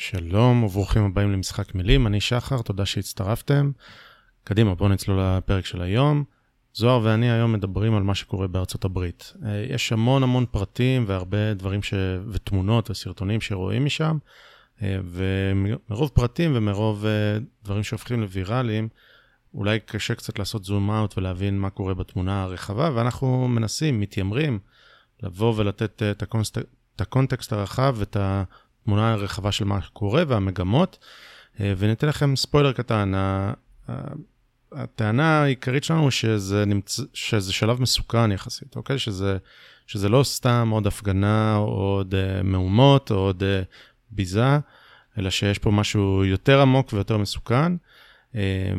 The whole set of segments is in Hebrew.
שלום וברוכים הבאים למשחק מילים, אני שחר, תודה שהצטרפתם. קדימה, בואו נצלול לפרק של היום. זוהר ואני היום מדברים על מה שקורה בארצות הברית. אה, יש המון המון פרטים והרבה דברים ש... ותמונות וסרטונים שרואים משם, אה, ומרוב פרטים ומרוב אה, דברים שהופכים לוויראליים, אולי קשה קצת לעשות זום אאוט ולהבין מה קורה בתמונה הרחבה, ואנחנו מנסים, מתיימרים, לבוא ולתת את, הקונסט... את הקונטקסט הרחב ואת התמונה הרחבה של מה שקורה והמגמות, וניתן לכם ספוילר קטן. הטענה העיקרית שלנו שזה, נמצ... שזה שלב מסוכן יחסית, אוקיי? שזה, שזה לא סתם עוד הפגנה או עוד uh, מהומות או עוד uh, ביזה, אלא שיש פה משהו יותר עמוק ויותר מסוכן.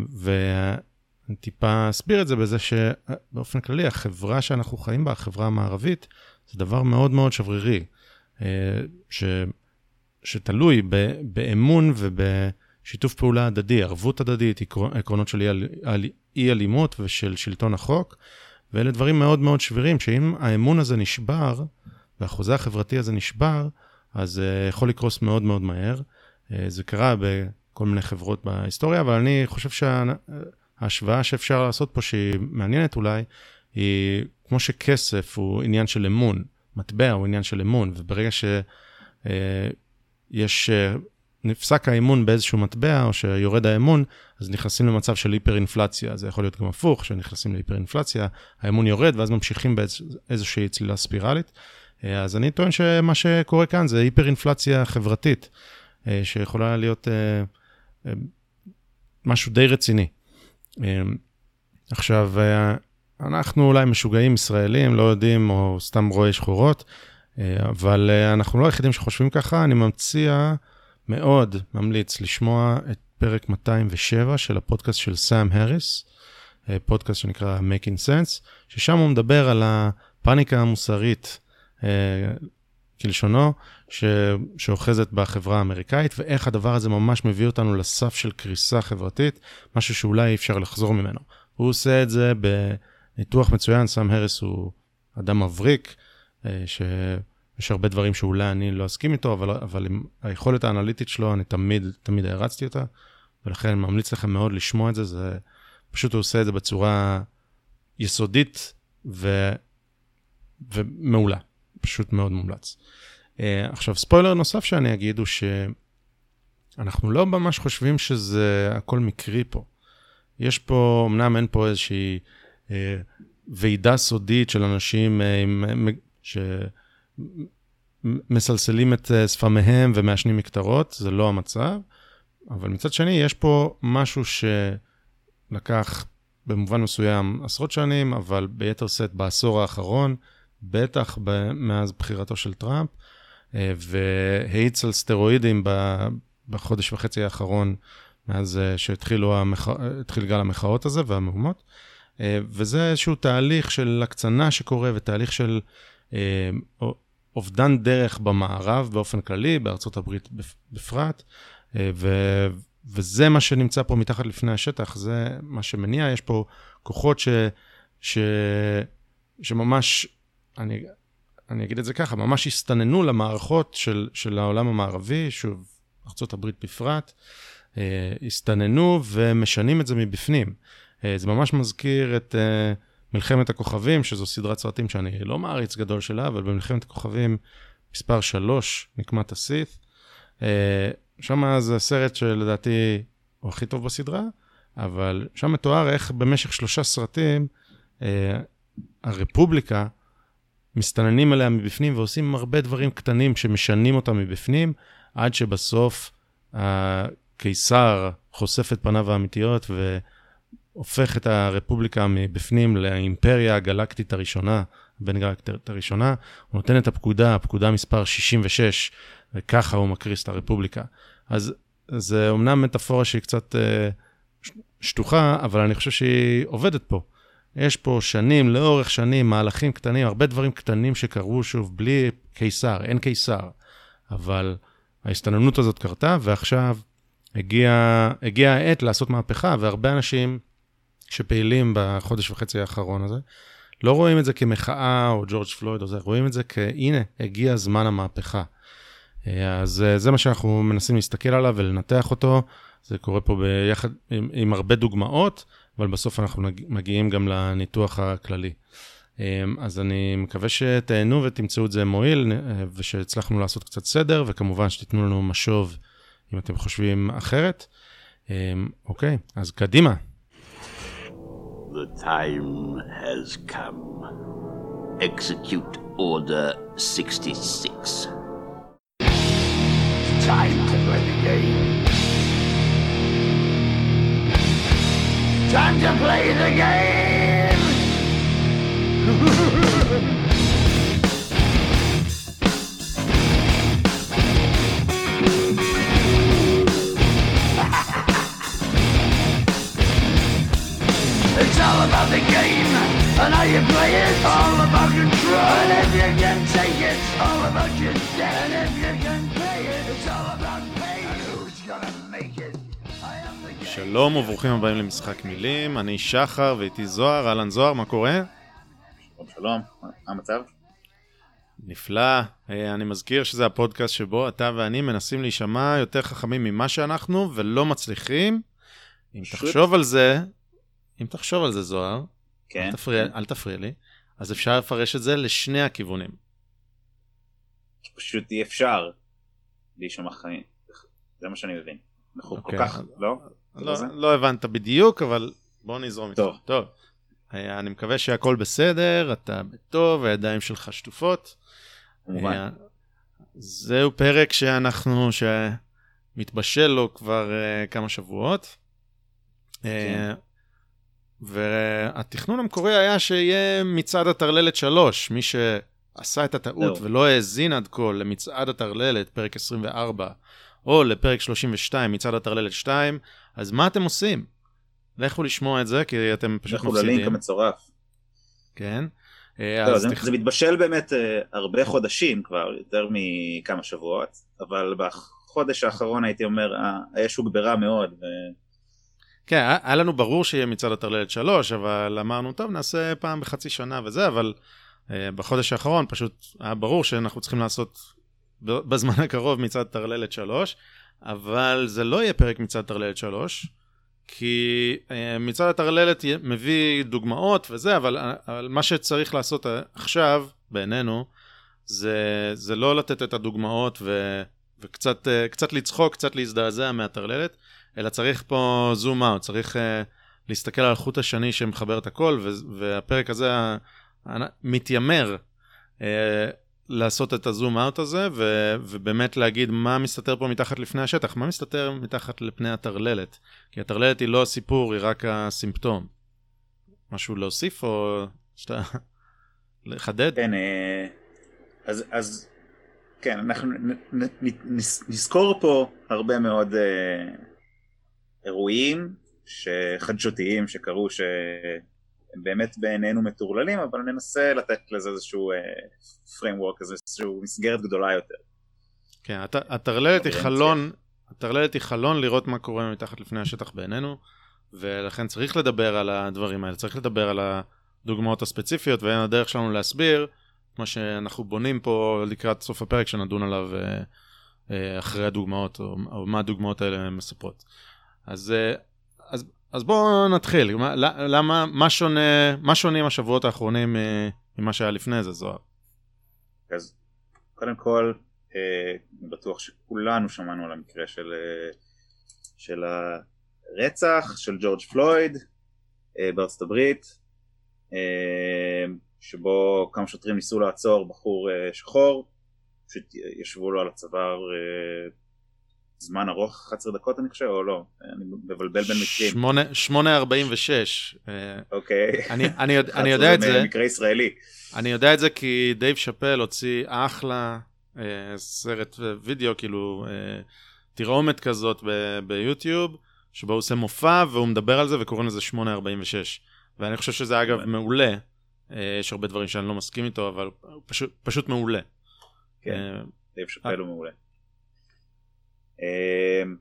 ואני טיפה אסביר את זה בזה שבאופן כללי, החברה שאנחנו חיים בה, החברה המערבית, זה דבר מאוד מאוד שברירי, uh, ש... שתלוי ב... באמון וב... שיתוף פעולה הדדי, ערבות הדדית, עקרונות של אי אלימות ושל שלטון החוק, ואלה דברים מאוד מאוד שבירים, שאם האמון הזה נשבר, והחוזה החברתי הזה נשבר, אז uh, יכול לקרוס מאוד מאוד מהר. Uh, זה קרה בכל מיני חברות בהיסטוריה, אבל אני חושב שההשוואה שאפשר לעשות פה, שהיא מעניינת אולי, היא כמו שכסף הוא עניין של אמון, מטבע הוא עניין של אמון, וברגע שיש uh, uh, נפסק האמון באיזשהו מטבע, או שיורד האמון, אז נכנסים למצב של היפר-אינפלציה. זה יכול להיות גם הפוך, שנכנסים להיפר-אינפלציה, האמון יורד, ואז ממשיכים באיזושהי צלילה ספירלית. אה, אז אני טוען שמה שקורה כאן זה היפר-אינפלציה חברתית, אה, שיכולה להיות אה, משהו די רציני. עכשיו, אנחנו אולי משוגעים ישראלים, לא יודעים, או סתם רואי שחורות, אבל אנחנו לא היחידים שחושבים ככה, אני מציע... מאוד ממליץ לשמוע את פרק 207 של הפודקאסט של סאם האריס, אה, פודקאסט שנקרא Making Sense, ששם הוא מדבר על הפאניקה המוסרית, אה, כלשונו, ש... שאוחזת בחברה האמריקאית, ואיך הדבר הזה ממש מביא אותנו לסף של קריסה חברתית, משהו שאולי אי אפשר לחזור ממנו. הוא עושה את זה בניתוח מצוין, סאם האריס הוא אדם מבריק, אה, ש... יש הרבה דברים שאולי אני לא אסכים איתו, אבל, אבל עם היכולת האנליטית שלו, אני תמיד, תמיד הערצתי אותה, ולכן אני ממליץ לכם מאוד לשמוע את זה, זה פשוט הוא עושה את זה בצורה יסודית ו, ומעולה, פשוט מאוד מומלץ. Uh, עכשיו, ספוילר נוסף שאני אגיד הוא שאנחנו לא ממש חושבים שזה הכל מקרי פה. יש פה, אמנם אין פה איזושהי uh, ועידה סודית של אנשים uh, עם, ש... מסלסלים את אה, שפמיהם ומעשנים מקטרות, זה לא המצב. אבל מצד שני, יש פה משהו שלקח במובן מסוים עשרות שנים, אבל ביתר שאת בעשור האחרון, בטח מאז בחירתו של טראמפ, אה, והאיץ על סטרואידים בחודש וחצי האחרון, מאז אה, שהתחיל המח... גל המחאות הזה והמהומות. וזה איזשהו תהליך של הקצנה שקורה ותהליך של אובדן דרך במערב באופן כללי, בארצות הברית בפרט, אה, ו, וזה מה שנמצא פה מתחת לפני השטח, זה מה שמניע, יש פה כוחות ש, ש, שממש, אני, אני אגיד את זה ככה, ממש הסתננו למערכות של, של העולם המערבי, שוב, ארה"ב בפרט, אה, הסתננו ומשנים את זה מבפנים. אה, זה ממש מזכיר את... מלחמת הכוכבים, שזו סדרת סרטים שאני לא מעריץ גדול שלה, אבל במלחמת הכוכבים מספר 3, נקמת הסית. אה, שם זה סרט שלדעתי הוא הכי טוב בסדרה, אבל שם מתואר איך במשך שלושה סרטים אה, הרפובליקה מסתננים עליה מבפנים ועושים הרבה דברים קטנים שמשנים אותה מבפנים, עד שבסוף הקיסר חושף את פניו האמיתיות ו... הופך את הרפובליקה מבפנים לאימפריה הגלקטית הראשונה, בין גלקטית הראשונה, הוא נותן את הפקודה, הפקודה מספר 66, וככה הוא מקריס את הרפובליקה. אז זה אומנם מטאפורה שהיא קצת אה, שטוחה, אבל אני חושב שהיא עובדת פה. יש פה שנים, לאורך שנים, מהלכים קטנים, הרבה דברים קטנים שקרו, שוב, בלי קיסר, אין קיסר. אבל ההסתננות הזאת קרתה, ועכשיו הגיעה הגיע העת לעשות מהפכה, והרבה אנשים שפעילים בחודש וחצי האחרון הזה, לא רואים את זה כמחאה או ג'ורג' פלויד או זה, רואים את זה כהנה, הגיע זמן המהפכה. אז זה מה שאנחנו מנסים להסתכל עליו ולנתח אותו. זה קורה פה ביחד עם, עם הרבה דוגמאות, אבל בסוף אנחנו מגיעים גם לניתוח הכללי. אז אני מקווה שתהנו ותמצאו את זה מועיל, ושהצלחנו לעשות קצת סדר, וכמובן שתיתנו לנו משוב אם אתם חושבים אחרת. אוקיי, אז קדימה. The time has come. Execute Order 66. Time to play the game. Time to play the game! It's all about the game and how you play it. All about control. And if you can take it, all about your debt. And if you can pay it, it's all about pay. And who's gonna make it? שלום וברוכים הבאים למשחק מילים, אני שחר ואיתי זוהר, אהלן זוהר, מה קורה? שלום שלום, מה המצב? נפלא, אה, אני מזכיר שזה הפודקאסט שבו אתה ואני מנסים להישמע יותר חכמים ממה שאנחנו ולא מצליחים. אם תחשוב על זה, אם תחשוב על זה, זוהר, כן, אל, תפריע, כן. אל תפריע לי, אז אפשר לפרש את זה לשני הכיוונים. פשוט אי אפשר להישמע חיים, זה מה שאני מבין. אנחנו okay. כל אוקיי, כך, לא? לא, לא הבנת בדיוק, אבל בוא נזרום איתך. טוב. טוב. אה, אני מקווה שהכל בסדר, אתה בטוב, הידיים שלך שטופות. כמובן. אה, זהו פרק שאנחנו, שמתבשל לו כבר uh, כמה שבועות. כן. Uh, והתכנון המקורי היה שיהיה מצעד הטרללת 3, מי שעשה את הטעות לא. ולא האזין עד כה למצעד הטרללת, פרק 24, או לפרק 32, מצעד הטרללת 2, אז מה אתם עושים? לכו לשמוע את זה, כי אתם פשוט מפסידים. לכו ללינק המצורף. כן. אה, לא, זה, תכ... זה מתבשל באמת uh, הרבה חודשים כבר, יותר מכמה שבועות, אבל בחודש האחרון הייתי אומר, האש הוגברה מאוד. ו... כן, היה לנו ברור שיהיה מצעד הטרללת 3, אבל אמרנו, טוב, נעשה פעם בחצי שנה וזה, אבל uh, בחודש האחרון פשוט היה ברור שאנחנו צריכים לעשות בזמן הקרוב מצעד טרללת 3, אבל זה לא יהיה פרק מצעד טרללת 3, כי uh, מצעד הטרללת מביא דוגמאות וזה, אבל, אבל מה שצריך לעשות עכשיו, בעינינו, זה, זה לא לתת את הדוגמאות ו, וקצת uh, לצחוק, קצת להזדעזע מהטרללת. אלא צריך פה זום אאוט, צריך uh, להסתכל על החוט השני שמחבר את הכל, והפרק הזה uh, מתיימר uh, לעשות את הזום אאוט הזה, ו- ובאמת להגיד מה מסתתר פה מתחת לפני השטח, מה מסתתר מתחת לפני הטרללת. כי הטרללת היא לא הסיפור, היא רק הסימפטום. משהו להוסיף או שאתה... לחדד? כן, אז, אז כן, אנחנו נזכור פה הרבה מאוד אירועים חדשותיים שקרו שהם באמת בעינינו מטורללים, אבל ננסה לתת לזה איזשהו uh, framework, איזשהו מסגרת גדולה יותר. כן, הטרללת היא חלון, הטרללת היא חלון לראות מה קורה מתחת לפני השטח בעינינו, ולכן צריך לדבר על הדברים האלה, צריך לדבר על הדוגמאות הספציפיות, ואין הדרך שלנו להסביר מה שאנחנו בונים פה לקראת סוף הפרק שנדון עליו uh, uh, אחרי הדוגמאות, או, או מה הדוגמאות האלה מספרות. אז, אה, אז, אז בואו נתחיל. למה, מה שונה, מה שונים השבועות האחרונים אה, ממה שהיה לפני זה, זוהר? אז קודם כל, אה, בטוח שכולנו שמענו על המקרה של, של הרצח של ג'ורג' פלויד בארצות הברית, שבו כמה שוטרים ניסו לעצור בחור שחור, פשוט ישבו לו על הצוואר זמן ארוך 11 דקות אני חושב או לא? אני מבלבל בין מקרים. 8.46 אה, אוקיי. אני, אני, אני יודע את זה. מקרה ישראלי. אני יודע את זה כי דייב שאפל הוציא אחלה אה, סרט וידאו כאילו אה, תרעומת כזאת ב, ביוטיוב שבו הוא עושה מופע והוא מדבר על זה וקוראים לזה 8.46 ואני חושב שזה אגב מעולה. אה, יש הרבה דברים שאני לא מסכים איתו אבל פשוט, פשוט מעולה. כן, אה, דייב שאפל הוא מעולה. אמ,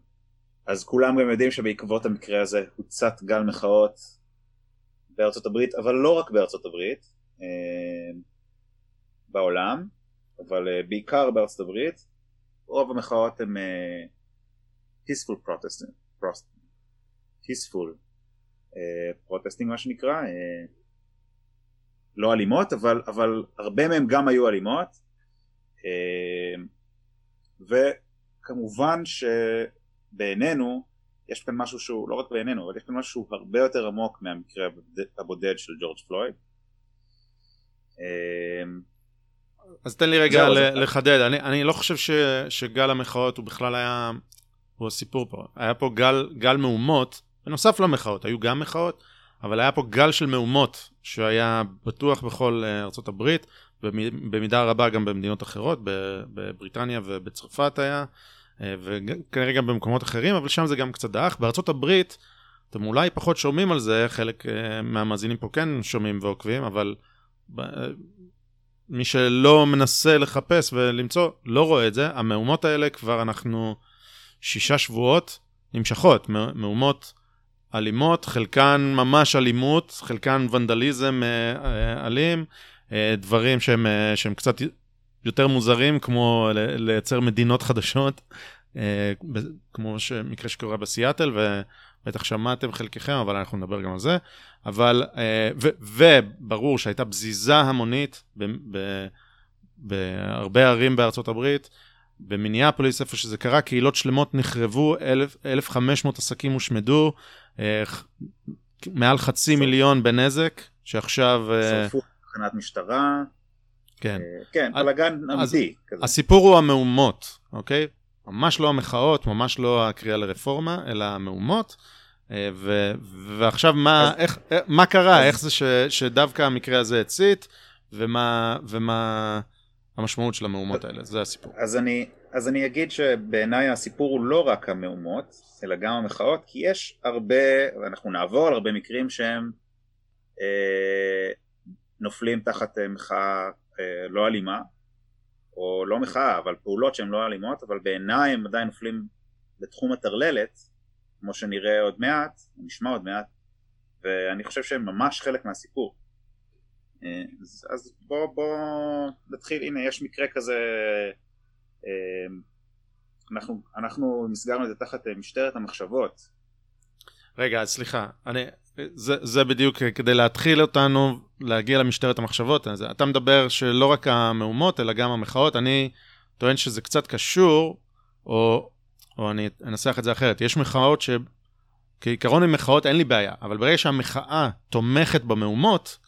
אז כולם גם יודעים שבעקבות המקרה הזה הוצת גל מחאות בארצות הברית, אבל לא רק בארצות הברית, אמ, בעולם, אבל אה, בעיקר בארצות הברית, רוב המחאות הן uh, peaceful protesting, peaceful uh, protesting מה שנקרא, לא אלימות, אבל, אבל הרבה מהן גם היו אלימות, uh, וכמובן שבעינינו יש כאן משהו שהוא, לא רק בעינינו, אבל יש כאן משהו שהוא הרבה יותר עמוק מהמקרה הבודד של ג'ורג' פלויד. אז תן לי רגע לחדד, אני, אני לא חושב ש, שגל המחאות הוא בכלל היה, הוא הסיפור פה. היה פה גל, גל מהומות, בנוסף למחאות, היו גם מחאות, אבל היה פה גל של מהומות שהיה בטוח בכל אה, ארצות הברית, במידה רבה גם במדינות אחרות, בבריטניה ובצרפת היה, וכנראה גם במקומות אחרים, אבל שם זה גם קצת דעך. בארצות הברית, אתם אולי פחות שומעים על זה, חלק אה, מהמאזינים פה כן שומעים ועוקבים, אבל מי שלא מנסה לחפש ולמצוא, לא רואה את זה. המהומות האלה כבר אנחנו שישה שבועות נמשכות, מהומות אלימות, חלקן ממש אלימות, חלקן ונדליזם אה, אה, אלים, אה, דברים שהם, שהם קצת יותר מוזרים, כמו לייצר מדינות חדשות, כמו מקרה שקורה בסיאטל, ובטח שמעתם חלקכם, אבל אנחנו נדבר גם על זה. אבל, אה, ו, וברור שהייתה בזיזה המונית בהרבה ערים בארצות הברית, במיניאפוליס, איפה שזה קרה, קהילות שלמות נחרבו, 1,500 עסקים הושמדו, אה, מעל חצי מיליון בנזק, שעכשיו... אה, שרפו תחנת משטרה. כן. כן, בלאגן אמיתי. הסיפור הוא המהומות, אוקיי? ממש לא המחאות, ממש לא הקריאה לרפורמה, אלא המהומות. אה, ו, ועכשיו מה, אז, איך, אה, מה קרה, אז, איך זה ש, שדווקא המקרה הזה הצית, ומה, ומה המשמעות של המהומות האלה, זה הסיפור. אז אני, אז אני אגיד שבעיניי הסיפור הוא לא רק המהומות, אלא גם המחאות, כי יש הרבה, ואנחנו נעבור על הרבה מקרים שהם אה, נופלים תחת אה, מחאה אה, לא אלימה, או לא מחאה, אבל פעולות שהן לא אלימות, אבל בעיניי הם עדיין נופלים בתחום הטרללת, כמו שנראה עוד מעט, נשמע עוד מעט, ואני חושב שהם ממש חלק מהסיפור. אה, אז, אז בוא, בוא נתחיל, הנה יש מקרה כזה, אה, אנחנו, אנחנו מסגרנו את זה תחת אה, משטרת המחשבות. רגע, סליחה, אני, זה, זה בדיוק כדי להתחיל אותנו להגיע למשטרת המחשבות. אז אתה מדבר שלא רק המהומות, אלא גם המחאות. אני טוען שזה קצת קשור, או או אני אנסח את זה אחרת, יש מחאות שכעיקרון עם מחאות אין לי בעיה, אבל ברגע שהמחאה תומכת במהומות,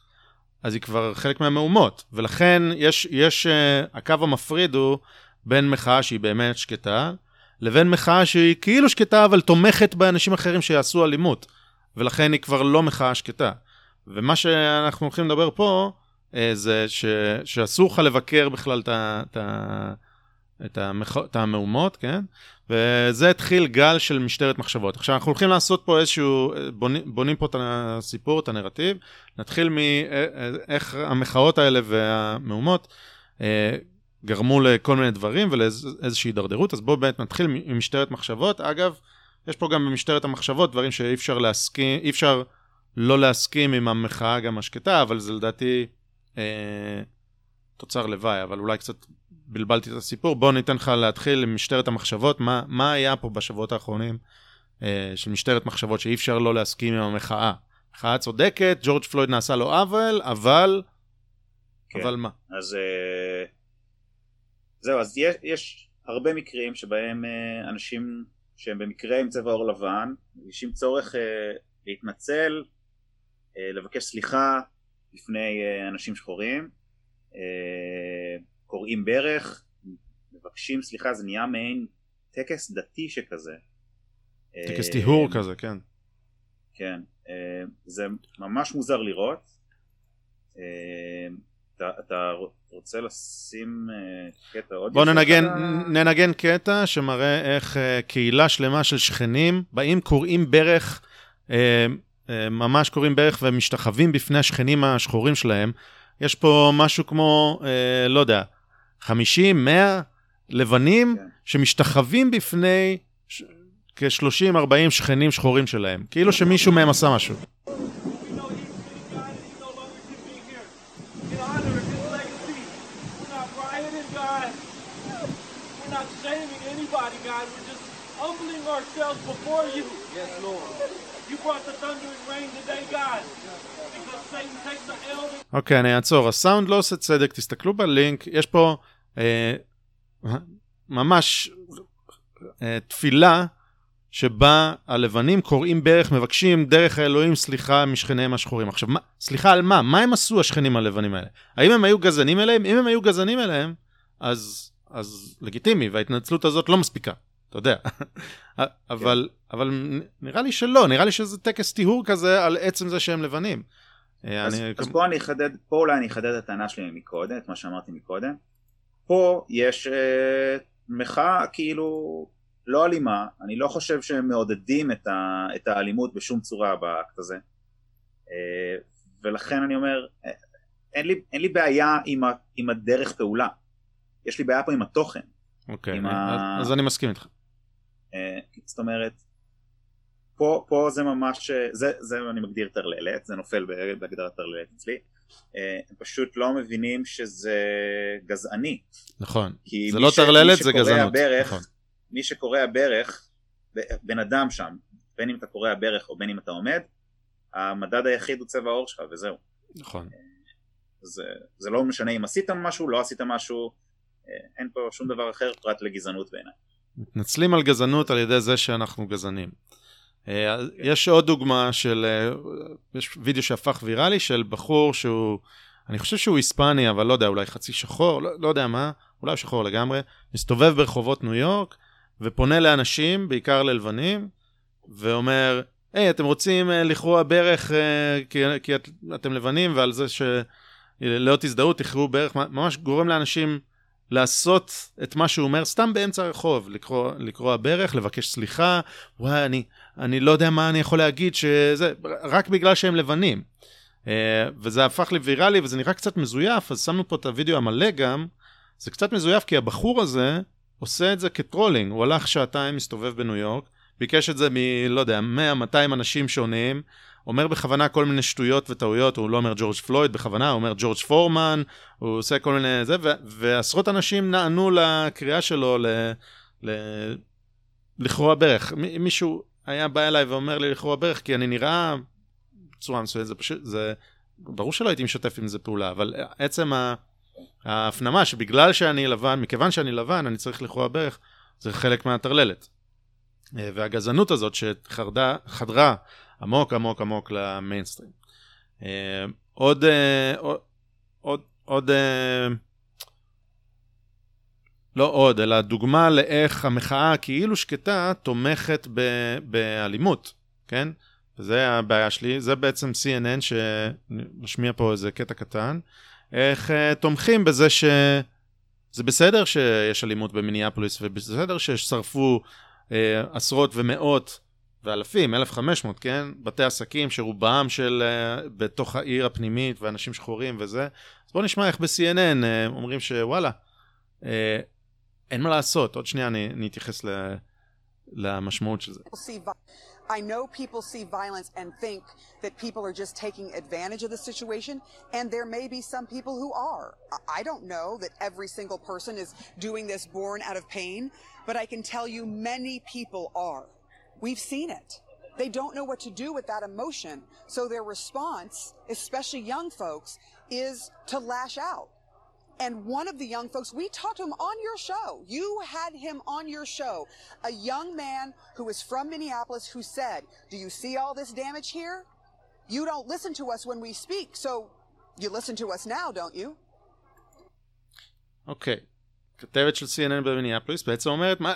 אז היא כבר חלק מהמהומות, ולכן יש, יש, uh, הקו המפריד הוא בין מחאה שהיא באמת שקטה, לבין מחאה שהיא כאילו שקטה, אבל תומכת באנשים אחרים שיעשו אלימות, ולכן היא כבר לא מחאה שקטה. ומה שאנחנו הולכים לדבר פה, uh, זה ש, שאסור לך לבקר בכלל את המהומות, כן? וזה התחיל גל של משטרת מחשבות. עכשיו, אנחנו הולכים לעשות פה איזשהו, בונים, בונים פה את הסיפור, את הנרטיב, נתחיל מאיך המחאות האלה והמהומות אה, גרמו לכל מיני דברים ולאיזושהי הידרדרות, אז בואו באמת נתחיל ממשטרת מחשבות. אגב, יש פה גם במשטרת המחשבות דברים שאי אפשר להסכים, אי אפשר לא להסכים עם המחאה גם השקטה, אבל זה לדעתי אה, תוצר לוואי, אבל אולי קצת בלבלתי את הסיפור, בוא ניתן לך להתחיל עם משטרת המחשבות, מה, מה היה פה בשבועות האחרונים אה, של משטרת מחשבות שאי אפשר לא להסכים עם המחאה. מחאה צודקת, ג'ורג' פלויד נעשה לו עוול, אבל... כן. אבל מה? אז אה, זהו, אז יש, יש הרבה מקרים שבהם אה, אנשים שהם במקרה עם צבע עור לבן, מרגישים צורך אה, להתנצל, אה, לבקש סליחה לפני אה, אנשים שחורים. קוראים ברך, מבקשים סליחה, זה נהיה מעין טקס דתי שכזה. טקס טיהור כזה, כן. כן, זה ממש מוזר לראות. אה, אתה, אתה רוצה לשים קטע עוד בוא ננגן, ננגן קטע שמראה איך קהילה שלמה של שכנים באים קוראים ברך, ממש קוראים ברך ומשתחווים בפני השכנים השחורים שלהם. יש פה משהו כמו, לא יודע, 50, 100 לבנים כן. שמשתחווים בפני כ-30-40 שכנים שחורים שלהם, כאילו שמישהו מהם עשה משהו. We're not shaming God. We're just humbling ourselves before you. Yes, Lord. You brought the thunder and rain today, God. Because Satan takes the elder. אוקיי, אני אעצור. הסאונד לא עושה צדק, תסתכלו בלינק, יש פה אה, ממש אה, תפילה שבה הלבנים קוראים ברך, מבקשים דרך האלוהים סליחה משכניהם השחורים. עכשיו, מה, סליחה על מה? מה הם עשו השכנים הלבנים האלה? האם הם היו גזענים אליהם? אם הם היו גזענים אליהם, אז, אז לגיטימי, וההתנצלות הזאת לא מספיקה, אתה יודע. אבל, אבל נראה לי שלא, נראה לי שזה טקס טיהור כזה על עצם זה שהם לבנים. אה, אז, אני, אז פה אני אחדד, פה אולי אני אחדד את הטענה שלי מקודם, את מה שאמרתי מקודם. פה יש אה, מחאה כאילו לא אלימה, אני לא חושב שהם מעודדים את, ה, את האלימות בשום צורה באקט הזה. אה, ולכן אני אומר, אה, אין לי, אין לי בעיה עם, ה, עם הדרך פעולה. יש לי בעיה פה עם התוכן. אוקיי, עם אז, ה- אז אני מסכים איתך. אה, זאת אומרת, פה, פה זה ממש, אה, זה, זה אני מגדיר טרללת, זה נופל בהגדרת טרללת אצלי. אה, הם פשוט לא מבינים שזה גזעני. נכון. זה לא טרללת, זה גזענות. ברך, נכון. מי שקורע ברך, בן אדם שם, בין אם אתה קורע ברך או בין אם אתה עומד, המדד היחיד הוא צבע העור שלך וזהו. נכון. זה, זה לא משנה אם עשית משהו, לא עשית משהו, אין פה שום דבר אחר פרט לגזענות בעיניי. מתנצלים על גזענות על ידי זה שאנחנו גזענים. אה, יש עוד דוגמה של, אה, יש וידאו שהפך ויראלי של בחור שהוא, אני חושב שהוא היספני, אבל לא יודע, אולי חצי שחור, לא, לא יודע מה, אולי שחור לגמרי, מסתובב ברחובות ניו יורק ופונה לאנשים, בעיקר ללבנים, ואומר, היי, אתם רוצים אה, לכרוע ברך כי, כי את, אתם לבנים ועל זה שלא תזדהו, תכרעו ברך, ממש גורם לאנשים לעשות את מה שהוא אומר סתם באמצע הרחוב, לקרוא, לקרוא ברך, לבקש סליחה, וואי, אני, אני לא יודע מה אני יכול להגיד, שזה, רק בגלל שהם לבנים. Uh, וזה הפך לוויראלי וזה נראה קצת מזויף, אז שמנו פה את הוידאו המלא גם. זה קצת מזויף כי הבחור הזה עושה את זה כטרולינג, הוא הלך שעתיים, מסתובב בניו יורק, ביקש את זה מ... לא יודע, 100-200 אנשים שונים, אומר בכוונה כל מיני שטויות וטעויות, הוא לא אומר ג'ורג' פלויד בכוונה, הוא אומר ג'ורג' פורמן, הוא עושה כל מיני זה, ו- ועשרות אנשים נענו לקריאה שלו ל... ל... לכרוע ברך. מ- מישהו היה בא אליי ואומר לי לכרוע ברך, כי אני נראה בצורה מסוימת, זה פשוט, זה... ברור שלא הייתי משתף עם זה פעולה, אבל עצם. ההפנמה שבגלל שאני לבן, מכיוון שאני לבן, אני צריך לכרוע ברך, זה חלק מהטרללת. אה, והגזענות הזאת שחדרה חדרה עמוק עמוק עמוק למיינסטרים. אה, עוד, אה, עוד, עוד, עוד, אה, לא עוד, אלא דוגמה לאיך המחאה הכאילו שקטה תומכת ב, באלימות, כן? וזה הבעיה שלי, זה בעצם CNN שנשמיע פה איזה קטע קטן, איך תומכים בזה שזה בסדר שיש אלימות במיניאפוליס ובסדר ששרפו uh, עשרות ומאות ואלפים, 1,500, כן? בתי עסקים שרובם של uh, בתוך העיר הפנימית ואנשים שחורים וזה. אז בואו נשמע איך ב-CNN uh, אומרים שוואלה, uh, אין מה לעשות. עוד שנייה אני, אני אתייחס ל, למשמעות של זה. I know people see violence and think that people are just taking advantage of the situation, and there may be some people who are. I don't know that every single person is doing this born out of pain, but I can tell you many people are. We've seen it. They don't know what to do with that emotion. So their response, especially young folks, is to lash out. And one of the young folks, we talked to him on your show. You had him on your show. A young man who is from Minneapolis who said, Do you see all this damage here? You don't listen to us when we speak. So you listen to us now, don't you? Okay. כתבת של CNN במיניאפוליס בעצם אומרת, מה,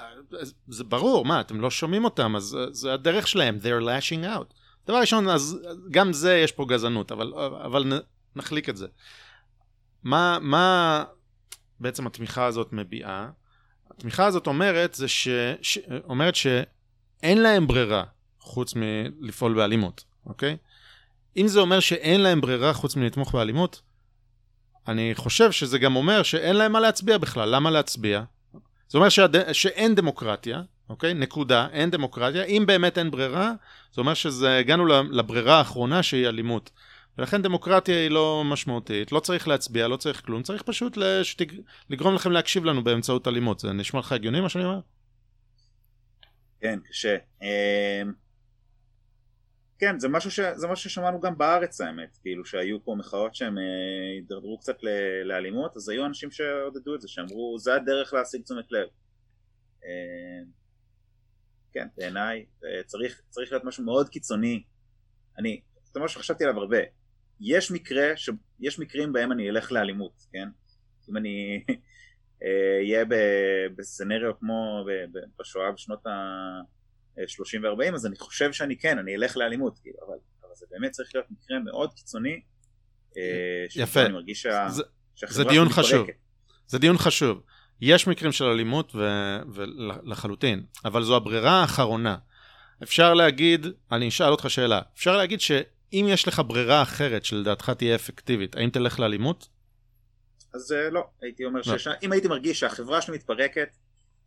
זה ברור, מה, אתם לא שומעים אותם, אז זה הדרך שלהם, they're lashing out. דבר ראשון, אז גם זה יש פה גזענות, אבל, אבל נחליק את זה. מה, מה בעצם התמיכה הזאת מביעה? התמיכה הזאת אומרת, זה ש, ש, אומרת שאין להם ברירה חוץ מלפעול באלימות, אוקיי? אם זה אומר שאין להם ברירה חוץ מלתמוך באלימות, אני חושב שזה גם אומר שאין להם מה להצביע בכלל. למה להצביע? זה אומר שהד... שאין דמוקרטיה, אוקיי? נקודה, אין דמוקרטיה. אם באמת אין ברירה, זה אומר שהגענו לברירה האחרונה שהיא אלימות. ולכן דמוקרטיה היא לא משמעותית, לא צריך להצביע, לא צריך כלום, צריך פשוט לשתג... לגרום לכם להקשיב לנו באמצעות אלימות. זה נשמע לך הגיוני מה שאני אומר? כן, קשה. כן, זה משהו, ש... זה משהו ששמענו גם בארץ האמת, כאילו שהיו פה מחאות שהם אה, הידרדרו קצת ל... לאלימות, אז היו אנשים שעודדו את זה, שאמרו זה הדרך להשיג תשומת לב. אמ, כן, בעיניי אה, צריך, צריך להיות משהו מאוד קיצוני. אני, זה משהו שחשבתי עליו הרבה. יש מקרה, ש... יש מקרים בהם אני אלך לאלימות, כן? אם אני אהיה אה, בסצנריו כמו בשואה בשנות ה-30 ו-40 אז אני חושב שאני כן, אני אלך לאלימות, כאילו, אבל, אבל זה באמת צריך להיות מקרה מאוד קיצוני. אה, יפה. אני מרגיש שה... זה, זה דיון חשוב. זה דיון חשוב. יש מקרים של אלימות ולחלוטין, אבל זו הברירה האחרונה. אפשר להגיד, אני אשאל אותך שאלה, אפשר להגיד שאם יש לך ברירה אחרת שלדעתך תהיה אפקטיבית, האם תלך לאלימות? אז uh, לא, הייתי אומר לא. שאם הייתי מרגיש שהחברה שלי מתפרקת,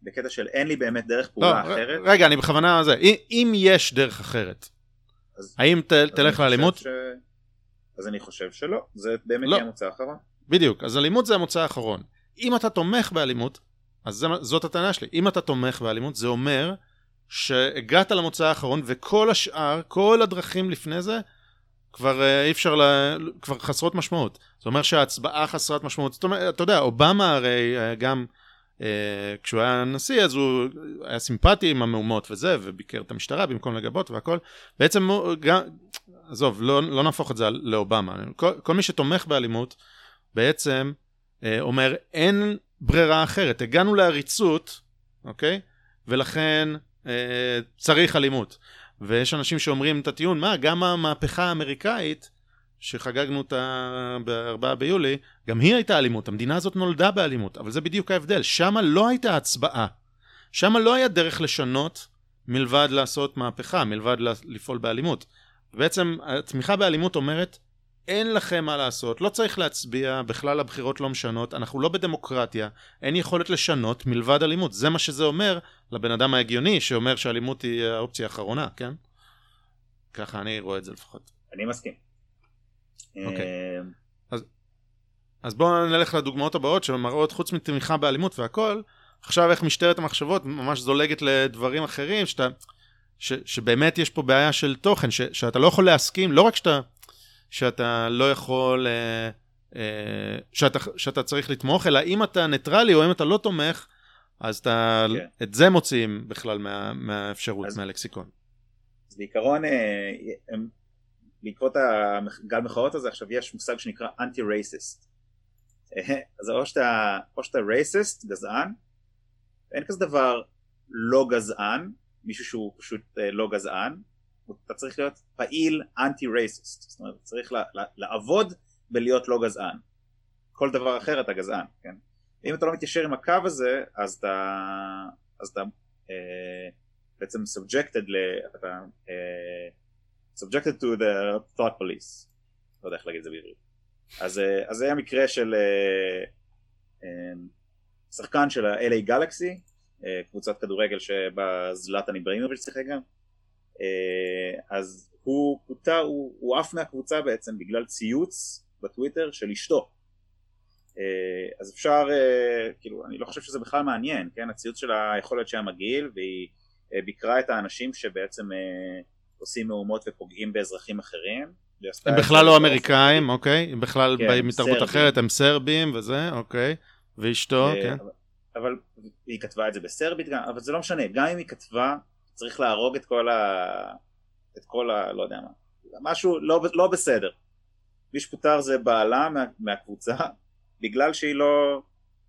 בקטע של אין לי באמת דרך פעולה לא, אחרת. רגע, אני בכוונה זה, אם, אם יש דרך אחרת, אז, האם ת, אז תלך לאלימות? ש... אז אני חושב שלא, זה באמת לא. יהיה המוצא האחרון. בדיוק, אז אלימות זה המוצא האחרון. אם אתה תומך באלימות, אז זה, זאת הטענה שלי, אם אתה תומך באלימות, זה אומר שהגעת למוצא האחרון וכל השאר, כל הדרכים לפני זה, כבר אה, אי אפשר, לה, כבר חסרות משמעות. זאת אומרת שההצבעה חסרת משמעות. זאת אומרת, אתה יודע, אובמה הרי אה, גם כשהוא היה נשיא, אז הוא היה סימפטי עם המהומות וזה, וביקר את המשטרה במקום לגבות והכל. בעצם, גם, עזוב, לא, לא נהפוך את זה לאובמה. כל, כל מי שתומך באלימות, בעצם אה, אומר, אין ברירה אחרת. הגענו לעריצות, אוקיי? ולכן אה, צריך אלימות. ויש אנשים שאומרים את הטיעון, מה, גם המהפכה האמריקאית, שחגגנו אותה ב-4 ביולי, גם היא הייתה אלימות. המדינה הזאת נולדה באלימות, אבל זה בדיוק ההבדל. שמה לא הייתה הצבעה. שמה לא היה דרך לשנות מלבד לעשות מהפכה, מלבד לפעול באלימות. בעצם התמיכה באלימות אומרת, אין לכם מה לעשות, לא צריך להצביע, בכלל הבחירות לא משנות, אנחנו לא בדמוקרטיה, אין יכולת לשנות מלבד אלימות. זה מה שזה אומר לבן אדם ההגיוני שאומר שאלימות היא האופציה האחרונה, כן? ככה אני רואה את זה לפחות. אני מסכים. אוקיי. אה, אז, אז בואו נלך לדוגמאות הבאות שמראות חוץ מתמיכה באלימות והכל, עכשיו איך משטרת המחשבות ממש זולגת לדברים אחרים, שאתה, ש, שבאמת יש פה בעיה של תוכן, ש, שאתה לא יכול להסכים, לא רק שאתה... שאתה לא יכול, אה, אה, שאתה, שאתה צריך לתמוך, אלא אם אתה ניטרלי או אם אתה לא תומך, אז אתה, כן. את זה מוציאים בכלל מה, מהאפשרות, אז, מהלקסיקון. אז בעיקרון, אה, הם, בעקבות הגל מחאות הזה עכשיו יש מושג שנקרא אנטי רייסיסט. אז או שאתה, או שאתה רייסיסט, גזען, אין כזה דבר לא גזען, מישהו שהוא פשוט לא גזען, אתה צריך להיות פעיל אנטי רייסיסט, זאת אומרת צריך לעבוד בלהיות לא גזען, כל דבר אחר אתה גזען, כן? אם אתה לא מתיישר עם הקו הזה אז אתה, אז אתה אה, בעצם subjected, ל, אתה אה, subjected to the thought police, לא יודע איך להגיד את זה בעברית, אז, אה, אז זה היה מקרה של אה, אה, שחקן של ה-LA גלקסי, אה, קבוצת כדורגל שבה זלאטן איבראימוביץ' שיחק גם. אז הוא פוטר, הוא, הוא עף מהקבוצה בעצם בגלל ציוץ בטוויטר של אשתו. אז אפשר, כאילו, אני לא חושב שזה בכלל מעניין, כן? הציוץ שלה יכול להיות שהיה מגעיל והיא ביקרה את האנשים שבעצם עושים מהומות ופוגעים באזרחים אחרים הם בכלל לא אמריקאים, אוקיי? הם בכלל כן, באים מתרבות אחרת, הם סרבים וזה, אוקיי? ואשתו, כן. אבל היא כתבה את זה בסרבית גם, אבל זה לא משנה, גם אם היא כתבה צריך להרוג את כל ה... את כל ה... לא יודע מה. משהו לא, לא בסדר. מי שפוטר זה בעלה מה, מהקבוצה בגלל שהיא לא,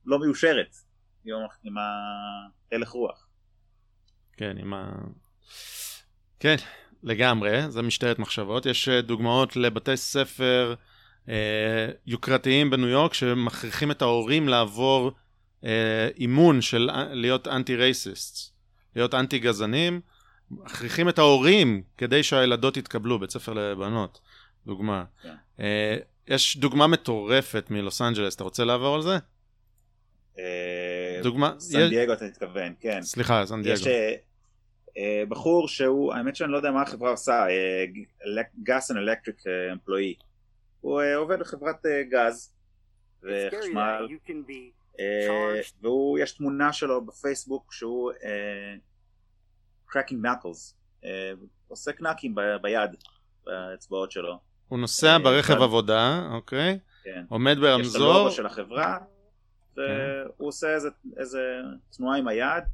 לא מיושרת עם, עם הלך רוח. כן, עם ה... כן, לגמרי, זה משטרת מחשבות. יש אה, דוגמאות לבתי ספר אה, יוקרתיים בניו יורק שמכריחים את ההורים לעבור אה, אימון של להיות אנטי רייסיסט. להיות אנטי גזענים, מכריחים את ההורים כדי שהילדות יתקבלו, בית ספר לבנות, דוגמה. כן. אה, יש דוגמה מטורפת מלוס אנג'לס, אתה רוצה לעבור על זה? אה, דוגמה... סן דייגו אתה מתכוון, כן. סליחה, סן דייגו. אה, בחור שהוא, האמת שאני לא יודע מה החברה עושה, gas and electric employee. הוא עובד בחברת גז וחשמל. והוא, יש תמונה שלו בפייסבוק שהוא cracking knuckles, אה, עושה קנקים ב- ביד, באצבעות שלו. הוא נוסע אה, ברכב. עבודה, אוקיי? כן. עומד יש את ברמזור, הלוגו של החברה, והוא עושה איזה תנועה עם היד.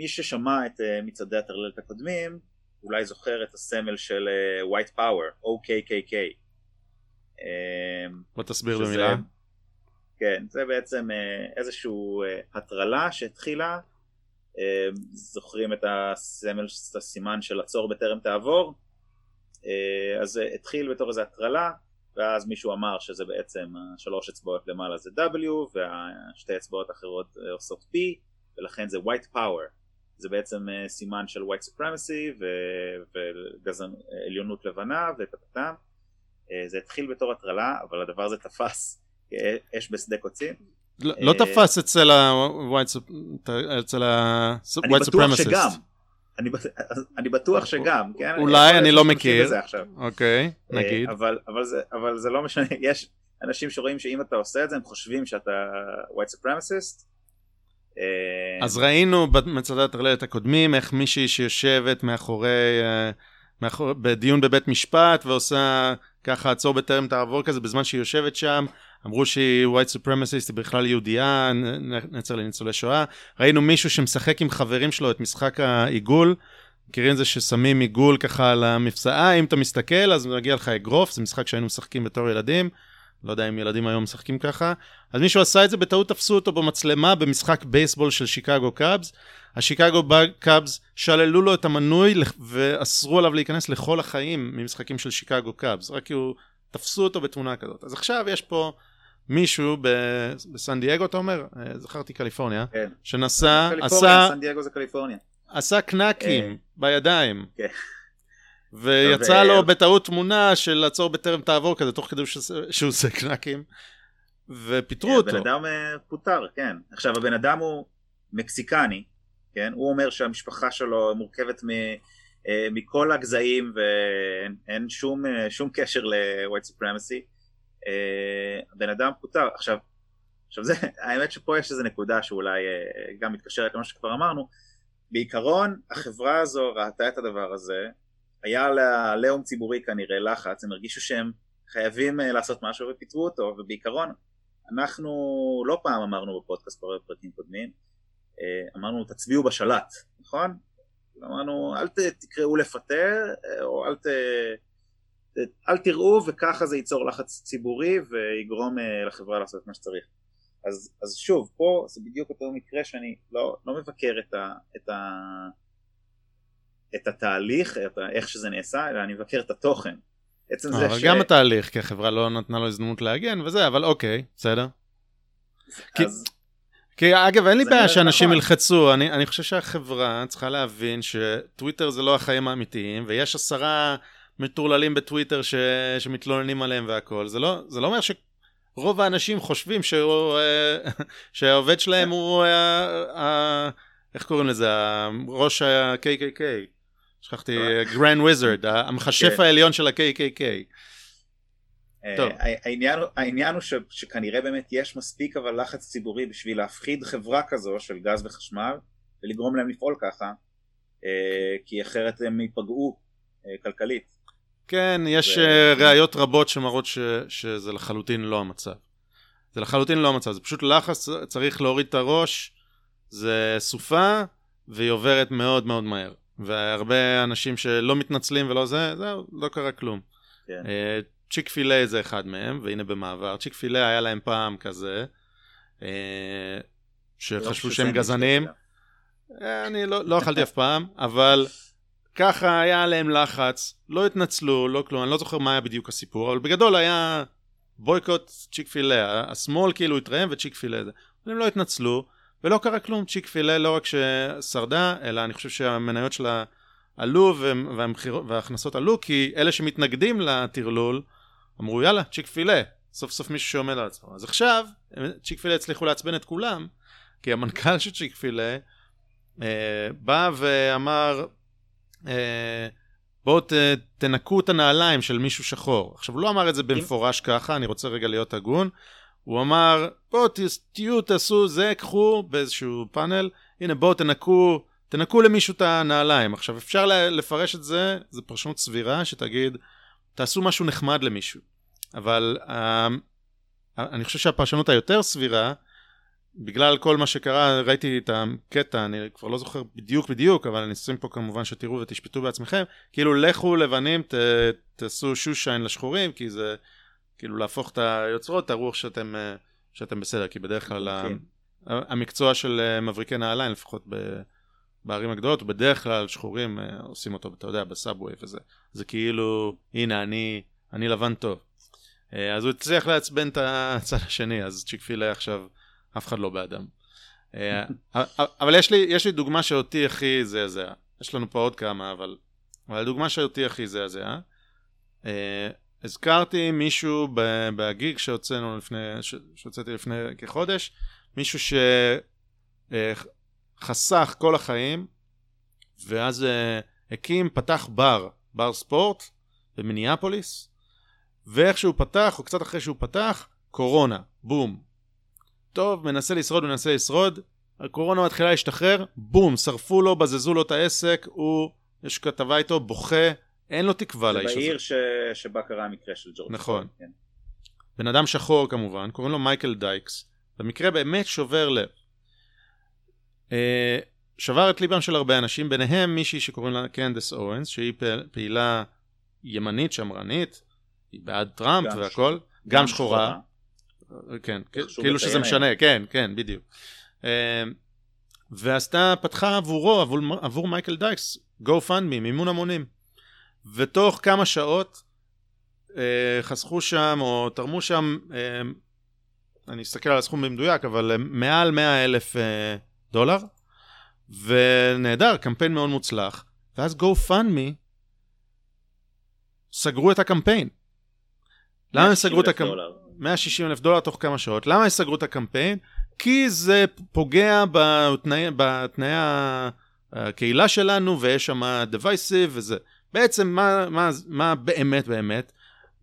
מי ששמע את אה, מצעדי הטרללת הקודמים, אולי זוכר את הסמל של אה, White Power, OKKK. אה, בוא תסביר שזה- במילה. כן, זה בעצם אה, איזושהי אה, הטרלה שהתחילה, אה, זוכרים את הסמל, את הסימן של עצור בטרם תעבור, אה, אז זה התחיל בתור איזו הטרלה, ואז מישהו אמר שזה בעצם השלוש אצבעות למעלה זה W, והשתי אצבעות האחרות עושות P, ולכן זה White Power. זה בעצם אה, סימן של White Supremacy ועליונות לבנה וטטטם. אה, זה התחיל בתור הטרלה, אבל הדבר הזה תפס כאש בשדה קוצים. לא- לא אה, תפס אצל ה-white sup- אצל ה-white אני supremacist. אני, בט- אני בטוח שגם, כן? אולי, אני לא מכיר. אוקיי, נגיד. אבל, אבל, זה, אבל זה לא משנה, יש אנשים שרואים שאם אתה עושה את זה הם חושבים שאתה white supremacist. אה, אז ראינו במצעדי הטרללת הקודמים איך מישהי שיושבת מאחורי, אה, מאחורי, בדיון בבית משפט ועושה ככה עצור בטרם תעבור כזה בזמן שהיא יושבת שם. אמרו שהיא white supremacist, היא בכלל יהודייה, נצר לניצולי שואה. ראינו מישהו שמשחק עם חברים שלו את משחק העיגול. מכירים את זה ששמים עיגול ככה על המפסעה, אם אתה מסתכל אז מגיע לך אגרוף, זה משחק שהיינו משחקים בתור ילדים. לא יודע אם ילדים היום משחקים ככה. אז מישהו עשה את זה, בטעות תפסו אותו במצלמה במשחק בייסבול של שיקגו קאבס. השיקגו קאבס שללו לו את המנוי ואסרו עליו להיכנס לכל החיים ממשחקים של שיקגו קאבס, רק כי הוא... תפסו אותו בתמונה כזאת. אז עכשיו יש פה מישהו ב- בסן דייגו, אתה אומר? אה, זכרתי קליפורניה, כן. שנסע, קליפורניה, עשה, סן דייגו זה קליפורניה. עשה קנקים אה. בידיים. כן. ויצא ו- לו בטעות תמונה של לעצור בטרם תעבור כזה, תוך כדי שהוא- עושה קנקים. ופיטרו אותו. הבן אדם אה, פוטר, כן. עכשיו הבן אדם הוא מקסיקני, כן? הוא אומר שהמשפחה שלו מורכבת מ... אה, מכל הגזעים ואין אין שום, אה, שום קשר ל-white supremacy. הבן אדם פוטר. עכשיו, עכשיו זה, האמת שפה יש איזו נקודה שאולי גם מתקשרת למה שכבר אמרנו. בעיקרון, החברה הזו ראתה את הדבר הזה, היה לה לאום ציבורי כנראה לחץ, הם הרגישו שהם חייבים אה, לעשות משהו ופיטרו אותו, ובעיקרון אנחנו לא פעם אמרנו בפודקאסט בפרקים קודמים, אה, אמרנו תצביעו בשלט, נכון? אמרנו אל תקראו לפטר, אה, או אל, ת, אל תראו וככה זה ייצור לחץ ציבורי ויגרום לחברה לעשות מה שצריך. אז, אז שוב, פה זה בדיוק אותו מקרה שאני לא, לא מבקר את, ה, את, ה, את התהליך, את ה, איך שזה נעשה, אלא אני מבקר את התוכן. עצם זה אבל ש... גם התהליך, כי החברה לא נתנה לו הזדמנות להגן וזה, אבל אוקיי, בסדר. כי- אז, כי אגב, אין לי בעיה נראה שאנשים נכון. ילחצו, אני, אני חושב שהחברה צריכה להבין שטוויטר זה לא החיים האמיתיים, ויש עשרה מטורללים בטוויטר ש, שמתלוננים עליהם והכל. זה לא, זה לא אומר שרוב האנשים חושבים שהוא, אה, שהעובד שלהם הוא, אה, אה, איך קוראים לזה, ראש ה-KKK. שכחתי, grand wizard, המכשף כן. העליון של ה-KKK. טוב. אה, העניין, הוא- העניין הוא ש, שכנראה באמת יש מספיק אבל לחץ ציבורי בשביל להפחיד חברה כזו של גז וחשמל ולגרום להם לפעול ככה אה, כי אחרת הם ייפגעו אה, כלכלית. כן, יש ו- ראיות רבות שמראות ש, שזה לחלוטין לא המצב. זה לחלוטין לא המצב, זה פשוט לחץ, צריך להוריד את הראש, זה סופה, והיא עוברת מאוד מאוד מהר. והרבה אנשים שלא מתנצלים ולא זה, זהו, לא קרה כלום. כן. אה, צ'יק פילה זה אחד מהם, והנה במעבר. צ'יק פילה היה להם פעם כזה, אה, לא שחשבו חושב שהם גזענים. אה, אני לא, לא אכלתי אף פעם, אבל ככה היה עליהם לחץ, לא התנצלו, לא כלום, אני לא זוכר מה היה בדיוק הסיפור, אבל בגדול היה בויקוט צ'יק פילה, השמאל כאילו התרעם וצ'יק פילה זה. הם לא התנצלו, ולא קרה כלום, צ'יק פילה לא רק ששרדה, אלא אני חושב שהמניות שלה עלו והמחיר- וההכנסות עלו, כי אלה שמתנגדים לטרלול, אמרו יאללה, צ'יק פילה, סוף סוף מישהו שעומד על עצמו. אז עכשיו, צ'יק פילה הצליחו לעצבן את כולם, כי המנכ"ל של צ'יק פילה, אה, בא ואמר, אה, בואו תנקו את הנעליים של מישהו שחור. עכשיו, הוא לא אמר את זה במפורש ככה, אני רוצה רגע להיות הגון. הוא אמר, בואו תהיו, תעשו זה, קחו באיזשהו פאנל, הנה בואו תנקו תנקו למישהו את הנעליים. עכשיו, אפשר לפרש את זה, זו פרשנות סבירה, שתגיד, תעשו משהו נחמד למישהו. אבל uh, אני חושב שהפרשנות היותר סבירה, בגלל כל מה שקרה, ראיתי את הקטע, אני כבר לא זוכר בדיוק בדיוק, אבל אני אשים פה כמובן שתראו ותשפטו בעצמכם, כאילו לכו לבנים, ת, תעשו שושיין לשחורים, כי זה כאילו להפוך את היוצרות, תראו שאתם, אה, שאתם בסדר, כי בדרך כלל okay. המקצוע של אה, מבריקי נעליים, לפחות ב, בערים הגדולות, בדרך כלל שחורים אה, עושים אותו, אתה יודע, בסאבווי וזה, זה כאילו, הנה אני, אני לבן טוב. אז הוא הצליח לעצבן את הצד השני, אז צ'יק פילה עכשיו... אף אחד לא באדם. אבל יש לי, יש לי דוגמה שאותי הכי זעזע. יש לנו פה עוד כמה, אבל, אבל הדוגמה שאותי הכי זעזע. אה, הזכרתי מישהו בגיג שהוצאנו לפני, שהוצאתי לפני כחודש, מישהו שחסך אה, כל החיים, ואז הקים, פתח בר, בר ספורט במיניאפוליס, ואיך שהוא פתח, או קצת אחרי שהוא פתח, קורונה, בום, טוב, מנסה לשרוד, מנסה לשרוד, הקורונה מתחילה להשתחרר, בום, שרפו לו, בזזו לו את העסק, הוא, יש כתבה איתו, בוכה, אין לו תקווה לאיש הזה. זה בעיר ש... שבה קרה המקרה של ג'ורג' נכון. כן. בן אדם שחור כמובן, קוראים לו מייקל דייקס, במקרה באמת שובר לב. אה, שבר את ליבם של הרבה אנשים, ביניהם מישהי שקוראים לה קנדס אוונס, שהיא פעילה ימנית, שמרנית, היא בעד טראמפ והכל, גם, גם שחורה. שחורה. כן, כאילו שזה משנה, כן, כן, בדיוק. אמ, ועשתה, פתחה עבורו, עבור, עבור מייקל דייקס, GoFundMe, מימון המונים. ותוך כמה שעות אה, אספו שם, או תרמו שם, אה, אני אסתכל על הסכום במדויק, אבל מעל 100 אלף אה, דולר, ונהדר, קמפיין מאוד מוצלח. ואז GoFundMe סגרו את הקמפיין. למה הם סגרו את הקמפיין? 160 אלף דולר תוך כמה שעות. למה הם סגרו את הקמפיין? כי זה פוגע בתנאי, בתנאי הקהילה שלנו ויש שם דווייסיב וזה. בעצם מה, מה, מה באמת באמת?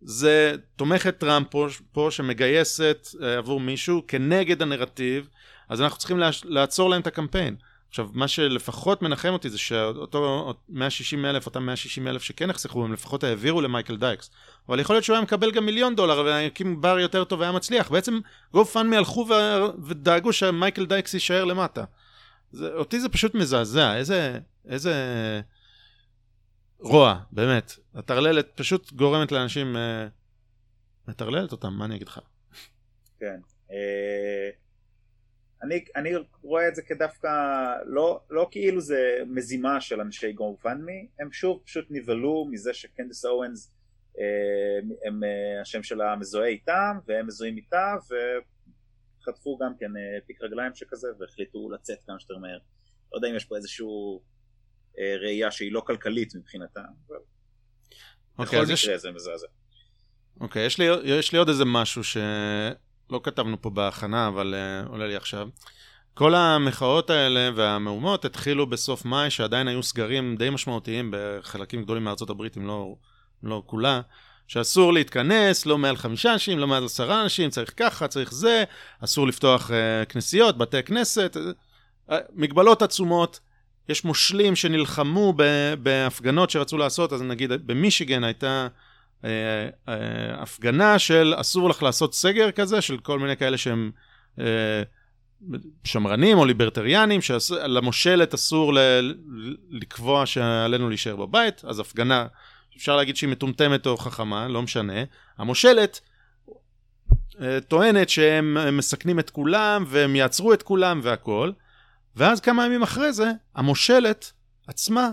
זה תומכת טראמפ פה, פה שמגייסת uh, עבור מישהו כנגד הנרטיב, אז אנחנו צריכים לעצור להם את הקמפיין. עכשיו, מה שלפחות מנחם אותי זה שאותו 160 אלף, אותם 160 אלף שכן נאספו, הם לפחות העבירו למייקל דייקס. אבל יכול להיות שהוא היה מקבל גם מיליון דולר והקים בר יותר טוב והיה מצליח. בעצם GoFundMe הלכו ו... ודאגו שמייקל דייקס יישאר למטה. זה, אותי זה פשוט מזעזע, איזה, איזה רוע, באמת. הטרללת פשוט גורמת לאנשים, אה, מטרללת אותם, מה אני אגיד לך? כן. אה... אני, אני רואה את זה כדווקא לא, לא כאילו זה מזימה של אנשי גו-פאנמי, הם שוב פשוט נבהלו מזה שקנדס אורנס אה, הם, אה, השם שלה מזוהה איתם והם מזוהים איתה וחטפו גם כן אה, פיק רגליים שכזה והחליטו לצאת כמה שיותר מהר. לא יודע אם יש פה איזשהו ראייה שהיא לא כלכלית מבחינתם, אבל okay, אוקיי, בכל מקרה יש... זה מזעזע. אוקיי, okay, יש, יש לי עוד איזה משהו ש... לא כתבנו פה בהכנה, אבל uh, עולה לי עכשיו. כל המחאות האלה והמהומות התחילו בסוף מאי, שעדיין היו סגרים די משמעותיים בחלקים גדולים מארצות הברית, אם לא, לא כולה, שאסור להתכנס, לא מעל חמישה אנשים, לא מעל עשרה אנשים, צריך ככה, צריך זה, אסור לפתוח uh, כנסיות, בתי כנסת, uh, מגבלות עצומות. יש מושלים שנלחמו בהפגנות שרצו לעשות, אז נגיד במישיגן הייתה אה, אה, הפגנה של אסור לך לעשות סגר כזה, של כל מיני כאלה שהם אה, שמרנים או ליברטריאנים, שלמושלת אסור ל- לקבוע שעלינו להישאר בבית, אז הפגנה, אפשר להגיד שהיא מטומטמת או חכמה, לא משנה. המושלת טוענת שהם מסכנים את כולם והם יעצרו את כולם והכל, ואז כמה ימים אחרי זה, המושלת עצמה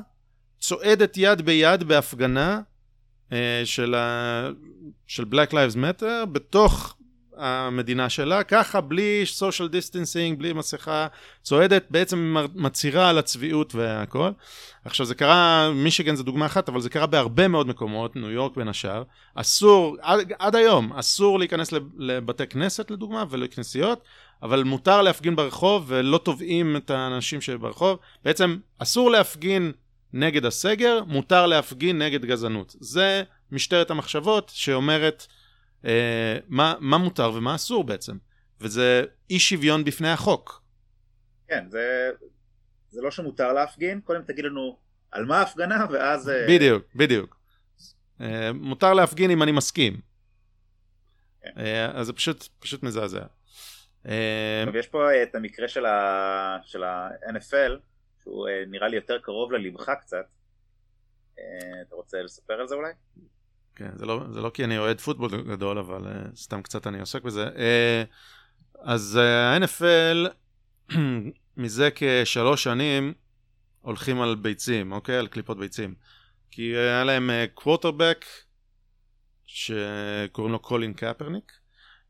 צועדת יד ביד בהפגנה אה, של, ה... של Black Lives Matter בתוך המדינה שלה, ככה בלי social distancing, בלי מסכה, צועדת, בעצם מצהירה על הצביעות והכל. עכשיו זה קרה, מישיגן זה דוגמה אחת, אבל זה קרה בהרבה מאוד מקומות, ניו יורק בין השאר. אסור, עד, עד היום, אסור להיכנס לבתי כנסת לדוגמה ולכנסיות, אבל מותר להפגין ברחוב ולא תובעים את האנשים שברחוב. בעצם אסור להפגין נגד הסגר, מותר להפגין נגד גזענות. זה משטרת המחשבות שאומרת מה, מה מותר ומה אסור בעצם. וזה אי שוויון בפני החוק. כן, זה, זה לא שמותר להפגין, קודם תגיד לנו על מה ההפגנה, ואז... אה, בדיוק, בדיוק. אה, מותר להפגין אם אני מסכים. כן. אה, אז זה פשוט, פשוט מזעזע. אה, טוב, יש פה אה, את המקרה של ה- של ה-NFL, שהוא אה, נראה לי יותר קרוב ללבך קצת. אה, אתה רוצה לספר על זה אולי? כן, זה לא, זה לא כי אני אוהד פוטבול גדול, אבל uh, סתם קצת אני עוסק בזה. Uh, אז אה, ה-NFL מזה כשלוש שנים הולכים על ביצים, אוקיי? על קליפות ביצים. כי היה להם קווטרבק שקוראים לו קולין קפרניק,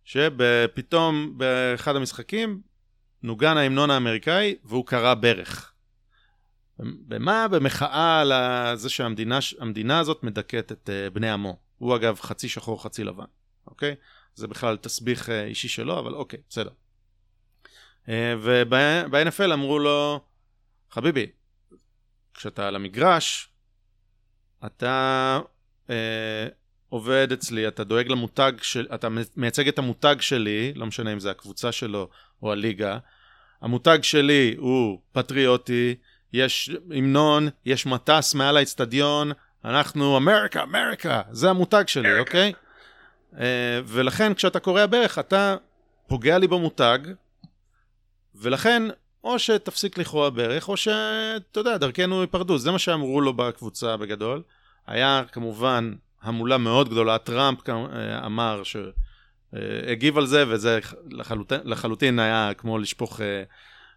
שפתאום באחד המשחקים נוגן ההמנון האמריקאי והוא קרע ברך. במה? במחאה על זה שהמדינה המדינה הזאת מדכאת את uh, בני עמו. הוא אגב חצי שחור חצי לבן, אוקיי? זה בכלל תסביך uh, אישי שלו, אבל אוקיי, בסדר. Uh, וב-NFL אמרו לו, חביבי, כשאתה על המגרש, אתה uh, עובד אצלי, אתה דואג למותג של... אתה מייצג את המותג שלי, לא משנה אם זה הקבוצה שלו או הליגה. המותג שלי הוא פטריוטי, יש המנון, יש מטס מעל האצטדיון, אנחנו אמריקה, אמריקה, זה המותג שלי, אוקיי? Uh, ולכן כשאתה קורע ברך, אתה פוגע לי במותג, ולכן או שתפסיק לכרוע ברך, או שאתה יודע, דרכנו ייפרדו. זה מה שאמרו לו בקבוצה בגדול. היה כמובן המולה מאוד גדולה, טראמפ אה, אמר שהגיב על זה, וזה לחלוטין, לחלוטין היה כמו לשפוך אה,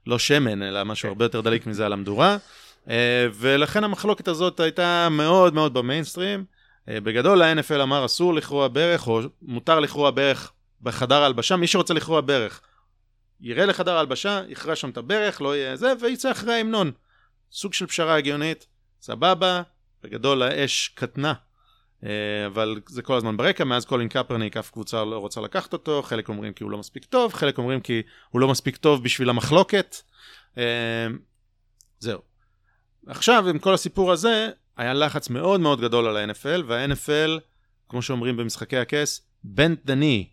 לא שמן, אלא משהו הרבה יותר דליק מזה על המדורה. אה, ולכן המחלוקת הזאת הייתה מאוד מאוד במיינסטרים. בגדול ה-NFL אמר אסור לכרוע ברך, או מותר לכרוע ברך בחדר הלבשה, מי שרוצה לכרוע ברך. יראה לחדר הלבשה, יכרע שם את הברך, לא יהיה זה, ויצא אחרי ההמנון. סוג של פשרה הגיונית, סבבה, בגדול האש קטנה, אה, אבל זה כל הזמן ברקע, מאז קולין קפרניק אף קבוצה לא רוצה לקחת אותו, חלק אומרים כי הוא לא מספיק טוב, חלק אומרים כי הוא לא מספיק טוב בשביל המחלוקת. אה, זהו. עכשיו, עם כל הסיפור הזה, היה לחץ מאוד מאוד גדול על ה-NFL, וה-NFL, כמו שאומרים במשחקי הכס, bent knee.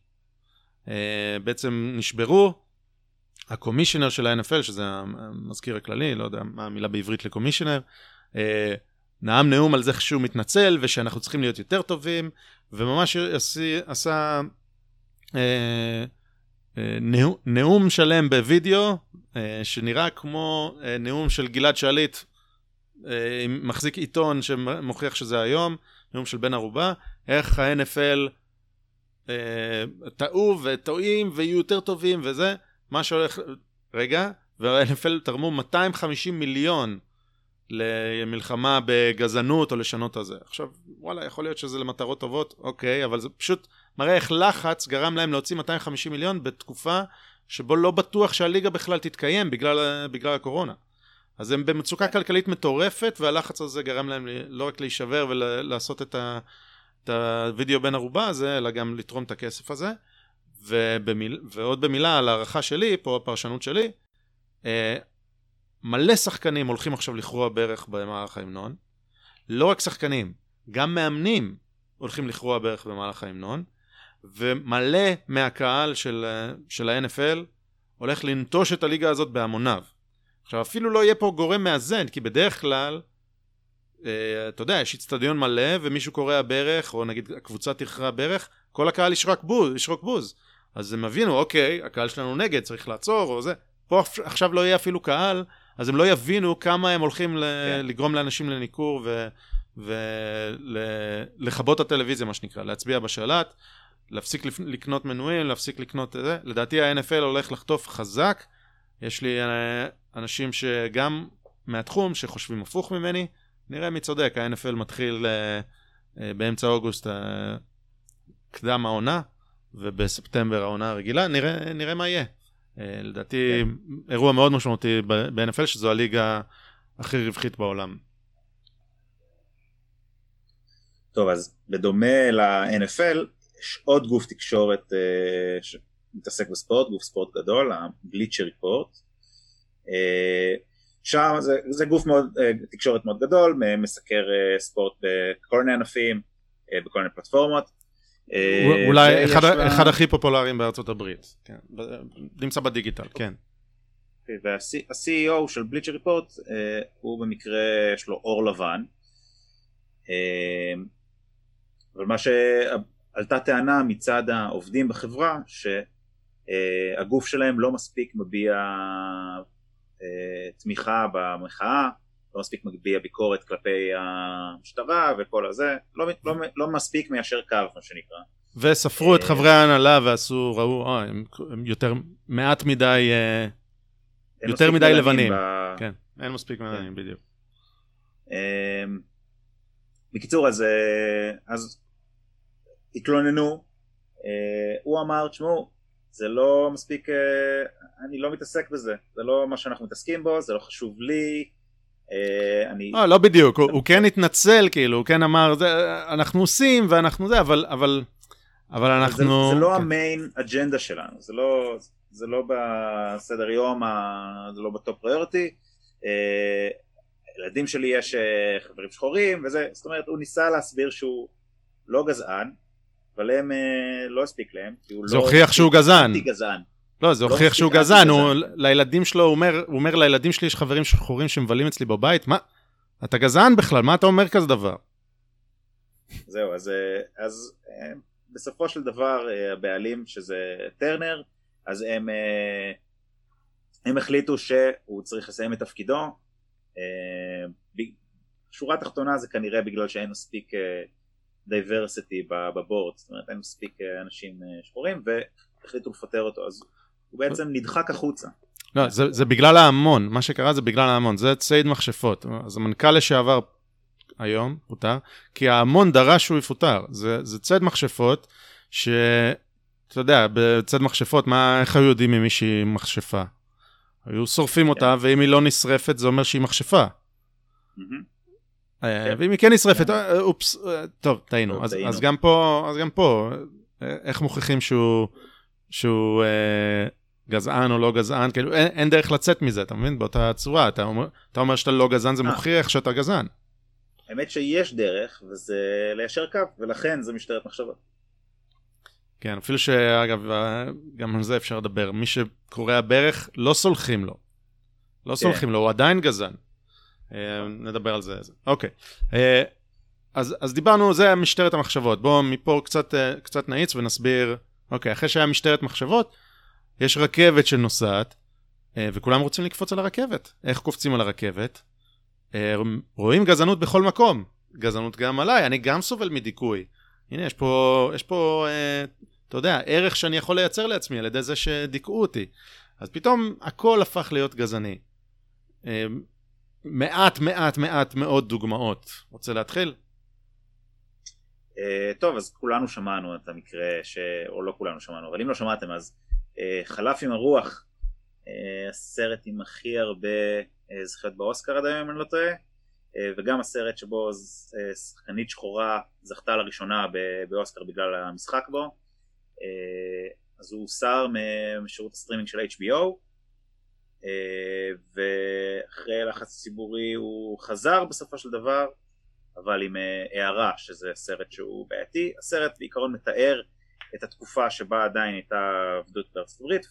אה, בעצם נשברו, הקומישיונר של ה-NFL, שזה המזכיר הכללי, לא יודע מה המילה בעברית לקומישיונר, נאם נאום על זה שהוא מתנצל ושאנחנו צריכים להיות יותר טובים, וממש עשי, עשה אה, אה, נאום, שלם בווידאו, אה, שנראה כמו אה, נאום של גלעד שליט, אה, מחזיק עיתון שמוכיח שזה היום, נאום של בן ערובה, איך ה-NFL אה, טעו וטועים ויהיו יותר טובים וזה, מה שהולך, רגע, וה-NFL תרמו 250 מיליון למלחמה בגזענות או לשנות את זה. עכשיו, וואלה, יכול להיות שזה למטרות טובות, אוקיי, אבל זה פשוט מראה איך לחץ גרם להם להוציא 250 מיליון בתקופה שבו לא בטוח שהליגה בכלל תתקיים בגלל, בגלל הקורונה. אז הם במצוקה כלכלית מטורפת, והלחץ הזה גרם להם לא רק להישבר ולעשות את, ה, את הוידאו בין ערובה הזה, אלא גם לתרום את הכסף הזה. ובמיל, ועוד במילה על הערכה שלי, פה הפרשנות שלי, אה, מלא שחקנים הולכים עכשיו לכרוע ברך במהלך ההמנון. לא רק שחקנים, גם מאמנים הולכים לכרוע ברך במהלך ההמנון, ומלא מהקהל של, של ה-NFL הולך לנטוש את הליגה הזאת בהמוניו. עכשיו אפילו לא יהיה פה גורם מאזן, כי בדרך כלל, אה, אתה יודע, יש איצטדיון מלא ומישהו קורע ברך, או נגיד הקבוצה תכרע ברך, כל הקהל ישרוק בוז, ישרוק בוז. אז הם הבינו, אוקיי, הקהל שלנו נגד, צריך לעצור, או זה. פה עכשיו לא יהיה אפילו קהל, אז הם לא יבינו כמה הם הולכים כן. לגרום לאנשים לניכור ולכבות את הטלוויזיה, מה שנקרא, להצביע בשלט, להפסיק לקנות מנויים, להפסיק לקנות את זה. לדעתי ה-NFL הולך לחטוף חזק. יש לי אה, אנשים שגם מהתחום שחושבים הפוך ממני, נראה מי צודק, ה-NFL מתחיל אה, אה, באמצע אוגוסט קדם העונה, ובספטמבר העונה הרגילה, נראה, נראה מה יהיה. אה, לדעתי כן. אירוע מאוד משמעותי ב-NFL שזו הליגה הכי רווחית בעולם. טוב אז בדומה ל-NFL יש עוד גוף תקשורת uh, שמתעסק בספורט, גוף ספורט גדול, ה-Bleacher Report. Uh, שם זה, זה גוף מאוד, uh, תקשורת מאוד גדול, מסקר uh, ספורט בכל מיני ענפים, uh, בכל מיני פלטפורמות. אה, אולי אחד, לה... אחד הכי פופולריים בארצות הברית, כן. נמצא בדיגיטל, כן. וה-CEO של בליצ'ר ריפורט הוא במקרה יש לו אור לבן. אה, אבל מה שעלתה טענה מצד העובדים בחברה שהגוף שלהם לא מספיק מביע אה, תמיכה במחאה, לא מספיק מביע ביקורת כלפי המשטרה וכל הזה, לא, לא, לא מספיק מיישר קו מה שנקרא. וספרו את אה, חברי ההנהלה ועשו, ראו, אה, הם, הם יותר, מעט מדי, אה, יותר מדי לבנים. ב- כן, אין מספיק מלאים, בדיוק. אמ, בקיצור אז, אה, אז התלוננו, הוא אמר תשמעו זה לא מספיק, אני לא מתעסק בזה, זה לא מה שאנחנו מתעסקים בו, זה לא חשוב לי, אני, לא, לא בדיוק, הוא, הוא כן התנצל, כאילו, הוא כן אמר, זה, אנחנו עושים ואנחנו זה, אבל, אבל, אבל זה, אנחנו... זה לא כן. ה main אג'נדה שלנו, זה לא, זה לא בסדר יום, זה לא ב top priority, ילדים שלי יש אה, חברים שחורים וזה, זאת אומרת הוא ניסה להסביר שהוא לא גזען, אבל הם אה, לא הספיק להם, כי הוא זה לא הוכיח שהוא גזען. לא, זה לא הוכיח שהוא גזען, הוא. לילדים שלו, הוא אומר, הוא אומר לילדים שלי יש חברים שחורים שמבלים אצלי בבית, מה? אתה גזען בכלל, מה אתה אומר כזה דבר? זהו, אז, אה, אז אה, בסופו של דבר אה, הבעלים שזה טרנר, אז הם, הם החליטו שהוא צריך לסיים את תפקידו. שורה תחתונה זה כנראה בגלל שאין מספיק diversity ב board, זאת אומרת אין מספיק אנשים שחורים והחליטו לפטר אותו, אז הוא בעצם נדחק החוצה. לא, זה, זה בגלל ההמון, מה שקרה זה בגלל ההמון, זה ציד מכשפות. אז המנכ"ל לשעבר היום פוטר, כי ההמון דרש שהוא יפוטר. זה, זה ציד מכשפות, שאתה יודע, בציד מכשפות, מה, איך היו יודעים אם מישהי מכשפה? היו שורפים אותה, ואם היא לא נשרפת, זה אומר שהיא מכשפה. אה, כן. ואם היא כן נשרפת, אה, אופס, אה, טוב, טעינו. אז, גם פה, אז גם פה, איך מוכיחים שהוא, שהוא אה, גזען או לא גזען? כאילו, אין, אין דרך לצאת מזה, אתה מבין? באותה צורה, אתה אומר, אתה אומר שאתה לא גזען, זה אה. מוכיח שאתה גזען. האמת שיש דרך וזה ליישר קו ולכן זה משטרת מחשבות. כן, אפילו שאגב, אה, גם על זה אפשר לדבר. מי שקורע ברך, לא סולחים לו. לא סולחים לו, הוא עדיין גזען. אה, נדבר על זה. זה. אוקיי. אה, אז, אז דיברנו, זה משטרת המחשבות. בואו מפה קצת, אה, קצת נאיץ ונסביר. אוקיי, אחרי שהיה משטרת מחשבות, יש רכבת שנוסעת, אה, וכולם רוצים לקפוץ על הרכבת. איך קופצים על הרכבת? אה, רואים גזענות בכל מקום. גזענות גם עליי, אני גם סובל מדיכוי. הנה, יש פה, יש פה, אה, אתה יודע, ערך שאני יכול לייצר לעצמי על ידי זה שדיכאו אותי. אז פתאום הכל הפך להיות גזעני. מעט, מעט, מעט מאוד דוגמאות. רוצה להתחיל? אה, טוב אז כולנו שמענו את המקרה ש... או לא כולנו שמענו אבל אם לא שמעתם אז אה, חלף עם הרוח. אה, הסרט עם הכי הרבה זכיות באוסקר עד היום אם אני לא טועה. וגם הסרט שבו שחקנית שחורה זכתה לראשונה באוסקר בגלל המשחק בו. אז הוא הוסר משירות הסטרימינג של HBO ואחרי לחץ ציבורי הוא חזר בסופו של דבר אבל עם אה, הערה שזה סרט שהוא בעייתי. הסרט בעיקרון מתאר את התקופה שבה עדיין הייתה עבדות בארצות הברית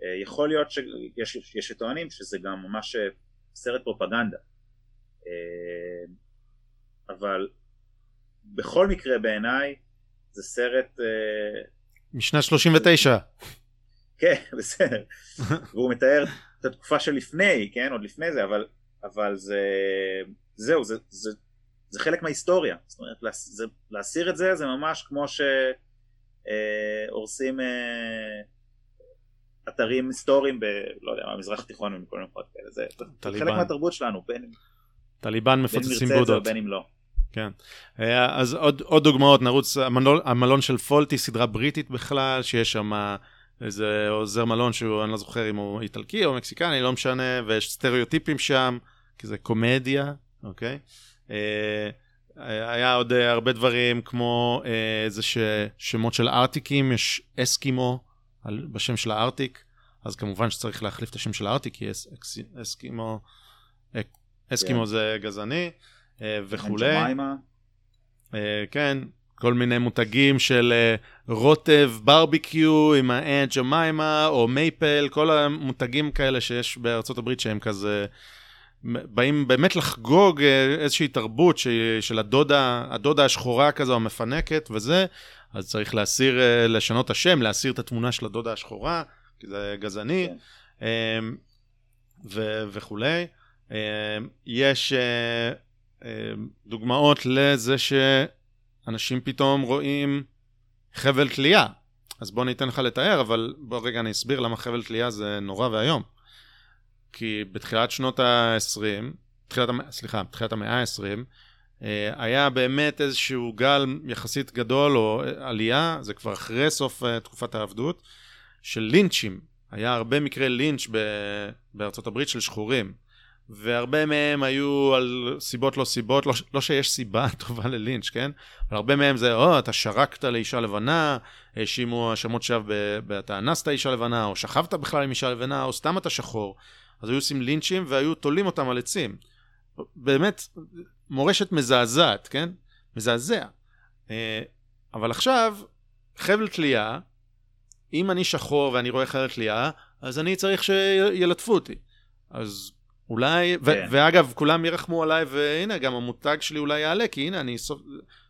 ויכול להיות שיש יש שטוענים שזה גם ממש אה, סרט פרופגנדה. אה, אבל בכל מקרה בעיניי זה סרט אה, משנה 39. כן, בסדר. והוא מתאר את התקופה שלפני, כן, עוד לפני זה, אבל, אבל זה, זהו, זה, זה, זה חלק מההיסטוריה. זאת אומרת, זה, להסיר את זה, זה ממש כמו שהורסים אה, אתרים היסטוריים ב... לא יודע, במזרח התיכון ומכל מיני מקומות כאלה. זה, טליבן. חלק מהתרבות שלנו, בין, טליבן בין מפוצצים בודות. ובין אם לא. כן. אה, אז עוד, עוד דוגמאות, נרוץ, המלון, המלון של פולטי, סדרה בריטית בכלל, שיש שם איזה עוזר מלון שהוא, אני לא זוכר אם הוא איטלקי או מקסיקני, לא משנה, ויש סטריאוטיפים שם, כי זה קומדיה, אוקיי? אה, היה עוד אה, הרבה דברים כמו אה, איזה ש... שמות של ארטיקים, יש אסקימו על, בשם של הארטיק, אז כמובן שצריך להחליף את השם של הארטיק, כי אס, אקס, אסקימו, אסקימו כן. זה גזעני. וכולי. כן, כל מיני מותגים של רוטב ברביקיו עם האנט ג'מיימה, או מייפל, כל המותגים כאלה שיש בארצות הברית שהם כזה... באים באמת לחגוג אה, איזושהי תרבות ש... של הדודה, הדודה השחורה כזו המפנקת וזה, אז צריך להסיר, אה, לשנות את השם, להסיר את התמונה של הדודה השחורה, כי זה גזעני, כן. אמ, ו... וכולי. אמ, יש אמ, דוגמאות לזה שאנשים פתאום רואים חבל תלייה. אז בוא ניתן לך לתאר, אבל בוא רגע אני אסביר למה חבל תלייה זה נורא ואיום. כי בתחילת שנות ה-20, תחילת, סליחה, בתחילת המאה ה-20, אה, היה באמת איזשהו גל יחסית גדול, או עלייה, זה כבר אחרי סוף אה, תקופת העבדות, של לינצ'ים. היה הרבה מקרי לינץ' בארצות הברית של שחורים. והרבה מהם היו על סיבות לא סיבות, לא, לא שיש סיבה טובה ללינץ', כן? אבל הרבה מהם זה, או, אתה שרקת לאישה לבנה, האשימו האשמות שווא, אתה אנסת אישה לבנה, או שכבת בכלל עם אישה לבנה, או סתם אתה שחור. אז היו עושים לינצ'ים והיו תולים אותם על עצים. באמת, מורשת מזעזעת, כן? מזעזע. אה, אבל עכשיו, חבל תלייה, אם אני שחור ואני רואה חבל תלייה, אז אני צריך שילטפו אותי. אז אולי, ו- כן. ואגב, כולם ירחמו עליי, והנה, גם המותג שלי אולי יעלה, כי הנה, אני סוף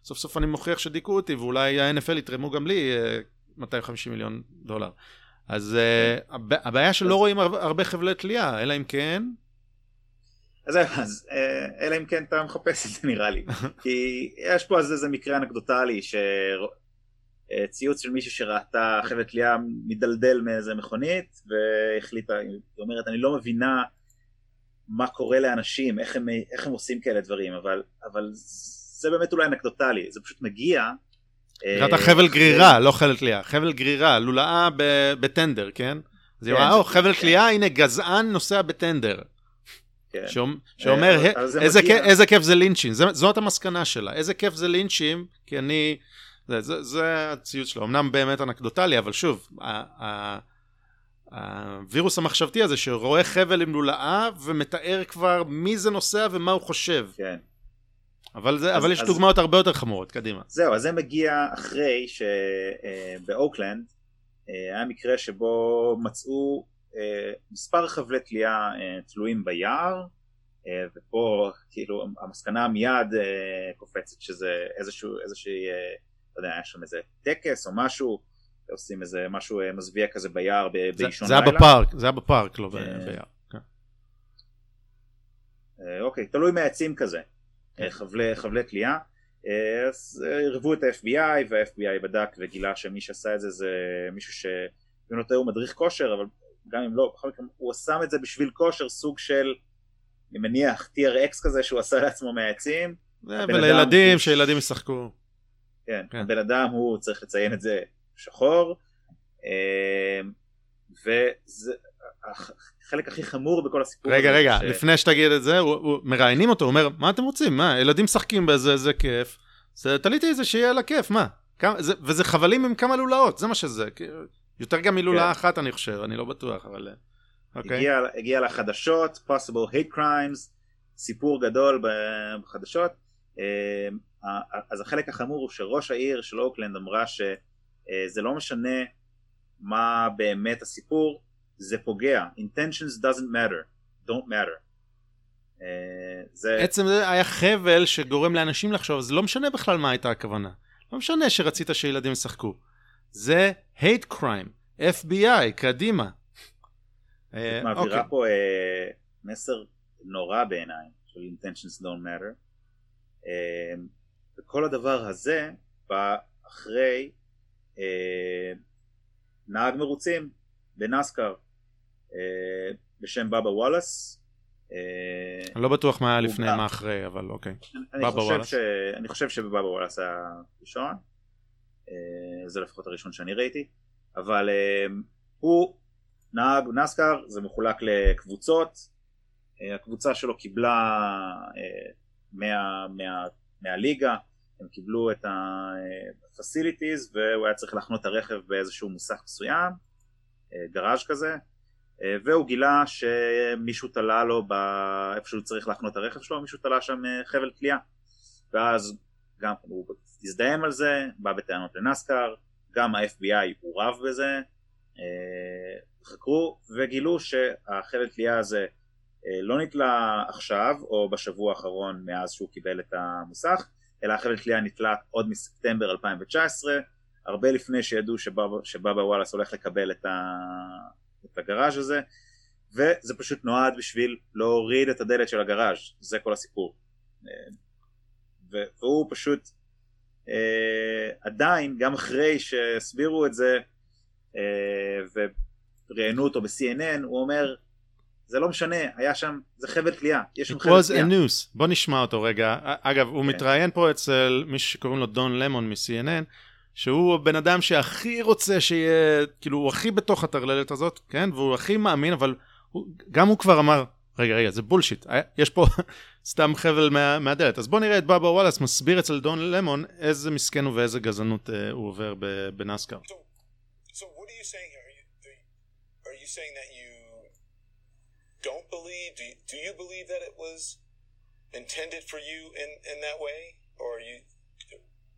סוף, סוף אני מוכיח שדיכאו אותי, ואולי ה-NFL יתרמו גם לי 250 אה, מיליון דולר. אז uh, הבעיה שלא רואים הרבה חבלי תלייה, אלא אם כן... אז, אז אה, אלא אם כן אתה מחפש את זה נראה לי. כי יש פה איזה מקרה אנקדוטלי שציוץ אה, של מישהו שראתה חבל תלייה מדלדל מאיזה מכונית והחליטה, היא אומרת אני לא מבינה מה קורה לאנשים, איך הם, איך הם עושים כאלה דברים, אבל, אבל זה באמת אולי אנקדוטלי, זה פשוט מגיע קראת חבל גרירה, לא חבל תלייה, חבל גרירה, לולאה בטנדר, כן? אז היא אמרה, או, חבל תלייה, הנה גזען נוסע בטנדר. כן. שאומר, אה, איזה כיף זה לינצ'ים, זאת המסקנה שלה, איזה כיף זה לינצ'ים, כי אני, זה הציוץ שלו, אמנם באמת אנקדוטלי, אבל שוב, הווירוס המחשבתי הזה שרואה חבל עם לולאה ומתאר כבר מי זה נוסע ומה הוא חושב. כן. אבל, זה, אז, אבל יש אז, דוגמאות הרבה יותר חמורות, קדימה. זהו, אז זה מגיע אחרי שבאוקלנד אה, אה, היה מקרה שבו מצאו אה, מספר חבלי תלייה תלויים ביער, ופה כאילו המסקנה מיד קופצת שזה איזשהו, איזושהי, לא יודע, היה שם איזה טקס או משהו, עושים איזה משהו מזוויע כזה ביער באישון לילה. זה היה בפארק, זה היה בפארק, לא ביער. כן. אוקיי, תלוי מהעצים כזה. אה, חבלי, חבלי תלייה. אה, אז אה, ערבו את ה-FBI וה-FBI בדק וגילה שמי שעשה את זה זה מישהו טועה הוא מדריך כושר אבל גם אם לא בכל מקרה הוא שם את זה בשביל כושר סוג של אני מניח TRX כזה שהוא עשה לעצמו מהעצים. ולילדים שילדים ישחקו. כן, כן, הבן אדם הוא צריך לציין את זה שחור. וזה החלק הכי חמור בכל הסיפור רגע, רגע, ש... לפני שתגיד את זה, הוא, הוא, מראיינים אותו, הוא אומר, מה אתם רוצים? מה, ילדים משחקים בזה, זה כיף. זה, תליתי את זה שיהיה לה כיף, מה? כמה, זה, וזה חבלים עם כמה לולאות, זה מה שזה. יותר גם מלולאה כן. אחת, אני חושב, אני לא בטוח, אבל... אה, אוקיי. הגיע, הגיע לחדשות, possible hate crimes, סיפור גדול בחדשות. אה, אז החלק החמור הוא שראש העיר של אוקלנד אמרה שזה לא משנה מה באמת הסיפור, זה פוגע. intentions doesn't matter, don't matter. Uh, זה... עצם זה היה חבל שגורם לאנשים לחשוב, זה לא משנה בכלל מה הייתה הכוונה. לא משנה שרצית שילדים ישחקו. זה hate crime, FBI, קדימה. את uh, מעבירה okay. אוקיי. פה uh, מסר נורא בעיניי של intentions don't matter. Uh, וכל הדבר הזה בא אחרי נהג מרוצים בנסקר. אה, בשם בבא וואלאס. אה, אני לא בטוח מה היה לפני, מה אחרי, אבל אוקיי. בבא וואלאס. אני חושב שבבבא וואלאס היה ראשון. אה, זה לפחות הראשון שאני ראיתי. אבל הוא נהג נסקר, זה מחולק לקבוצות. הקבוצה שלו קיבלה מה, מה, מהליגה, הם קיבלו את ה-facilities והוא היה צריך להחנות את הרכב באיזשהו מוסך מסוים, גראז' כזה, והוא גילה שמישהו תלה לו איפה שהוא צריך להחנות את הרכב שלו, מישהו תלה שם אה, חבל תלייה. ואז גם הוא הזדהם על זה, בא בטענות לנסקר, גם ה-FBI הוא רב בזה, אה, חקרו וגילו שהחבל תלייה הזה אה, לא נתלה עכשיו או בשבוע האחרון מאז שהוא קיבל את המוסך, אלא החבל תלייה נתלה עוד מספטמבר 2019, הרבה לפני שידעו שבאבא וואלאס הולך לקבל את, ה... את הגראז' הזה, וזה פשוט נועד בשביל להוריד את הדלת של הגראז', זה כל הסיפור. והוא פשוט אה, עדיין, גם אחרי שהסבירו את זה אה, וראיינו אותו ב-CNN, הוא אומר, זה לא משנה, היה שם, זה חבל תלייה, יש שם חבל תלייה. It was a news, בוא נשמע אותו רגע. אגב, הוא okay. כן. מתראיין פה אצל מישהו שקוראים לו דון למון מ-CNN, שהוא הבן אדם שהכי רוצה שיהיה, כאילו, הוא הכי בתוך הטרללת הזאת, כן? והוא הכי מאמין, אבל הוא, גם הוא כבר אמר, רגע, רגע, זה בולשיט, יש פה סתם חבל מה, מהדלת. אז בוא נראה את בבא וואלאס מסביר אצל דון למון איזה מסכן הוא ואיזה גזענות uh, הוא עובר בנסקר. So, so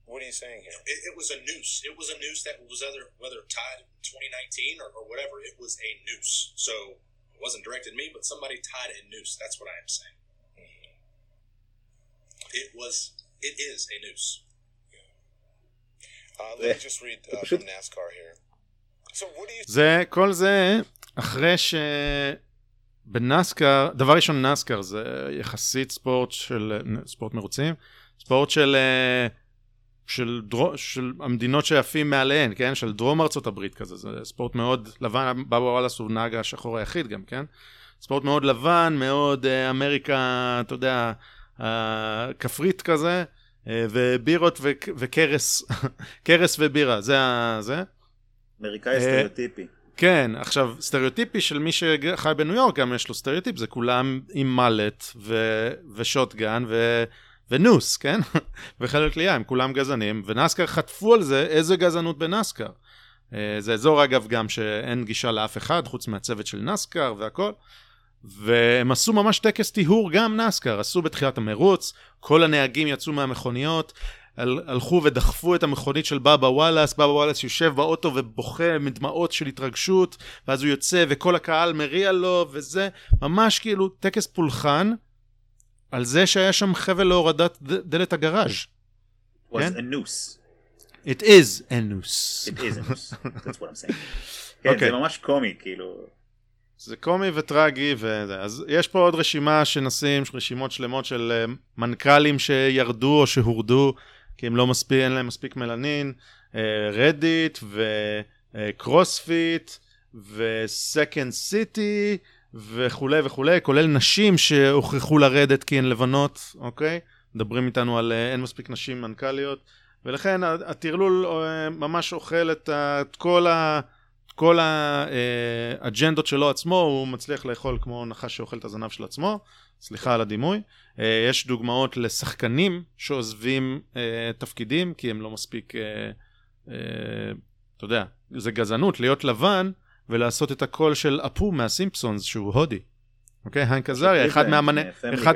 what are you saying here? It, it was a noose. It was a noose that was either, whether tied in 2019 or, or whatever, it was a noose. So it wasn't directed at me, but somebody tied a noose. That's what I am saying. It was, it is a noose. Uh, let me just read uh, from NASCAR here. So what do you... זה, כל זה אחרי שבנסקר, דבר ראשון נסקר זה יחסית ספורט של, ספורט מרוצים, ספורט של, של, דרו, של המדינות שטסים מעליהן, כן? של דרום ארצות הברית כזה, זה ספורט מאוד לבן, בבא וואלאס הוא נהג השחור היחיד גם, כן? ספורט מאוד לבן, מאוד אמריקה, אתה יודע, כפרית כזה, אה, ובירות וקארס, קארס ובירה, זה ה... זה. אמריקאי סטריאוטיפי. כן, עכשיו, סטריאוטיפי של מי שחי בניו יורק, גם יש לו סטריאוטיפ, זה כולם עם מולט ו... ושוטגן ו... ונוס, כן? וחלק תלייה, הם כולם גזענים, ונסקר חטפו על זה איזה גזענות בנסקר. אה, זה אזור אגב גם שאין גישה לאף אחד חוץ מהצוות של נסקר והכל. והם עשו ממש טקס טיהור גם נסקר, עשו בתחילת המרוץ, כל הנהגים יצאו מהמכוניות, הל, הלכו ודחפו את המכונית של בבא וואלאס, בבא וואלאס יושב באוטו ובוכה מדמעות של התרגשות, ואז הוא יוצא וכל הקהל מריע לו, וזה ממש כאילו טקס פולחן על זה שהיה שם חבל להורדת דלת הגראז'. was כן? a noose. It is a noose. It is a noose, that's what I'm saying. כן, okay. זה ממש קומי, כאילו. זה קומי וטרגי וזה. אז יש פה עוד רשימה שנשים, רשימות שלמות של uh, מנכ"לים שירדו או שהורדו, כי הם לא מספיק, אין להם מספיק מלנין, רדיט uh, וקרוספיט וסקנד סיטי וכולי וכולי, כולל נשים שהוכרחו לרדת כי הן לבנות, אוקיי? מדברים איתנו על uh, אין מספיק נשים מנכ"ליות, ולכן הטרלול uh, ממש אוכל את, כל ה... כל האג'נדות שלו עצמו הוא מצליח לאכול כמו נחש שאוכל את הזנב של עצמו, סליחה על הדימוי. אה, יש דוגמאות לשחקנים שעוזבים אה, תפקידים כי הם לא מספיק, אה, אתה יודע, זה גזענות להיות לבן ולעשות את הקול של אפו מהסימפסונס שהוא הודי. אוקיי? הנק עזריה, אחד מהמנה... אחד...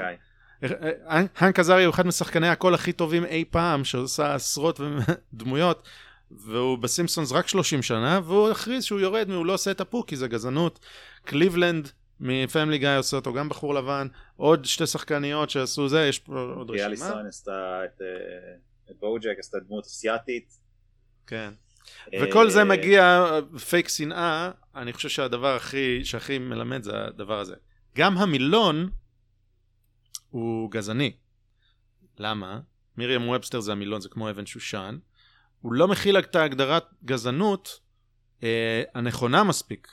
הנק עזריה הוא אחד משחקני הקול הכי טובים אי פעם, שעושה עשרות דמויות. והוא בסימפסונס רק 30 שנה, והוא הכריז שהוא יורד, הוא לא עושה את אפו, כי זה גזענות. קליבלנד מפמילי גיא עושה אותו גם בחור לבן, עוד שתי שחקניות שעשו זה, יש פה עוד רשימה. אליסון עשתה את בוג'ק, עשתה דמות אסיאתית. כן. אה, וכל זה מגיע, פייק שנאה, אני חושב שהדבר הכי, שהכי מלמד זה הדבר הזה. גם המילון הוא גזעני. למה? מרים ובסטר זה המילון, זה כמו אבן שושן. הוא לא מכיל את ההגדרת גזענות אה, הנכונה מספיק,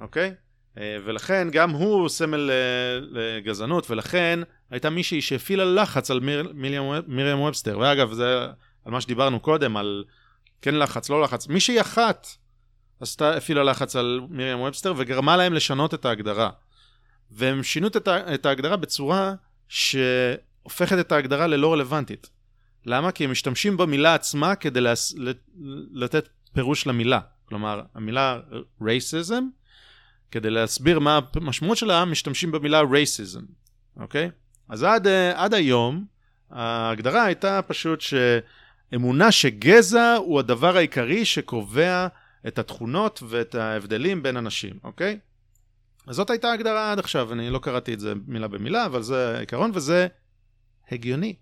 אוקיי? אה, ולכן גם הוא סמל אה, לגזענות, ולכן הייתה מישהי שהפעילה לחץ על מיר, מרים, מרים ובסטר. ואגב, זה על מה שדיברנו קודם, על כן לחץ, לא לחץ. מישהי אחת עשתה, הפעילה לחץ על מרים ובסטר וגרמה להם לשנות את ההגדרה. והם שינו את, את ההגדרה בצורה שהופכת את ההגדרה ללא רלוונטית. למה? כי הם משתמשים במילה עצמה כדי להס... לתת פירוש למילה. כלומר, המילה racism, כדי להסביר מה המשמעות שלה, משתמשים במילה racism, אוקיי? אז עד, עד היום, ההגדרה הייתה פשוט שאמונה שגזע הוא הדבר העיקרי שקובע את התכונות ואת ההבדלים בין אנשים, אוקיי? אז זאת הייתה ההגדרה עד עכשיו, אני לא קראתי את זה מילה במילה, אבל זה העיקרון, וזה הגיוני.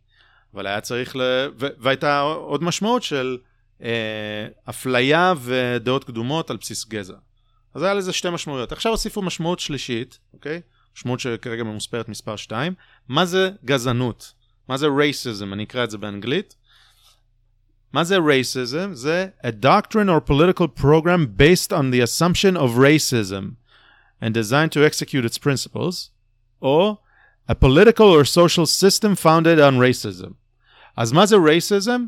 אבל היה צריך ל... ו... והייתה עוד משמעות של אה, אפליה ודעות קדומות על בסיס גזע. אז היה לזה שתי משמעויות. עכשיו הוסיפו משמעות שלישית, אוקיי? משמעות שכרגע ממוספרת מספר 2. מה זה גזענות? מה זה racism? אני אקרא את זה באנגלית. מה זה racism? זה a doctrine or political program based on the assumption of racism and designed to execute its principles, או a political or social system founded on racism. אז מה זה racism?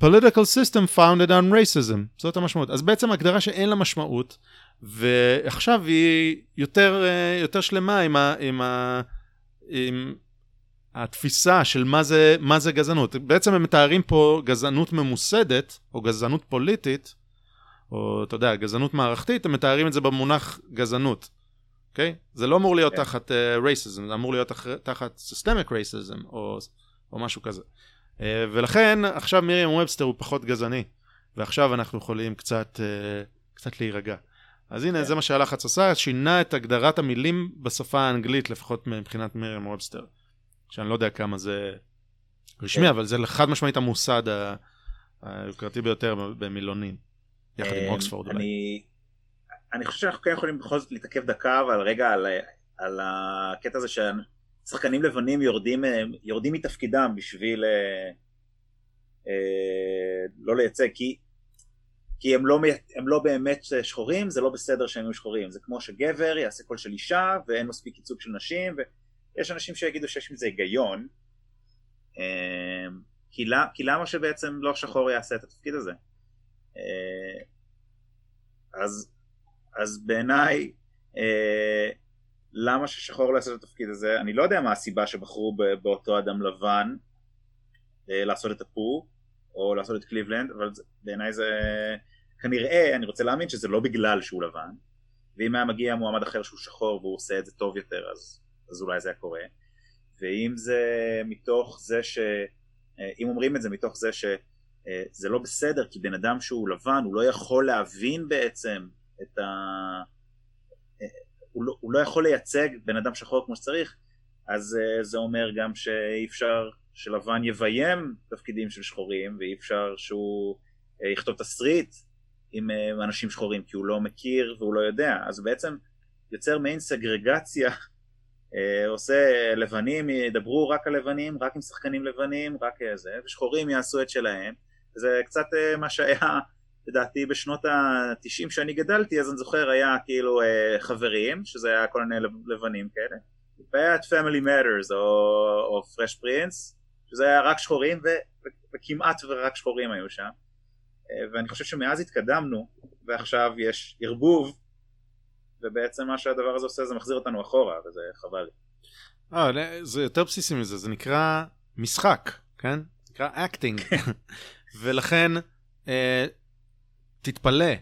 political system founded on racism. זאת המשמעות. אז בעצם הגדרה שאין לה משמעות, ועכשיו היא יותר, אה, יותר שלמה עם, ה, עם, ה, עם התפיסה של מה זה, מה זה גזענות. בעצם הם מתארים פה גזענות ממוסדת, או גזענות פוליטית, או אתה יודע, גזענות מערכתית, הם מתארים את זה במונח גזענות. אוקיי? Okay? זה לא אמור להיות yeah. כן. תחת רייסיזם, uh, זה אמור להיות תח, תחת סיסטמיק רייסיזם, או, או משהו כזה. Uh, ולכן עכשיו מרים ובסטר הוא פחות גזעני, ועכשיו אנחנו יכולים קצת, uh, קצת להירגע. אז הנה, yeah. זה מה שהלחץ עשה, שינה את הגדרת המילים בשפה האנגלית, לפחות מבחינת מרים ובסטר. שאני לא יודע כמה זה רשמי, yeah. אבל זה חד משמעית המוסד היוקרתי ביותר במילונים, יחד עם אוקספורד אולי. אני חושב שאנחנו כן יכולים בכל זאת להתעכב דקה, אבל רגע על, על הקטע הזה ששחקנים לבנים יורדים, יורדים מתפקידם בשביל אה, אה, לא לייצג, כי, כי הם, לא, הם לא באמת שחורים, זה לא בסדר שהם יהיו שחורים, זה כמו שגבר יעשה קול של אישה ואין מספיק ייצוג של נשים, ויש אנשים שיגידו שיש מזה היגיון, אה, כי, כי למה שבעצם לא שחור יעשה את התפקיד הזה? אה, אז אז בעיניי אה, למה ששחור לא יעשה את התפקיד הזה? אני לא יודע מה הסיבה שבחרו באותו אדם לבן אה, לעשות את הפור או לעשות את קליבלנד אבל בעיניי זה כנראה אני רוצה להאמין שזה לא בגלל שהוא לבן. ואם היה מגיע מועמד אחר שהוא שחור והוא עושה את זה טוב יותר אז, אז אולי זה היה קורה. ואם זה מתוך זה ש... אה, אם אומרים את זה מתוך זה שזה אה, לא בסדר כי בן אדם שהוא לבן הוא לא יכול להבין בעצם את ה... הוא לא, הוא לא יכול לייצג בן אדם שחור כמו שצריך, אז אה, זה אומר גם שאי אפשר שלבן יביים תפקידים של שחורים, ואי אפשר שהוא אה, יכתוב תסריט עם אה, אנשים שחורים, כי הוא לא מכיר והוא לא יודע, אז בעצם יוצר מעין סגרגציה, עושה לבנים ידברו רק על לבנים, רק עם שחקנים לבנים, רק זה, ושחורים יעשו את שלהם, זה קצת מה שהיה לדעתי בשנות ה-90 שאני גדלתי אז אני זוכר היה כאילו אה, חברים שזה היה כל מיני לבנים כאלה. והיה את Family Matters או, או Fresh Prince שזה היה רק שחורים ו, וכמעט ורק שחורים היו שם. אה, ואני חושב שמאז התקדמנו ועכשיו יש ערבוב ובעצם מה שהדבר הזה עושה זה מחזיר אותנו אחורה וזה חבל לי. אה, זה יותר בסיסי מזה זה נקרא משחק כן? נקרא acting ולכן אה, תתפלא,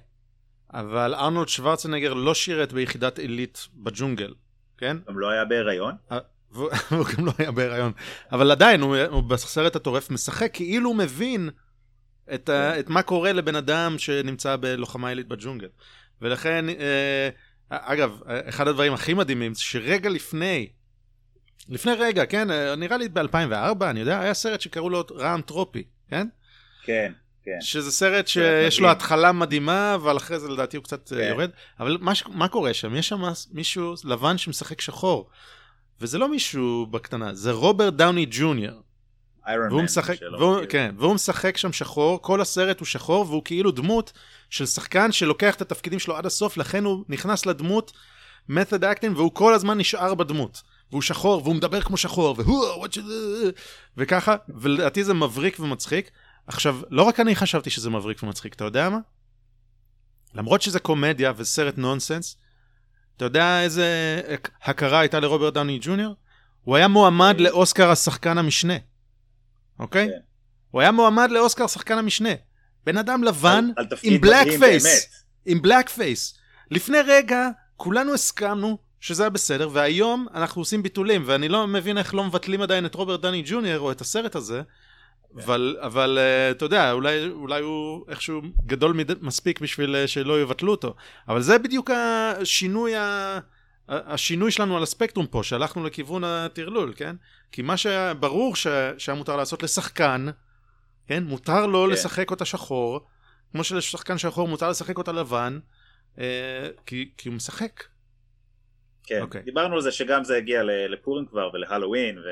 אבל ארנולד שוורצנגר לא שירת ביחידת עילית בג'ונגל, כן? גם לא היה בהיריון? אה, הוא גם לא היה בהיריון, אבל עדיין הוא, הוא בסרט הטורף משחק כאילו הוא מבין את, ה, כן. את מה קורה לבן אדם שנמצא בלוחמה עילית בג'ונגל. ולכן, אה, אגב, אחד הדברים הכי מדהימים זה שרגע לפני, לפני רגע, כן, אה, נראה לי ב-2004, אני יודע, היה סרט שקראו לו רעם טרופי, כן? כן. כן. שזה סרט שיש לו התחלה מדהימה, אבל אחרי זה לדעתי הוא קצת אה, כן. יורד. אבל מה, מה קורה שם? יש שם מישהו לבן שמשחק שחור. וזה לא מישהו בקטנה, זה רוברט דאוני ג'וניור. והוא משחק, והוא, כאילו. כן, והוא משחק שם שחור, כל הסרט הוא שחור, והוא כאילו דמות של שחקן שלוקח את התפקידים שלו עד הסוף, לכן הוא נכנס לדמות method acting, והוא כל הזמן נשאר בדמות. והוא שחור, והוא מדבר כמו שחור, והוא, וככה, ולדעתי זה מבריק ומצחיק. עכשיו, לא רק אני חשבתי שזה מבריק ומצחיק, אתה יודע מה? למרות שזה קומדיה וסרט נונסנס, אתה יודע איזה הכרה הייתה לרוברט דאוני ג'וניור? הוא היה מועמד אה. לאוסקר השחקן המשנה, אוקיי? כן. הוא היה מועמד לאוסקר שחקן המשנה. בן אדם לבן על, על עם בלק פייס. עם בלק פייס. לפני רגע כולנו הסכמנו שזה היה בסדר, והיום אנחנו עושים ביטולים, ואני לא מבין איך לא מבטלים עדיין את רוברט דני ג'וניור או את הסרט הזה, אבל, אבל uh, אתה יודע, אולי, אולי הוא איכשהו גדול מד... מספיק בשביל uh, שלא יבטלו אותו. אבל זה בדיוק השינוי, ה... השינוי שלנו על הספקטרום פה, שהלכנו לכיוון הטרלול, כן? כי מה שהיה ברור ש... שהיה מותר לעשות לשחקן, כן? מותר לו כן. לשחק אותה שחור, כמו שלשחקן שחור מותר לשחק אותה לבן, uh, כי, כי הוא משחק. כן, okay. אוקיי. דיברנו על זה שגם זה הגיע לפורים כבר ולהלואוין, ו...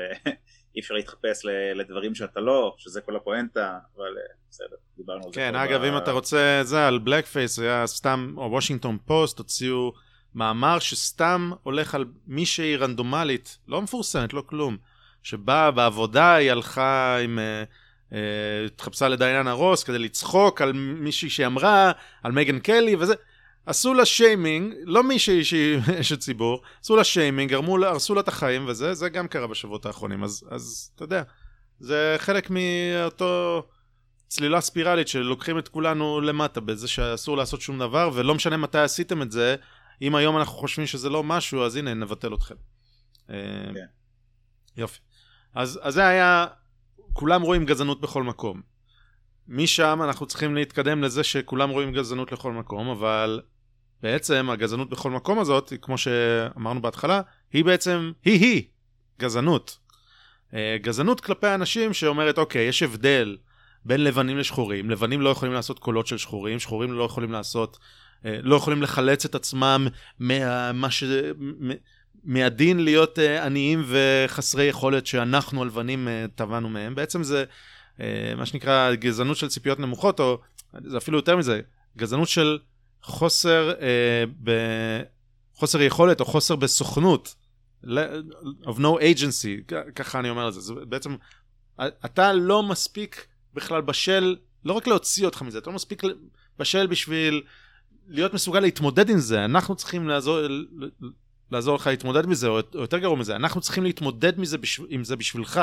אי אפשר להתחפש לדברים שאתה לא, שזה כל הפואנטה, אבל אה, בסדר, דיברנו על זה. כן, אגב, ב... אם אתה רוצה, זה על blackface, היה סתם, או וושינגטון פוסט, הוציאו מאמר שסתם הולך על מישהי רנדומלית, לא מפורסמת, לא כלום, שבאה בעבודה, היא הלכה עם... uh, התחפשה לדייננה רוס כדי לצחוק על מישהי שאמרה, על מייגן קלי וזה. עשו לה שיימינג, לא מישהי שהיא אשת ציבור, עשו לה שיימינג, הרמו, הרסו לה את החיים וזה, זה גם קרה בשבועות האחרונים, אז, אז אתה יודע, זה חלק מאותו צלילה ספירלית שלוקחים את כולנו למטה בזה שאסור לעשות שום דבר, ולא משנה מתי עשיתם את זה, אם היום אנחנו חושבים שזה לא משהו, אז הנה, נבטל אתכם. אה, כן. יופי. אז, אז זה היה, כולם רואים גזענות בכל מקום. משם אנחנו צריכים להתקדם לזה שכולם רואים גזענות לכל מקום, אבל בעצם הגזענות בכל מקום הזאת, כמו שאמרנו בהתחלה, היא בעצם, היא-היא גזענות. אה, גזענות כלפי אנשים שאומרת, אוקיי, יש הבדל בין לבנים לשחורים, לבנים לא יכולים לעשות קולות של שחורים, שחורים לא יכולים לעשות, לא יכולים לחלץ את עצמם מה, ש... מהדין להיות אה, עניים וחסרי יכולת שאנחנו הלבנים טבענו מהם. בעצם זה מה שנקרא גזענות של ציפיות נמוכות, או זה אפילו יותר מזה, גזענות של חוסר, אה, ב... חוסר יכולת או חוסר בסוכנות, of no agency, ככה אני אומר את זה, זה בעצם, אתה לא מספיק בכלל בשל, לא רק להוציא אותך מזה, אתה לא מספיק בשל בשביל להיות מסוגל להתמודד עם זה, אנחנו צריכים לעזור, לעזור לך להתמודד מזה, או יותר גרוע מזה, אנחנו צריכים להתמודד מזה בשב, עם זה בשבילך.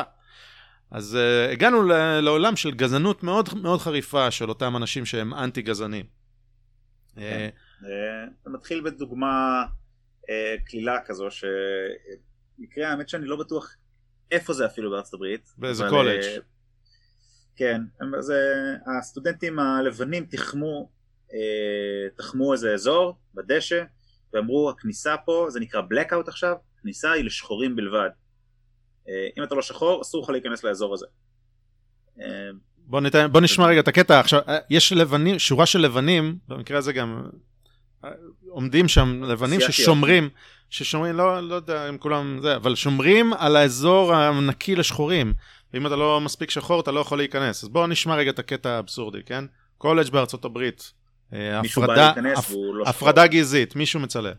אז uh, הגענו לעולם של גזענות מאוד מאוד חריפה של אותם אנשים שהם אנטי גזענים. כן. אה, אה, זה מתחיל בדוגמה קלילה כזו שמקרה האמת שאני לא בטוח איפה זה אפילו בארצות הברית. באיזה קולג'. כן, אז הסטודנטים הלבנים תחמו, תחמו איזה אזור בדשא ואמרו הכניסה פה זה נקרא blackout עכשיו, כניסה היא לשחורים בלבד. אם אתה לא שחור אסור לך להיכנס לאזור הזה. בוא, ניתן, בוא נשמע רגע את הקטע עכשיו. אה, יש לבנים שורה של לבנים במקרה הזה גם אה, עומדים שם לבנים ששומרים ששומרים לא לא יודע אם כולם זה אבל שומרים על האזור הנקי לשחורים. ואם אתה לא מספיק שחור אתה לא יכול להיכנס. אז בוא נשמע רגע את הקטע האבסורדי כן? קולג' בארצות הברית אה, הפרדה, הפ, לא הפרדה גזעית מישהו מצלם.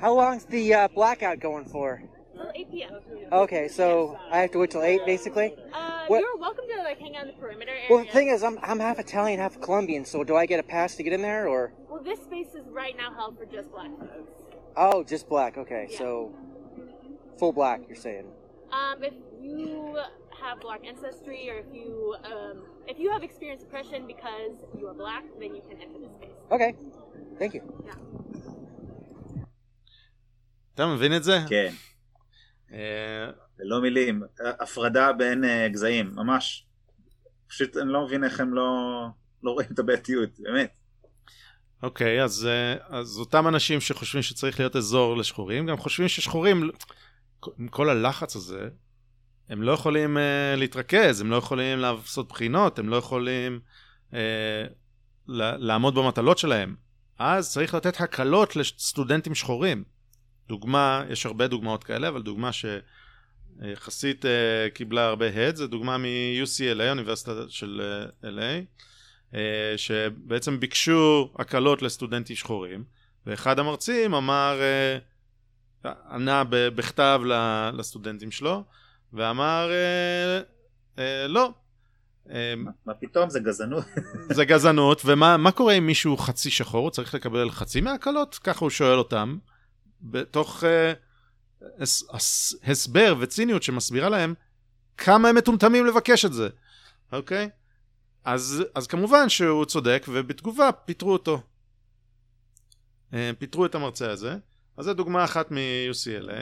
How long's the uh, blackout going for? 8 p.m. Okay, so I have to wait till 8 basically? Uh, what? you're welcome to like hang out in the perimeter area. Well, the thing is, I'm, I'm half Italian, half Colombian, so do I get a pass to get in there or? Well, this space is right now held for just black folks. Oh, just black, okay, yeah. so full black, you're saying? Um, if you have black ancestry or if you um, if you have experienced oppression because you are black, then you can enter this space. Okay, thank you. Yeah. אתה מבין את זה? כן. ללא מילים, הפרדה בין uh, גזעים, ממש. פשוט אני לא מבין איך הם לא, לא רואים את הבעייתיות, באמת. אוקיי, okay, אז, אז אותם אנשים שחושבים שצריך להיות אזור לשחורים, גם חושבים ששחורים, עם כל הלחץ הזה, הם לא יכולים uh, להתרכז, הם לא יכולים לעשות בחינות, הם לא יכולים uh, לעמוד במטלות שלהם. אז צריך לתת הקלות לסטודנטים שחורים. דוגמה, יש הרבה דוגמאות כאלה, אבל דוגמה שיחסית uh, קיבלה הרבה הד, זה דוגמה מ-UCLA, אוניברסיטה של uh, LA, uh, שבעצם ביקשו הקלות לסטודנטים שחורים, ואחד המרצים אמר, uh, ענה בכתב לסטודנטים שלו, ואמר, uh, uh, לא. מה פתאום זה גזענות זה גזענות ומה קורה אם מישהו חצי שחור הוא צריך לקבל חצי מהקלות ככה הוא שואל אותם בתוך הס, הסבר וציניות שמסבירה להם כמה הם מטומטמים לבקש את זה, אוקיי? אז, אז כמובן שהוא צודק ובתגובה פיטרו אותו. אה, פיטרו את המרצה הזה, אז זו דוגמה אחת מ-UCLA.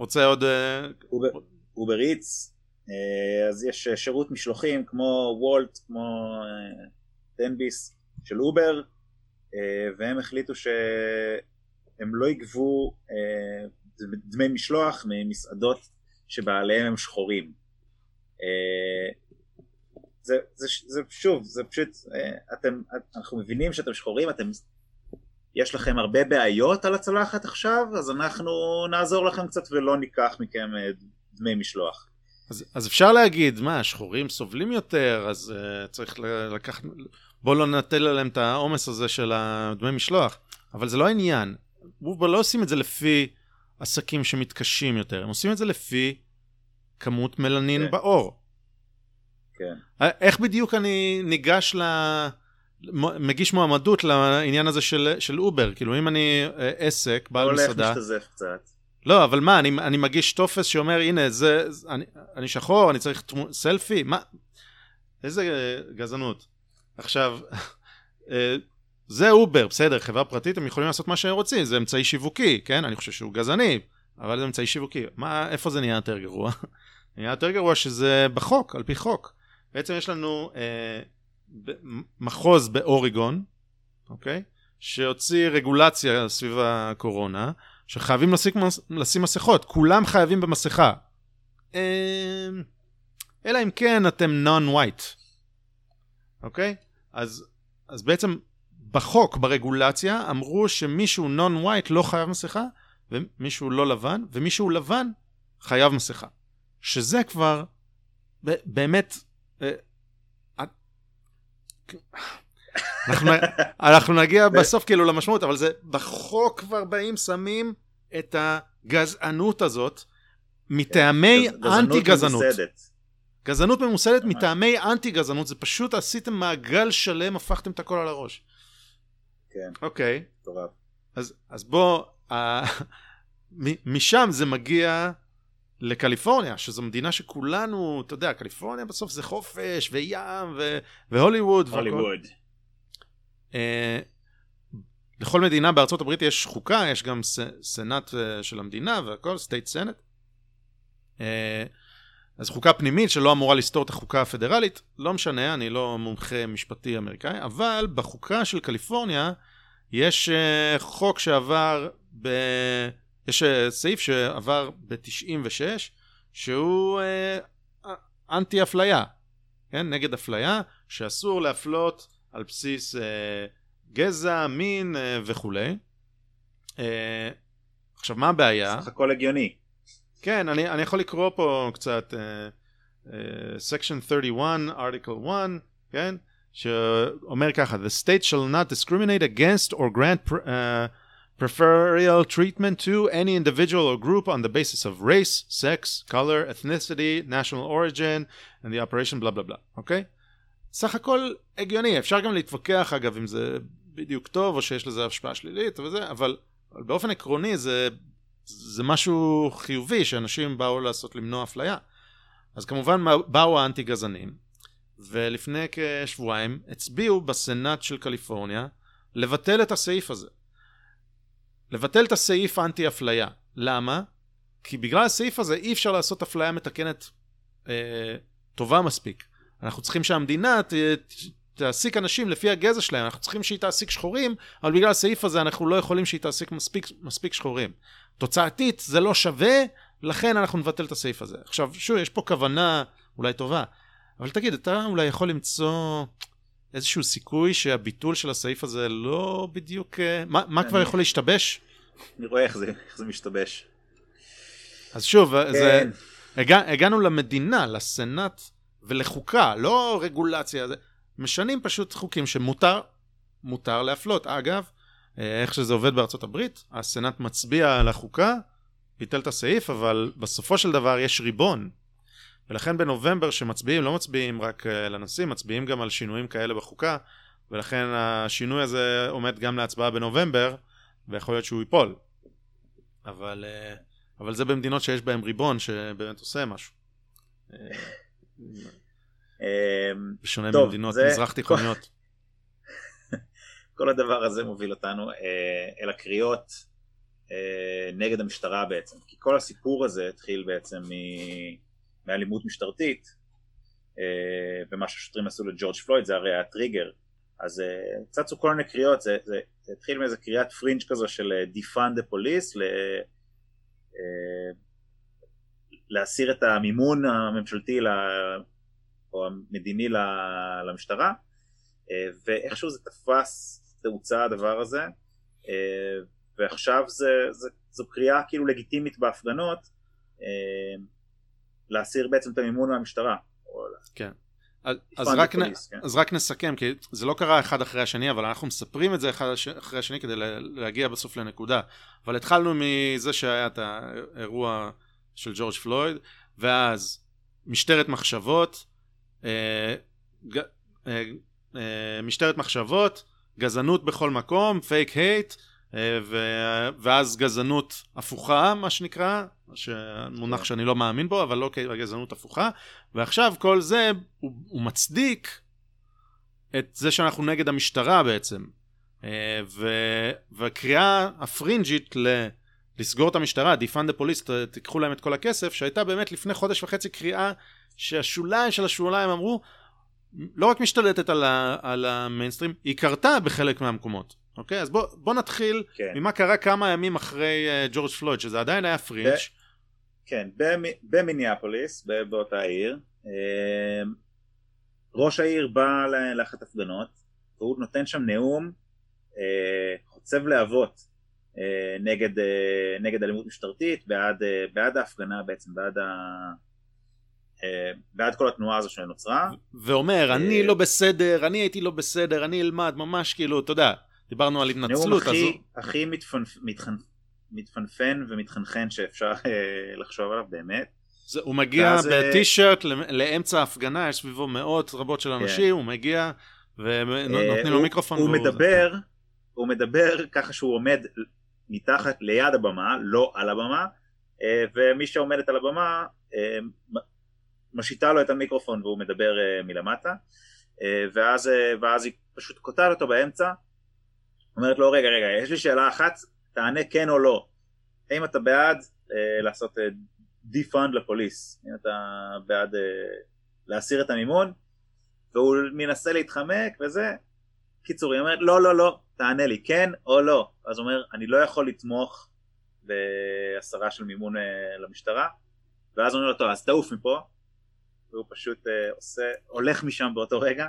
רוצה עוד... אה, Uber Eats, אה, אז יש אה, שירות משלוחים כמו וולט, כמו תן ביס של אובר, והם החליטו שהם לא יגבו דמי משלוח ממסעדות שבעליהם הם שחורים. זה, זה, זה שוב, זה פשוט, אתם, אנחנו מבינים שאתם שחורים, אתם, יש לכם הרבה בעיות על הצלחת עכשיו, אז אנחנו נעזור לכם קצת ולא ניקח מכם אה, דמי משלוח. אז, אז אפשר להגיד, מה, השחורים סובלים יותר, אז uh, צריך לקחת... בוא לא נטיל עליהם את העומס הזה של הדמי משלוח. אבל זה לא העניין. אובר לא עושים את זה לפי עסקים שמתקשים יותר, הם עושים את זה לפי כמות מלנין כן. בעור. כן. אה, איך בדיוק אני ניגש ל... מגיש מועמדות לעניין הזה של, של אובר? כאילו, אם אני אה, עסק, בעל, הולך, מסעדה... משתזף קצת. לא, אבל מה, אני, אני מגיש טופס שאומר, הנה, זה, זה אני, אני שחור, אני צריך תמו, סלפי? מה? איזה אה, גזענות. עכשיו, אה, זה אובר, בסדר, חברה פרטית, הם יכולים לעשות מה שהם רוצים, זה אמצעי שיווקי, כן? אני חושב שהוא גזעני, אבל זה אמצעי שיווקי. מה, איפה זה נהיה יותר גרוע? נהיה יותר גרוע שזה בחוק, על פי חוק. בעצם יש לנו אה, מחוז באוריגון, אוקיי? שהוציא רגולציה סביב הקורונה, שחייבים לשים, לשים מסכות, כולם חייבים במסכה. אה, אלא אם כן אתם non-white, אוקיי? אז, אז בעצם בחוק, ברגולציה, אמרו שמישהו non-white לא חייב מסכה, ומישהו לא לבן, ומישהו לבן חייב מסכה. שזה כבר באמת... אנחנו, אנחנו נגיע בסוף כאילו למשמעות, אבל זה בחוק כבר באים שמים את הגזענות הזאת מטעמי גזענות אנטי גזענות. ממוסדת. גזענות ממוסדת. מטעמי אנטי גזענות, זה פשוט עשיתם מעגל שלם, הפכתם את הכל על הראש. כן, אוקיי, מטורף. אז, אז בוא, משם זה מגיע לקליפורניה, שזו מדינה שכולנו, אתה יודע, קליפורניה בסוף זה חופש וים ו- והוליווד. הוליווד. אה, לכל מדינה בארצות הברית יש חוקה, יש גם ס, סנאט אה, של המדינה והכל, state senate. אה, אז חוקה פנימית שלא אמורה לסתור את החוקה הפדרלית, לא משנה, אני לא מומחה משפטי אמריקאי, אבל בחוקה של קליפורניה יש אה, חוק שעבר, ב... יש אה, סעיף שעבר ב-96, שהוא אה, אנטי אפליה, כן? נגד אפליה, שאסור להפלות על בסיס אה, גזע, מין אה, וכולי. אה, עכשיו, מה הבעיה? סך הכל הגיוני. כן, אני, אני יכול לקרוא פה קצת, סקשן uh, uh, 31, article 1, כן? שאומר ככה, The state shall not discriminate against or grant uh, preferential treatment to any individual or group on the basis of race, sex, color, ethnicity, national origin, and the operation blah blah blah, אוקיי? סך הכל הגיוני, אפשר גם להתווכח אגב אם זה בדיוק טוב או שיש לזה השפעה שלילית וזה, אבל, אבל באופן עקרוני זה זה משהו חיובי שאנשים באו לעשות למנוע אפליה. אז כמובן באו האנטי גזענים, ולפני כשבועיים הצביעו בסנאט של קליפורניה לבטל את הסעיף הזה. לבטל את הסעיף האנטי אפליה. למה? כי בגלל הסעיף הזה אי אפשר לעשות אפליה מתקנת אה, טובה מספיק. אנחנו צריכים שהמדינה ת, תעסיק אנשים לפי הגזע שלהם, אנחנו צריכים שהיא תעסיק שחורים, אבל בגלל הסעיף הזה אנחנו לא יכולים שהיא תעסיק מספיק, מספיק שחורים. תוצאתית זה לא שווה, לכן אנחנו נבטל את הסעיף הזה. עכשיו, שוב, יש פה כוונה אולי טובה, אבל תגיד, אתה אולי יכול למצוא איזשהו סיכוי שהביטול של הסעיף הזה לא בדיוק... אה, מה, מה כבר יכול להשתבש? אני רואה איך זה, איך זה משתבש. אז שוב, כן. זה, הגע, הגענו למדינה, לסנאט ולחוקה, לא רגולציה. זה, משנים פשוט חוקים שמותר מותר להפלות. אגב, אה, איך שזה עובד בארצות הברית, הסנאט מצביע על החוקה, ביטל את הסעיף, אבל בסופו של דבר יש ריבון. ולכן בנובמבר שמצביעים, לא מצביעים רק אה, לנשיא, מצביעים גם על שינויים כאלה בחוקה, ולכן השינוי הזה עומד גם להצבעה בנובמבר, ויכול להיות שהוא ייפול. אבל, אה, אבל זה במדינות שיש בהן ריבון שבאמת עושה משהו. אמ, בשונה טוב, ממדינות זה- מזרח תיכוניות. כל הדבר הזה מוביל אותנו אה, אל הקריאות נגד המשטרה בעצם, כי כל הסיפור הזה התחיל בעצם מ- מאלימות משטרתית, אה, ומה שהשוטרים עשו לג'ורג' פלויד זה הרי הטריגר, אז אה, צצו כל מיני קריאות, זה, זה, זה התחיל מאיזה קריאת פרינג' כזו של police, ל, אה, להסיר את המימון הממשלתי ל, או המדיני למשטרה, אה, ואיכשהו זה תפס תאוצה הדבר הזה, ועכשיו זה, זה, זו קריאה כאילו לגיטימית בהפגנות להסיר בעצם את המימון מהמשטרה. כן. אז, רק נ, police, כן. אז רק נסכם, כי זה לא קרה אחד אחרי השני, אבל אנחנו מספרים את זה אחד אחרי השני כדי לה- להגיע בסוף לנקודה. אבל התחלנו מזה שהיה את האירוע של ג'ורג' פלויד, ואז משטרת מחשבות, אה, אה, אה, משטרת מחשבות, גזענות בכל מקום, פייק הייט, ואז גזענות הפוכה, מה שנקרא, מונח שאני לא מאמין בו, אבל אוקיי, גזענות הפוכה, ועכשיו כל זה, הוא, הוא מצדיק את זה שאנחנו נגד המשטרה בעצם. אה, ו, והקריאה הפרינג'ית ל... לסגור את המשטרה, the police, ת- תיקחו להם את כל הכסף, שהייתה באמת לפני חודש וחצי קריאה שהשוליים של השוליים אמרו, לא רק משתלטת על, ה, על המיינסטרים, היא קרתה בחלק מהמקומות. אוקיי? אז בוא, בוא נתחיל כן. ממה קרה כמה ימים אחרי אה, ג'ורג' פלויד, שזה עדיין היה פרינג'. כן, במ- במיניאפוליס, ב- באותה עיר, אה, ראש העיר בא לאחת הפגנות, והוא נותן שם נאום אה, חוצב להבות נגד, נגד אלימות משטרתית, בעד, בעד ההפגנה בעצם, בעד, ה, בעד כל התנועה הזו שנוצרה. ואומר, אני לא בסדר, אני הייתי לא בסדר, אני אלמד, ממש כאילו, אתה יודע, דיברנו על התנצלות, אז הכי, הוא... הכי מתפנפ, מתחנ, מתפנפן ומתחנחן שאפשר אה, לחשוב עליו באמת. זה, הוא מגיע ואז, אה, בטישרט לאמצע ההפגנה, יש סביבו מאות רבות של אנשים, הוא מגיע ונותנים אה, לו הוא- מיקרופון. הוא מדבר, הוא מדבר ככה שהוא עומד מתחת, ליד הבמה, לא על הבמה, ומי שעומדת על הבמה משיתה לו את המיקרופון והוא מדבר מלמטה, ואז, ואז היא פשוט קוטעת אותו באמצע, אומרת לו רגע רגע יש לי שאלה אחת, תענה כן או לא, האם אתה בעד אה, לעשות אה, defund לפוליס, אם אתה בעד אה, להסיר את המימון, והוא מנסה להתחמק וזה, קיצור, היא אומרת, לא, לא, לא, תענה לי, כן או לא. אז הוא אומר, אני לא יכול לתמוך בהסרה של מימון אה, למשטרה, ואז הוא אומר לו, טוב, אז תעוף מפה, והוא פשוט אה, עושה, הולך משם באותו רגע.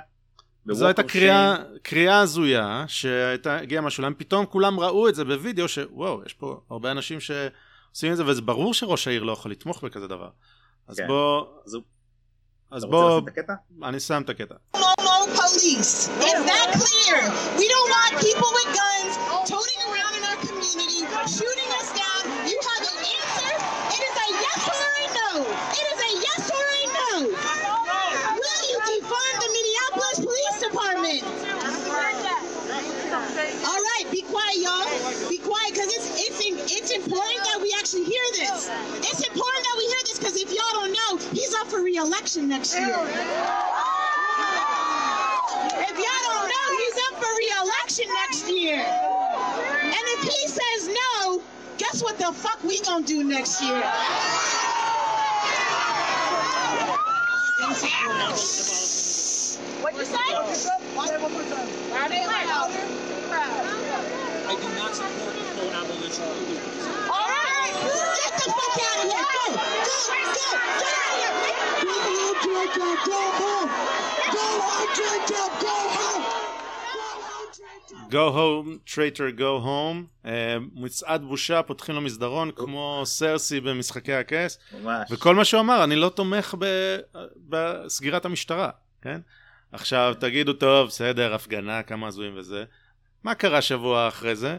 זו הייתה קריאה. קריאה הזויה שהייתה הגיעה מהשוליים, פתאום כולם ראו את זה בווידאו שוואו, יש פה הרבה אנשים שעושים את זה, וזה ברור שראש העיר לא יכול לתמוך בכזה דבר. אז כן. בוא, אז אז בוא? אני שם את הקטע. Police. It's that clear. We don't want people with guns toting around in our community, shooting us down. You have an answer. It is a yes or a no. It is quiet, y'all. Be quiet, because it's it's in- it's important that we actually hear this. It's important that we hear this because if y'all don't know, he's up for re-election next year. If y'all don't know, he's up for re-election next year. And if he says no, guess what the fuck we gonna do next year? What'd you say? I do not support full abolition of the All right, get the fuck out of here. Go, go, go, get out of here. Go home, Georgia, go home. Go home, Georgia, go home. Go home, traitor, go home. אה, מצעד בושה, פותחים לו מסדרון כמו סרסי במשחקי הכס. ממש. וכל מה שהוא אמר, אני לא תומך ב- בסגירת המשטרה, כן? עכשיו תגידו, טוב, בסדר, הפגנה, כמה הזויים וזה. מה קרה שבוע אחרי זה?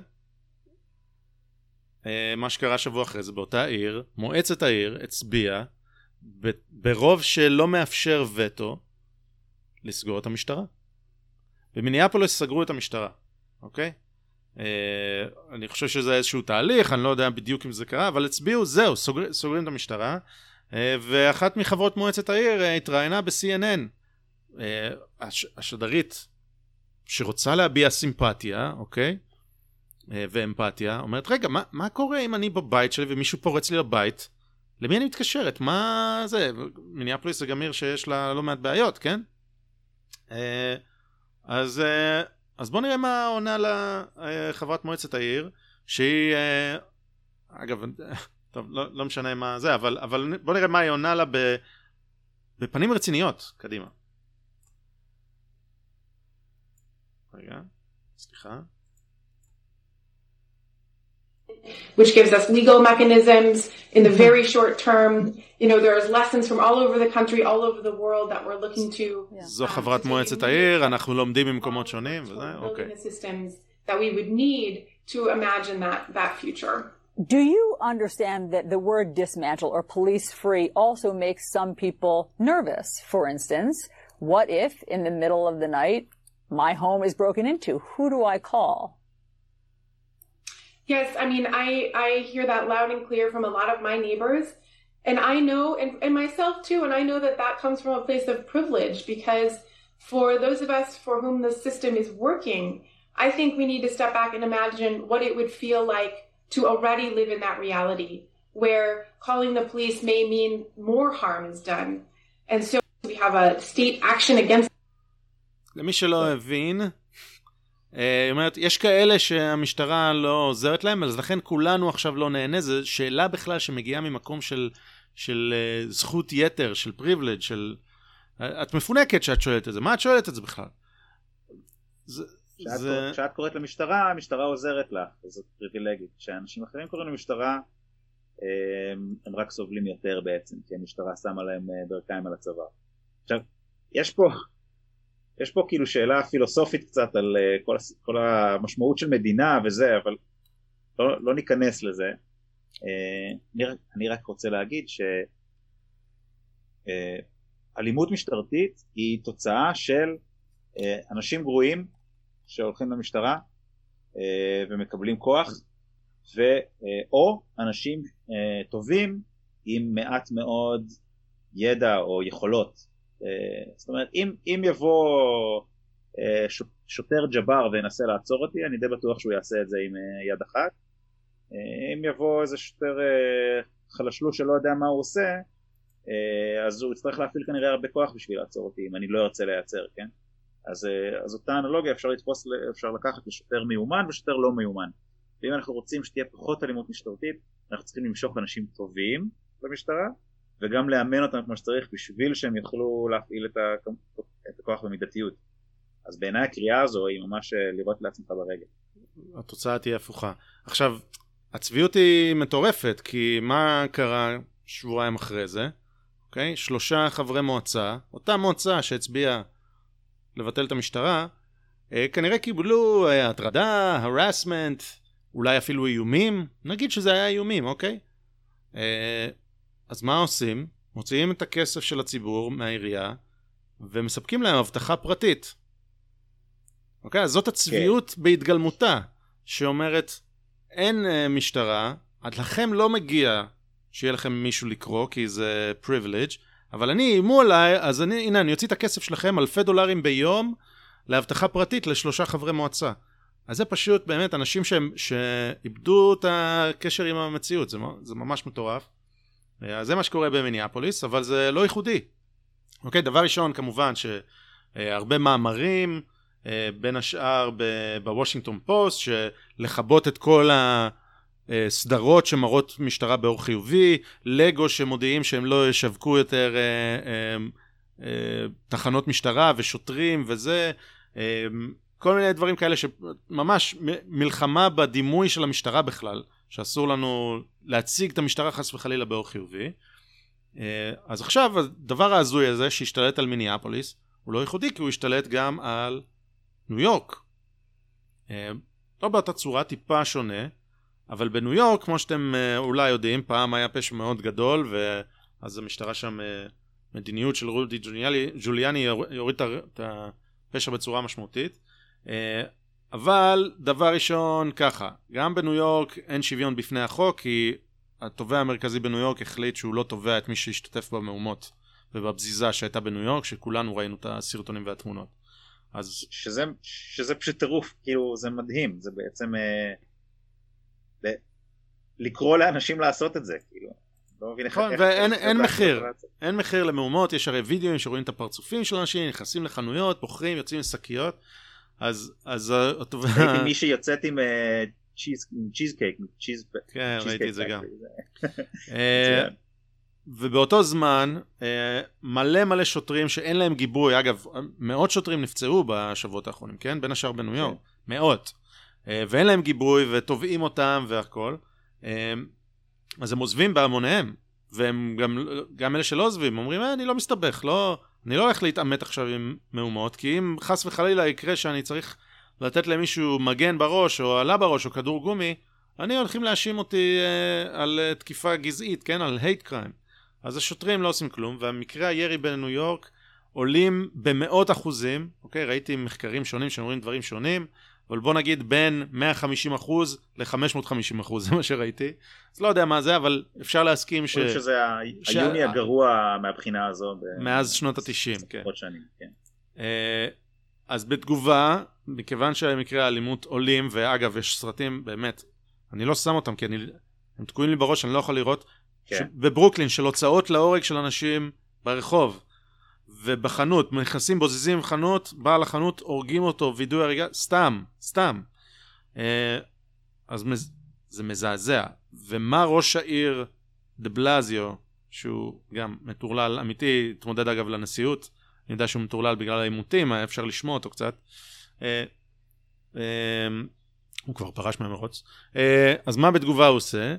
אה, מה שקרה שבוע אחרי זה באותה עיר, מועצת העיר הצביעה ברוב שלא מאפשר וטו לסגור את המשטרה. במיניאפולוס סגרו את המשטרה, אוקיי? אה, אני חושב שזה איזשהו תהליך, אני לא יודע בדיוק אם זה קרה, אבל הצביעו, זהו, סוגר, סוגרים את המשטרה. אה, ואחת מחברות מועצת העיר אה, התראיינה ב-CNN. אה, הש, השדרית שרוצה להביע סימפתיה, אוקיי? אה, ואמפתיה, אומרת, רגע, מה, מה קורה אם אני בבית שלי ומישהו פורץ לי לבית? למי אני מתקשרת? מה זה? מיניאפוליס זה גם עיר שיש לה לא מעט בעיות, כן? אה, אז, אה, אז בוא נראה מה עונה לה חברת מועצת העיר, שהיא, אגב, טוב, לא, לא משנה מה זה, אבל, אבל בוא נראה מה היא עונה לה ב, בפנים רציניות, קדימה. רגע, סליחה. which gives us legal mechanisms in the very short term. You know, there's lessons from all over the country, all over the world that we're looking to. זו חברת מועצת העיר, אנחנו לומדים ממקומות שונים, וזה, אוקיי. That we would need to imagine that, that future. Do you understand that the word dismantle or police free also makes some people nervous? For instance, what if in the middle of the night my home is broken into? Who do I call? Yes, I mean, I, I hear that loud and clear from a lot of my neighbors. And I know, and, and myself too, and I know that that comes from a place of privilege because for those of us for whom the system is working, I think we need to step back and imagine what it would feel like to already live in that reality where calling the police may mean more harm is done. And so we have a state action against. למי שלא הבין, היא אומרת, יש כאלה שהמשטרה לא עוזרת להם, אז לכן כולנו עכשיו לא נהנה. זו שאלה בכלל שמגיעה ממקום של, של uh, זכות יתר, של פריבילג', של... את מפונקת שאת שואלת את זה. מה את שואלת את זה בכלל? זה... כשאת, זה... כשאת קוראת למשטרה, המשטרה עוזרת לך, זאת פריבילגית. כשאנשים אחרים קוראים למשטרה, הם, הם רק סובלים יותר בעצם, כי המשטרה שמה להם אה, ברכיים על הצוואר. עכשיו, יש פה, יש פה כאילו שאלה פילוסופית קצת על uh, כל, כל המשמעות של מדינה וזה, אבל לא, לא ניכנס לזה. Uh, אני, אני רק רוצה להגיד שאלימות uh, משטרתית היא תוצאה של אנשים גרועים שהולכים למשטרה ומקבלים כוח, ו, או אנשים טובים עם מעט מאוד ידע או יכולות. אה, זאת אומרת, אם, אם יבוא אה, שוטר ג'בר וינסה לעצור אותי, אני די בטוח שהוא יעשה את זה עם אה, יד אחת. אם יבוא איזה שוטר חלשלוש שלא יודע מה הוא עושה, אז הוא יצטרך להפעיל כנראה הרבה כוח בשביל לעצור אותי, אם אני לא ארצה לייצר, כן? אז, אז אותה אנלוגיה אפשר לתפוס, אפשר לקחת לשוטר מיומן ושוטר לא מיומן. ואם אנחנו רוצים שתהיה פחות אלימות משטרתית, אנחנו צריכים למשוך אנשים טובים במשטרה, וגם לאמן אותם כמו שצריך בשביל שהם יוכלו להפעיל את, ה... את הכוח במידתיות. אז בעיניי הקריאה הזו היא ממש אה, לראות לעצמך ברגל. התוצאה תהיה הפוכה. עכשיו, הצביעות היא מטורפת, כי מה קרה שבועיים אחרי זה? אוקיי? שלושה חברי מועצה, אותה מועצה שהצביעה לבטל את המשטרה, אה, כנראה קיבלו אה, הטרדה, הרסמנט, אולי אפילו איומים, נגיד שזה היה איומים, אוקיי? אז מה עושים? מוציאים את הכסף של הציבור מהעירייה ומספקים להם אבטחה פרטית. אוקיי? אז זאת הצביעות כן. בהתגלמותה, שאומרת, אין uh, משטרה, עד לכם לא מגיע שיהיה לכם מישהו לקרוא, כי זה privilege, אבל אני, איימו עליי, אז אני, הנה, אני אוציא את הכסף שלכם, אלפי דולרים ביום, לאבטחה פרטית לשלושה חברי מועצה. אז זה פשוט באמת אנשים שהם, שאיבדו את הקשר עם המציאות, זה, זה ממש מטורף. אז זה מה שקורה במיניאפוליס, אבל זה לא ייחודי. אוקיי, דבר ראשון כמובן שהרבה מאמרים, אה, בין השאר בוושינגטון פוסט, שלכבות את כל הסדרות שמראות משטרה באור חיובי, לגו שמודיעים שהם לא ישווקו יותר אה, אה, תחנות משטרה ושוטרים וזה, כל מיני דברים כאלה שממש מלחמה בדימוי של המשטרה בכלל. שאסור לנו להציג את המשטרה חס וחלילה באור חיובי. אה, אז עכשיו הדבר ההזוי הזה שהשתלט על מיניאפוליס הוא לא ייחודי כי הוא השתלט גם על ניו יורק. אה, לא באותה צורה, טיפה שונה, אבל בניו יורק, כמו שאתם אה, אולי יודעים, פעם היה פשע מאוד גדול, ואז המשטרה שם, מדיניות של רודי ג'וליאני יוריד את הפשע בצורה משמעותית. אבל דבר ראשון ככה, גם בניו יורק אין שוויון בפני החוק כי התובע המרכזי בניו יורק החליט שהוא לא תובע את מי שהשתתף במהומות ובבזיזה שהייתה בניו יורק שכולנו ראינו את הסרטונים והתמונות. אז... שזה, שזה פשוט טירוף, כאילו זה מדהים, זה בעצם אה, ל- לקרוא לאנשים לעשות את זה, כאילו. לא מבין איך... נכון, ואין אין מחיר, אין מחיר למהומות, יש הרי וידאוים שרואים את הפרצופים של אנשים, נכנסים לחנויות, בוחרים, יוצאים עם שקיות, אז, אז. ראיתי מישהי יוצאת עם צ'יז קייק, צ'יז... כן, ראיתי את זה גם. אה. ובאותו זמן אה, מלא מלא שוטרים שאין להם גיבוי, אגב מאות שוטרים נפצעו בשבועות האחרונים, כן? בין השאר בניו יורק, מאות, אה, ואין להם גיבוי ותובעים אותם והכל, אז הם עוזבים בהמוניהם, והם גם, גם אלה שלא עוזבים אומרים אה, אני לא מסתבך, לא, אני לא הולך להתעמת עכשיו עם מהומות, כי אם חס וחלילה יקרה שאני צריך לתת למישהו מגן בראש או עלה בראש או כדור גומי, אני הולכים להאשים אותי אה, על אה, תקיפה גזעית, כן? על hate crime. אז השוטרים לא עושים כלום, והמקרה הירי בניו יורק עולים במאות אחוזים, אוקיי? ראיתי מחקרים שונים שאומרים דברים שונים, אבל בוא נגיד בין 150 אחוז ל-550 אחוז, זה מה שראיתי. אז לא יודע מה זה, אבל אפשר להסכים ש... אני חושב שזה ש- היוני הגרוע מהבחינה הזו. ב- מאז שנות התשעים, כן. עוד שנים, כן. אה, אז בתגובה, מכיוון שמקרי האלימות עולים, ואגב, יש סרטים, באמת, אני לא שם אותם כי אני, הם תקועים לי בראש, אני לא יכול לראות, כן. ש... בברוקלין, של הוצאות להורג של אנשים ברחוב, ובחנות, נכנסים, בוזזים חנות, בעל החנות, הורגים אותו, וידוי הריגה, סתם, סתם. אה, אז. זה מזעזע. ומה ראש העיר דה בלזיו, שהוא גם מטורלל אמיתי, התמודד אגב לנשיאות, אני יודע שהוא מטורלל בגלל העימותים, היה אפשר לשמוע אותו קצת. אה, אה, הוא כבר פרש מהמרוץ. אה, אז מה בתגובה הוא עושה?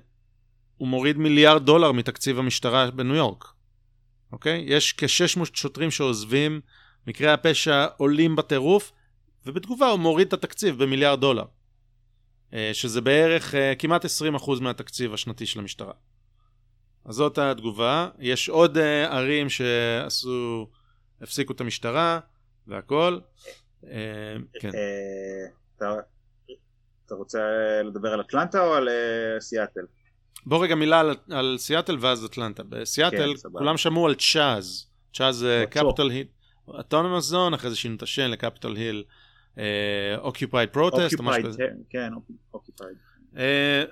הוא מוריד מיליארד דולר מתקציב המשטרה בניו יורק. אוקיי? יש כ-600 שוטרים שעוזבים, מקרי הפשע עולים בטירוף, ובתגובה הוא מוריד את התקציב במיליארד דולר. אה, שזה בערך אה, כמעט 20% מהתקציב השנתי של המשטרה. אז זאת התגובה. יש עוד אה, ערים שעשו, הפסיקו את המשטרה והכל. כן. אתה- רוצה לדבר על אטלנטה או על סיאטל? בוא רגע מילה על, על סיאטל ואז אטלנטה. בסיאטל כן. כולם שמעו על צ'אז. CHAZ זה בטוח. Capitol Hill Autonomous Zone, אחרי זה שינו את השם ל-Capitol Hill Occupied Protest, או משהו כזה. כן, Occupied. אה,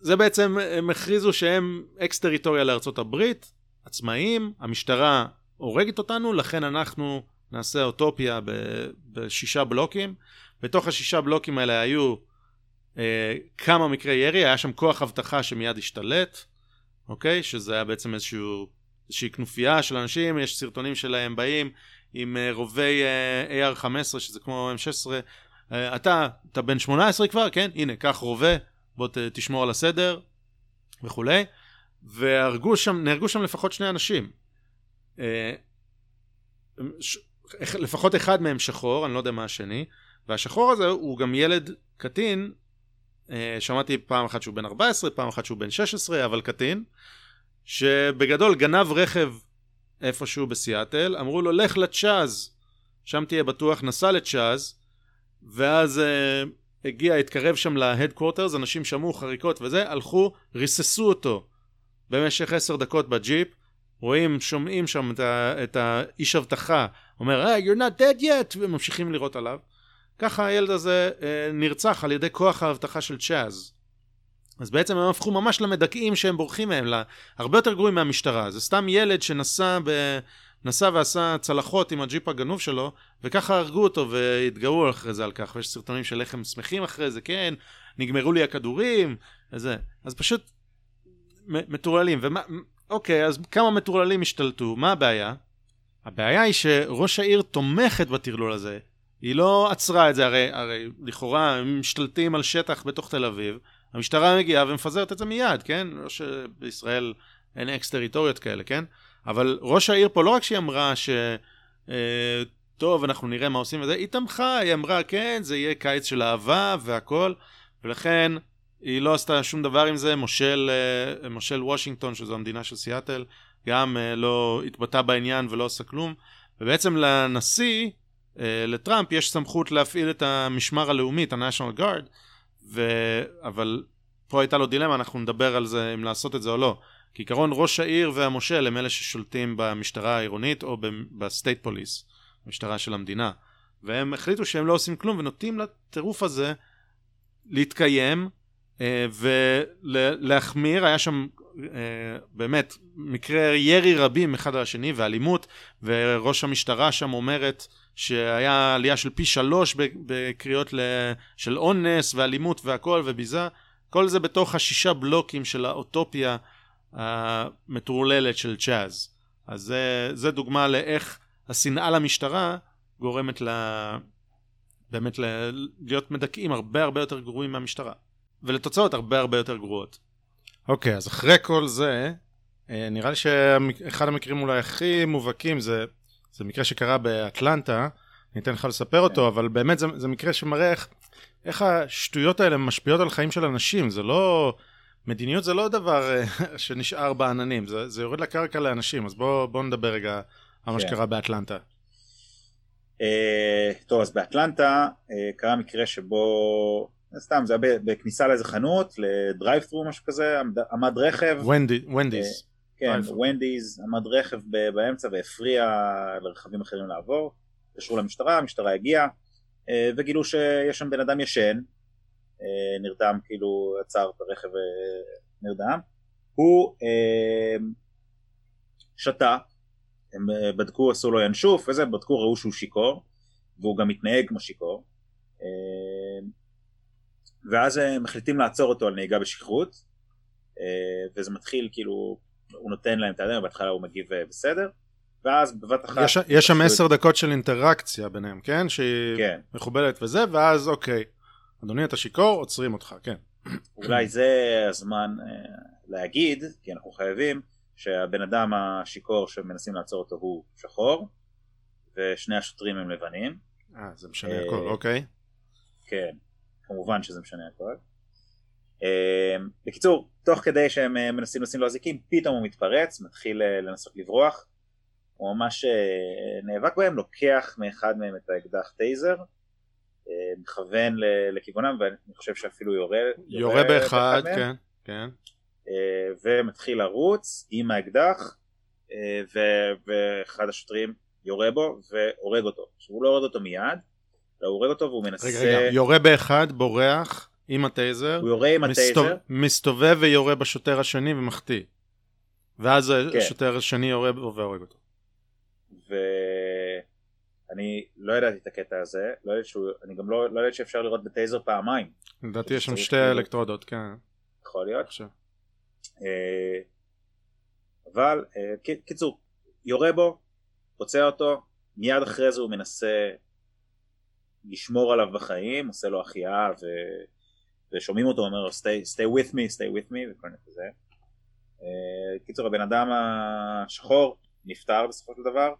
זה בעצם, הם הכריזו שהם אקס טריטוריה לארצות הברית, עצמאיים, המשטרה הורגת אותנו, לכן אנחנו נעשה אוטופיה ב- בשישה בלוקים. בתוך השישה בלוקים האלה היו כמה מקרי ירי, היה שם כוח אבטחה שמיד השתלט, אוקיי? שזה היה בעצם איזשהו, איזושהי כנופיה של אנשים, יש סרטונים שלהם באים עם אה, רובי אה, AR-15, שזה כמו M16. אה, אתה, אתה בן 18 כבר, כן? הנה, קח רובה, בוא ת, תשמור על הסדר וכולי. והרגו שם, נהרגו שם לפחות שני אנשים. אה, ש- לפחות אחד מהם שחור, אני לא יודע מה השני, והשחור הזה הוא גם ילד קטין, אה, שמעתי פעם אחת שהוא בן 14, פעם אחת שהוא בן 16, אבל קטין, שבגדול גנב רכב איפשהו בסיאטל, אמרו לו לך לצ'אז, שם תהיה בטוח, נסע לצ'אז, ואז אה, הגיע, התקרב שם להדקוורטרס, אנשים שמעו חריקות וזה, הלכו, ריססו אותו במשך עשר דקות בג'יפ, רואים, שומעים שם את, ה, את האיש אבטחה, אומר, hey, you're not dead yet, וממשיכים לירות עליו. ככה הילד הזה אה, נרצח על ידי כוח האבטחה של צ'אז. אז בעצם הם הפכו ממש למדכאים שהם בורחים מהם, לה, הרבה יותר גרועים מהמשטרה. זה סתם ילד שנסע ב... נסע ועשה צלחות עם הג'יפ הגנוב שלו, וככה הרגו אותו והתגאו אחרי זה על כך, ויש סרטונים של איך הם שמחים אחרי זה, כן, נגמרו לי הכדורים, וזה. אז פשוט מטורללים. ומה, אוקיי, אז כמה מטורללים השתלטו, מה הבעיה? הבעיה היא שראש העיר תומכת בטרלול הזה. היא לא עצרה את זה, הרי, הרי לכאורה הם משתלטים על שטח בתוך תל אביב, המשטרה מגיעה ומפזרת את זה מיד, כן? לא שבישראל אין אקס טריטוריות כאלה, כן? אבל ראש העיר פה לא רק שהיא אמרה ש... אה, טוב, אנחנו נראה מה עושים וזה, היא תמכה, היא אמרה, כן, זה יהיה קיץ של אהבה והכל, ולכן היא לא עשתה שום דבר עם זה, מושל, אה, מושל וושינגטון, שזו המדינה של סיאטל, גם אה, לא התבטא בעניין ולא עשה כלום, ובעצם לנשיא, לטראמפ, יש סמכות להפעיל את המשמר הלאומי, את ה-National Guard, ו... אבל פה הייתה לו דילמה, אנחנו נדבר על זה, אם לעשות את זה או לא. כעיקרון ראש העיר והמושל הם אלה ששולטים במשטרה העירונית או ב-state police, המשטרה של המדינה. והם החליטו שהם לא עושים כלום ונותנים לטירוף הזה להתקיים אה, ולהחמיר, היה שם אה, באמת מקרי ירי רבים אחד על השני ואלימות וראש המשטרה שם אומרת שהיה עלייה של פי שלוש בקריאות של אונס ואלימות והכל וביזה. כל זה בתוך השישה בלוקים של האוטופיה המטורללת של צ'אז. אז זה, זה דוגמה לאיך השנאה למשטרה גורמת ל... באמת ל... להיות מדכאים הרבה הרבה יותר גרועים מהמשטרה. ולתוצאות הרבה הרבה יותר גרועות. אוקיי, אז אחרי כל זה, אה, נראה לי שאחד המקרים אולי הכי מובהקים זה, זה מקרה שקרה באטלנטה, אני אתן לך לספר אותו, אבל באמת זה, זה מקרה שמראה איך, איך השטויות האלה משפיעות על חיים של אנשים, זה לא... מדיניות זה לא דבר אה, שנשאר בעננים, זה, זה יורד לקרקע לאנשים, אז בואו בוא נדבר רגע על מה כן. שקרה באטלנטה. אה, טוב, אז באטלנטה אה, קרה מקרה שבו, סתם, זה היה בכניסה לאיזה חנות, ל-drive-thru משהו כזה, עמד, רכב. ונדי, ונדיז. כן. ונדיז, עמד רכב ב- באמצע והפריע לרכבים אחרים לעבור. התקשרו למשטרה, המשטרה הגיעה, אה, וגילו שיש שם בן אדם ישן, אה, נרדם, כאילו עצר את הרכב ונרדם. הוא אה, שתה, הם אה, בדקו, עשו לו ינשוף וזה, בדקו, ראו שהוא שיכור, והוא גם מתנהג כמו שיכור. ואז הם מחליטים לעצור אותו על נהיגה בשכרות, אה, וזה מתחיל כאילו, הוא נותן להם את הידיים, בהתחלה הוא מגיב אה, בסדר, ואז בבת אחת... יש, יש שם עשר דקות של אינטראקציה ביניהם, כן? שהיא כן. מכובדת וזה, ואז אוקיי, אדוני אתה שיכור, עוצרים אותך, כן. אולי זה הזמן אה, להגיד, כי אנחנו חייבים, שהבן אדם השיכור שמנסים לעצור אותו הוא שחור, ושני השוטרים הם לבנים. אה, זה משנה הכל, אוקיי. כן, כמובן שזה משנה הכל. אה, בקיצור, תוך כדי שהם אה, מנסים לשים לו אזיקים, פתאום הוא מתפרץ, מתחיל אה, לנסות לברוח. הוא ממש אה, נאבק בהם, לוקח מאחד מהם את האקדח טייזר, מכוון לכיוונם, ואני חושב שאפילו יורה, יורה באחד, מהם. כן, כן. ומתחיל לרוץ עם האקדח ואחד השוטרים יורה בו והורג אותו. עכשיו הוא לא הורג אותו מיד, הוא הורג אותו והוא מנסה... רגע, רגע, יורה באחד, בורח עם הטייזר, הוא יורה עם מסתוב- הטייזר, מסתובב ויורה בשוטר השני ומחטיא. ואז כן. השוטר השני יורה בו והורג אותו. ואני לא ידעתי את הקטע הזה, לא ידעתי שהוא... אני גם לא, לא ידעתי שאפשר לראות בטייזר פעמיים, לדעתי יש שם שתי כאילו- אלקטרודות, כן. יכול להיות. עכשיו. אה, אבל אה, קיצור, יורה בו, פוצע אותו, מיד אחרי זה הוא מנסה לשמור עליו בחיים, עושה לו החייאה ו... ושומעים אותו אומר לו stay, stay with me, stay with me וכל מיני כזה. אה, קיצור הבן אדם השחור נפטר בסופו של דבר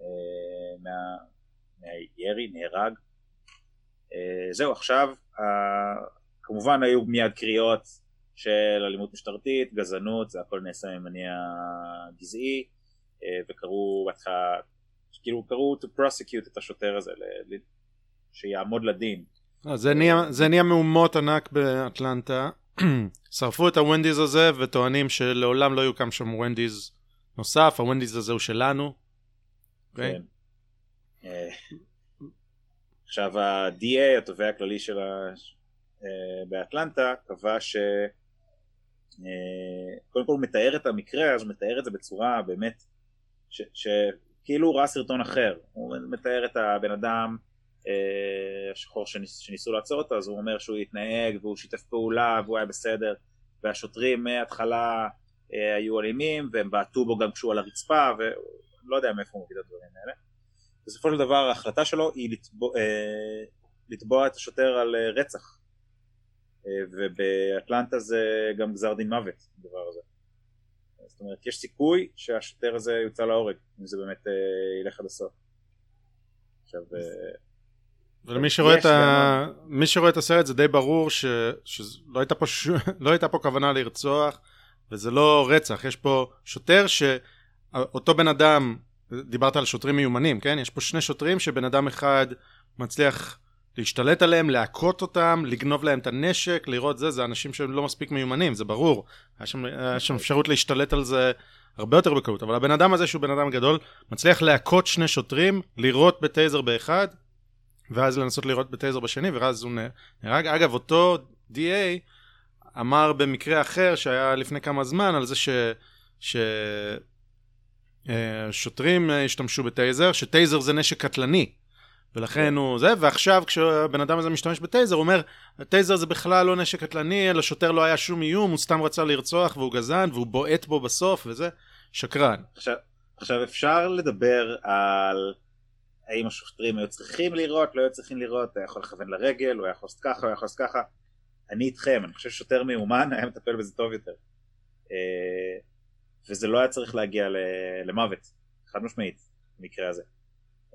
אה, מה... מהירי, נהרג. אה, זהו עכשיו כמובן היו מיד קריאות של אלימות משטרתית, גזענות, זה הכל נעשה ממניע גזעי, וקראו בהתחלה, כאילו קראו to prosecute את השוטר הזה, שיעמוד לדין. אה, זה נהיה- זה נהיה מהומות ענק באטלנטה. שרפו את הוונדיז הזה וטוענים שלעולם לא יוקם שם וונדיז נוסף, הוונדיז הזה הוא שלנו. כן. אה, עכשיו ה-DA, התובע הכללי של ה... אה, באטלנטה, קבע ש... קודם כל הוא מתאר את המקרה, אז הוא מתאר את זה בצורה באמת, ש- שכאילו הוא ראה סרטון אחר. הוא מתאר את הבן אדם השחור שניס, שניסו לעצור אותו, אז הוא אומר שהוא התנהג והוא שיתף פעולה והוא היה בסדר, והשוטרים מההתחלה אה, היו אלימים, והם בעטו בו גם כשהוא על הרצפה, ולא יודע מאיפה הוא מביא את הדברים האלה. בסופו של דבר ההחלטה שלו היא לתבוע, אה, לתבוע את השוטר על אה, רצח. אה, ובאטלנטה זה גם גזר דין מוות, הדבר הזה. זאת אומרת, יש סיכוי שהשוטר הזה יוצא להורג, אם זה באמת אה, ילך עד הסוף. עכשיו, אה, ולמי שרואה, את ה... מי שרואה את הסרט זה די ברור ש... שלא הייתה פה, ש... לא הייתה פה כוונה לרצוח וזה לא רצח, יש פה שוטר שאותו בן אדם, דיברת על שוטרים מיומנים, כן? יש פה שני שוטרים שבן אדם אחד מצליח להשתלט עליהם, להכות אותם, לגנוב להם את הנשק, לראות זה, זה אנשים שהם לא מספיק מיומנים, זה ברור. היה שם, היה שם אפשרות להשתלט על זה הרבה יותר בקלות, אבל הבן אדם הזה שהוא בן אדם גדול, מצליח להכות שני שוטרים, לירות בטייזר באחד, ואז לנסות לירות בטייזר בשני, ואז הוא נהרג. אגב, אותו DA אמר במקרה אחר שהיה לפני כמה זמן על זה ש... ש... אה, שוטרים אה, השתמשו בטייזר, שטייזר זה נשק קטלני. ולכן הוא זה, ועכשיו כשהבן אדם הזה משתמש בטייזר, הוא אומר, טייזר זה בכלל לא נשק קטלני, לשוטר לא היה שום איום, הוא סתם רצה לרצוח והוא גזען, והוא בועט בו בסוף וזה, שקרן. עכשיו, עכשיו אפשר לדבר על האם השוטרים היו צריכים לירות, לא היו צריכים לירות, היה יכול לכוון לרגל, הוא היה יכול לעשות ככה, הוא היה יכול לעשות ככה. אני איתכם, אני חושב ששוטר מיומן היה מטפל בזה טוב יותר. אה, וזה לא היה צריך להגיע למוות, חד משמעית, במקרה הזה.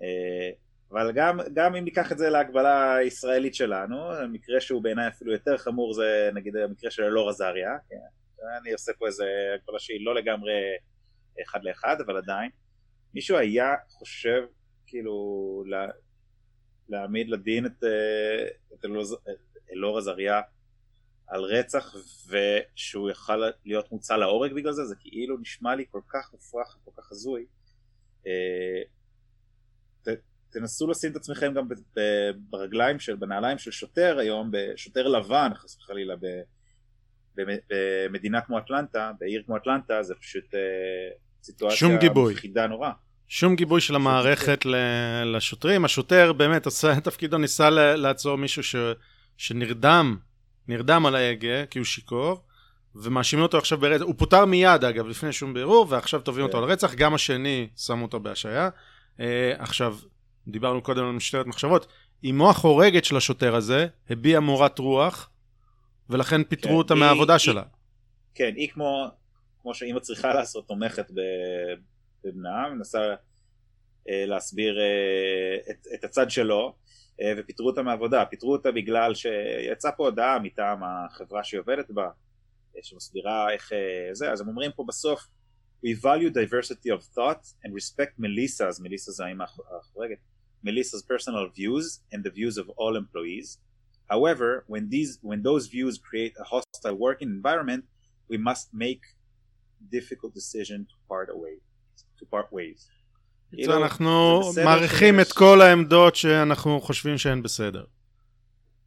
אה, אבל גם, גם אם ניקח את זה להגבלה הישראלית שלנו, המקרה שהוא בעיניי אפילו יותר חמור זה נגיד המקרה של אלאור עזריה, כן? אני עושה פה איזה הגבלה שהיא לא לגמרי אחד לאחד, אבל עדיין. מישהו היה חושב כאילו לה, להעמיד לדין את, אה, את אלאור עזריה על רצח ושהוא יכל להיות מוצא להורג בגלל זה, זה כאילו נשמע לי כל כך מופרך וכל כך הזוי. אה, תנסו לשים את עצמכם גם ברגליים של, בנעליים של שוטר היום, שוטר לבן חס וחלילה במדינה כמו אטלנטה, בעיר כמו אטלנטה, זה פשוט אה, סיטואציה מפחידה נורא. שום גיבוי של המערכת לשוטרים, השוטר באמת עשה את תפקידו, ניסה לעצור מישהו ש, שנרדם, נרדם על ההגה כי הוא שיכור, ומאשימים אותו עכשיו ברצח, הוא פוטר מיד אגב לפני שום בירור, ועכשיו תובעים אותו על רצח, גם השני שמו אותו בהשעיה. Uh, עכשיו, דיברנו קודם על משטרת מחשבות, אמו החורגת של השוטר הזה הביעה מורת רוח, ולכן פיטרו כן, אותה היא, מהעבודה היא, שלה. כן, היא כמו, כמו שאימא צריכה לעשות, תומכת בבנה, מנסה אה, להסביר אה, את, את הצד שלו, אה, ופיטרו אותה מהעבודה. פיטרו אותה בגלל שיצאה פה הודעה מטעם החברה שהיא עובדת בה, אה, שמסבירה איך אה, זה, אז הם אומרים פה בסוף, We value diversity of thought and respect Melissa's, זה האמא החורגת, Melissa's personal views and the views of all employees. However, when these when those views create a hostile working environment, we must make difficult decision to part away, to part ways. אנחנו מעריכים את כל העמדות שאנחנו חושבים שהן בסדר.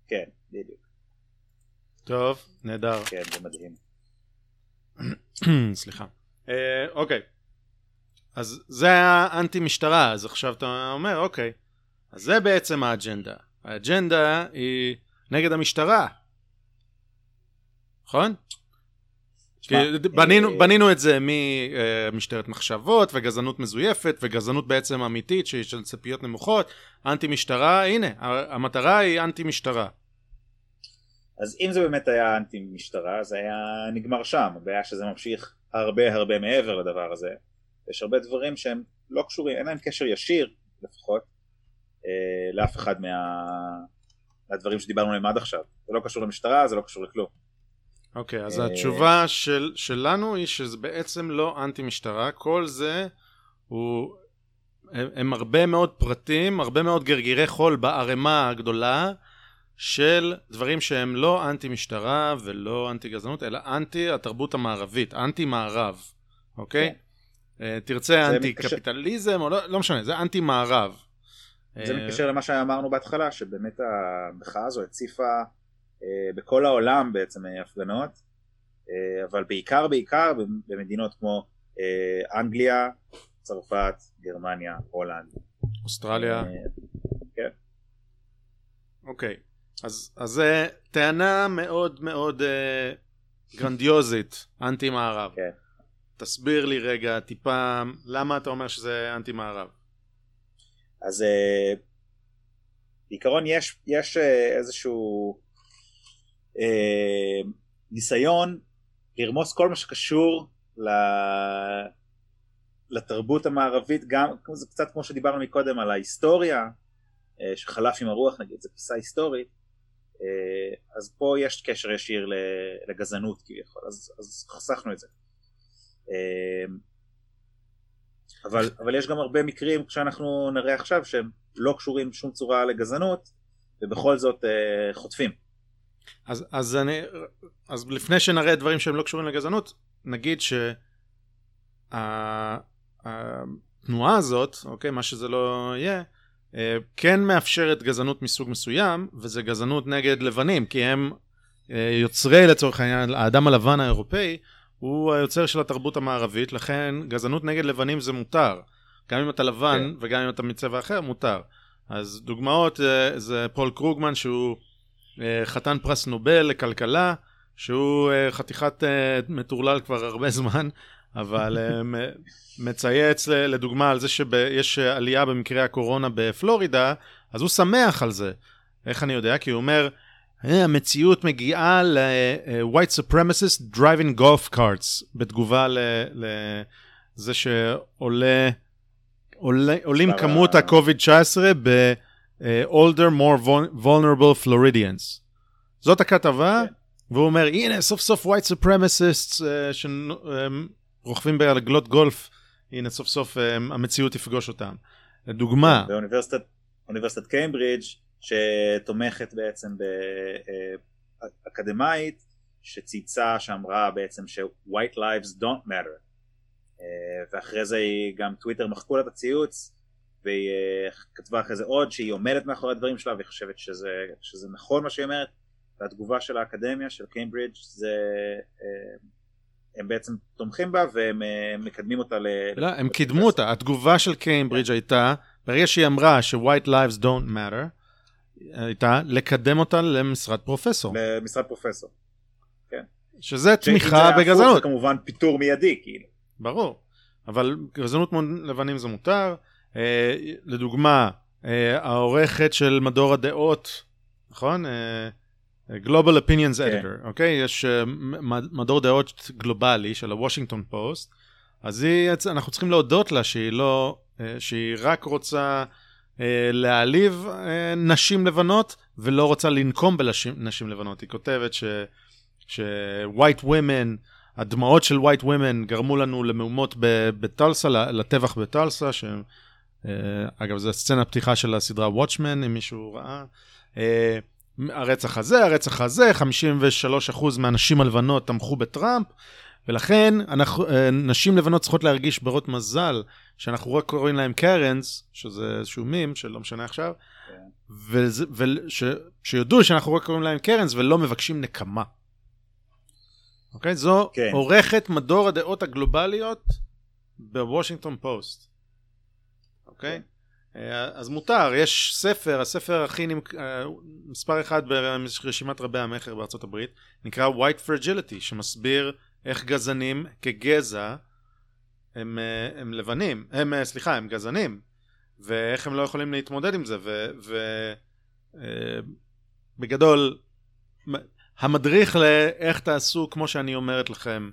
כן, בדיוק. טוב, נהדר. כן, זה מדהים. סליחה. אוקיי. אז זה היה אנטי משטרה, אז עכשיו אתה אומר, אוקיי, אז זה בעצם האג'נדה. האג'נדה היא נגד המשטרה. נכון? כי בנינו, אה, בנינו את זה ממשטרת מחשבות וגזענות מזויפת וגזענות בעצם אמיתית שהיא של ציפיות נמוכות, אנטי משטרה, הנה, המטרה היא אנטי משטרה. אז אם זה באמת היה אנטי משטרה, זה היה נגמר שם, הבעיה שזה ממשיך הרבה הרבה מעבר לדבר הזה. יש הרבה דברים שהם לא קשורים, אין להם קשר ישיר לפחות, אה, לאף אחד מה... מהדברים שדיברנו עליהם עד עכשיו. זה לא קשור למשטרה, זה לא קשור לכלום. אוקיי, okay, אז אה... התשובה של, שלנו היא שזה בעצם לא אנטי משטרה, כל זה הוא... הם, הם הרבה מאוד פרטים, הרבה מאוד גרגירי חול בערימה הגדולה של דברים שהם לא אנטי משטרה ולא אנטי גזענות, אלא אנטי התרבות המערבית, אנטי מערב, אוקיי? Okay? כן. אה, תרצה אנטי. קפיטליזם או לא, לא משנה, זה אנטי מערב. זה אה, מתקשר למה שאמרנו בהתחלה, שבאמת המחאה הזו הציפה בכל העולם בעצם הפגנות, אבל בעיקר בעיקר במדינות כמו אנגליה, צרפת, גרמניה, הולנד. אוסטרליה. כן. אוקיי, אז זו טענה מאוד מאוד גרנדיוזית, אנטי מערב. כן. תסביר לי רגע טיפה למה אתה אומר שזה אנטי מערב. אז בעיקרון יש, יש איזשהו uh, ניסיון לרמוס כל מה שקשור ל... לתרבות המערבית גם זה קצת כמו שדיברנו מקודם על ההיסטוריה uh, שחלף עם הרוח נגיד זה פיסה היסטורית uh, אז פה יש קשר ישיר לגזענות כביכול אז, אז חסכנו את זה אמ, אבל, אבל יש גם הרבה מקרים שאנחנו נראה עכשיו שהם לא קשורים בשום צורה לגזענות ובכל זאת uh, חוטפים. אז, אז, אני, אז לפני שנראה דברים שהם לא קשורים לגזענות נגיד שהתנועה הזאת אוקיי מה שזה לא יהיה אה, כן מאפשרת גזענות מסוג מסוים, וזה גזענות נגד לבנים, כי הם אה, יוצרי לצורך העניין, האדם הלבן האירופאי, הוא היוצר של התרבות המערבית, לכן גזענות נגד לבנים זה מותר. גם אם אתה לבן כן. וגם אם אתה מצבע אחר, מותר. אז דוגמאות אה, זה פול קרוגמן שהוא חתן פרס נובל לכלכלה, שהוא אה, חתיכת אה, מטורלל כבר הרבה זמן, אבל אה, מצייץ לדוגמה על זה שיש עלייה במקרי הקורונה בפלורידה, אז הוא שמח על זה. איך אני יודע? כי הוא אומר, "אה, המציאות מגיעה ל-white supremacist driving golf carts, בתגובה לזה שעולה, עולה, עולים כמות ה- ה-COVID-19 ב-older, more vul- vulnerable Floridians. זאת הכתבה, כן. והוא אומר, הנה, סוף סוף white supremacists אה, שרוכבים בעגלות גולף, הנה, סוף סוף אה, המציאות תפגוש אותם. לדוגמה, באוניברסיטת אוניברסיטת קיימברידג' שתומכת בעצם באקדמאית שצייצה שאמרה בעצם ש-white lives don't matter אה, ואחרי זה היא גם טוויטר מחקו לה את הציוץ והיא אה, כתבה אחרי זה עוד שהיא עומדת מאחורי הדברים שלה והיא חושבת שזה, שזה נכון מה שהיא אומרת והתגובה של האקדמיה של קיימברידג' זה אה, הם בעצם תומכים בה והם אה, מקדמים אותה ל... לא, הם קידמו אותה. התגובה של קיימברידג' הייתה, ברגע שהיא אמרה ש-white lives don't matter, הייתה לקדם אותה למשרת פרופסור, למשרד פרופסור. שזה ואם תמיכה בגזענות. זה כמובן פיטור מיידי כאילו. ברור, אבל גזענות מול לבנים זה מותר. אה, לדוגמה, אה, העורכת של מדור הדעות, נכון? אה, Global Opinions כן. Editor, אוקיי? יש אה, מ- מדור דעות גלובלי של הוושינגטון פוסט, אז היא, אנחנו צריכים להודות לה שהיא לא, שהיא רק רוצה להעליב נשים לבנות ולא רוצה לנקום בנשים לבנות. היא כותבת ש... ש-white women, הדמעות של white women גרמו לנו למהומות ב- בטלסה, לטבח בטלסה, ש... אה, אגב, זו סצנה פתיחה של הסדרה Watchmen, אם מישהו ראה. אה, הרצח הזה, הרצח הזה, 53% מהנשים הלבנות תמכו בטראמפ, ולכן אנחנו, אה, נשים לבנות צריכות להרגיש ברות מזל, שאנחנו רק קוראים להם קרנס, שזה איזשהו מים, שלא משנה עכשיו, וזה- וש, שיודעו שאנחנו רק קוראים להם קרנס ולא מבקשים נקמה. אוקיי? זו כן. עורכת מדור הדעות הגלובליות בוושינגטון פוסט. אוקיי? אה, אז מותר, יש ספר, הספר הכי נמק... אה, מספר אחד ברשימת רבי המכר בארצות הברית, נקרא White Fragility, שמסביר איך גזענים כגזע הם, אה, הם לבנים, הם, סליחה, הם גזענים, ואיך הם לא יכולים להתמודד עם זה, ובגדול, המדריך לאיך תעשו כמו שאני אומרת לכם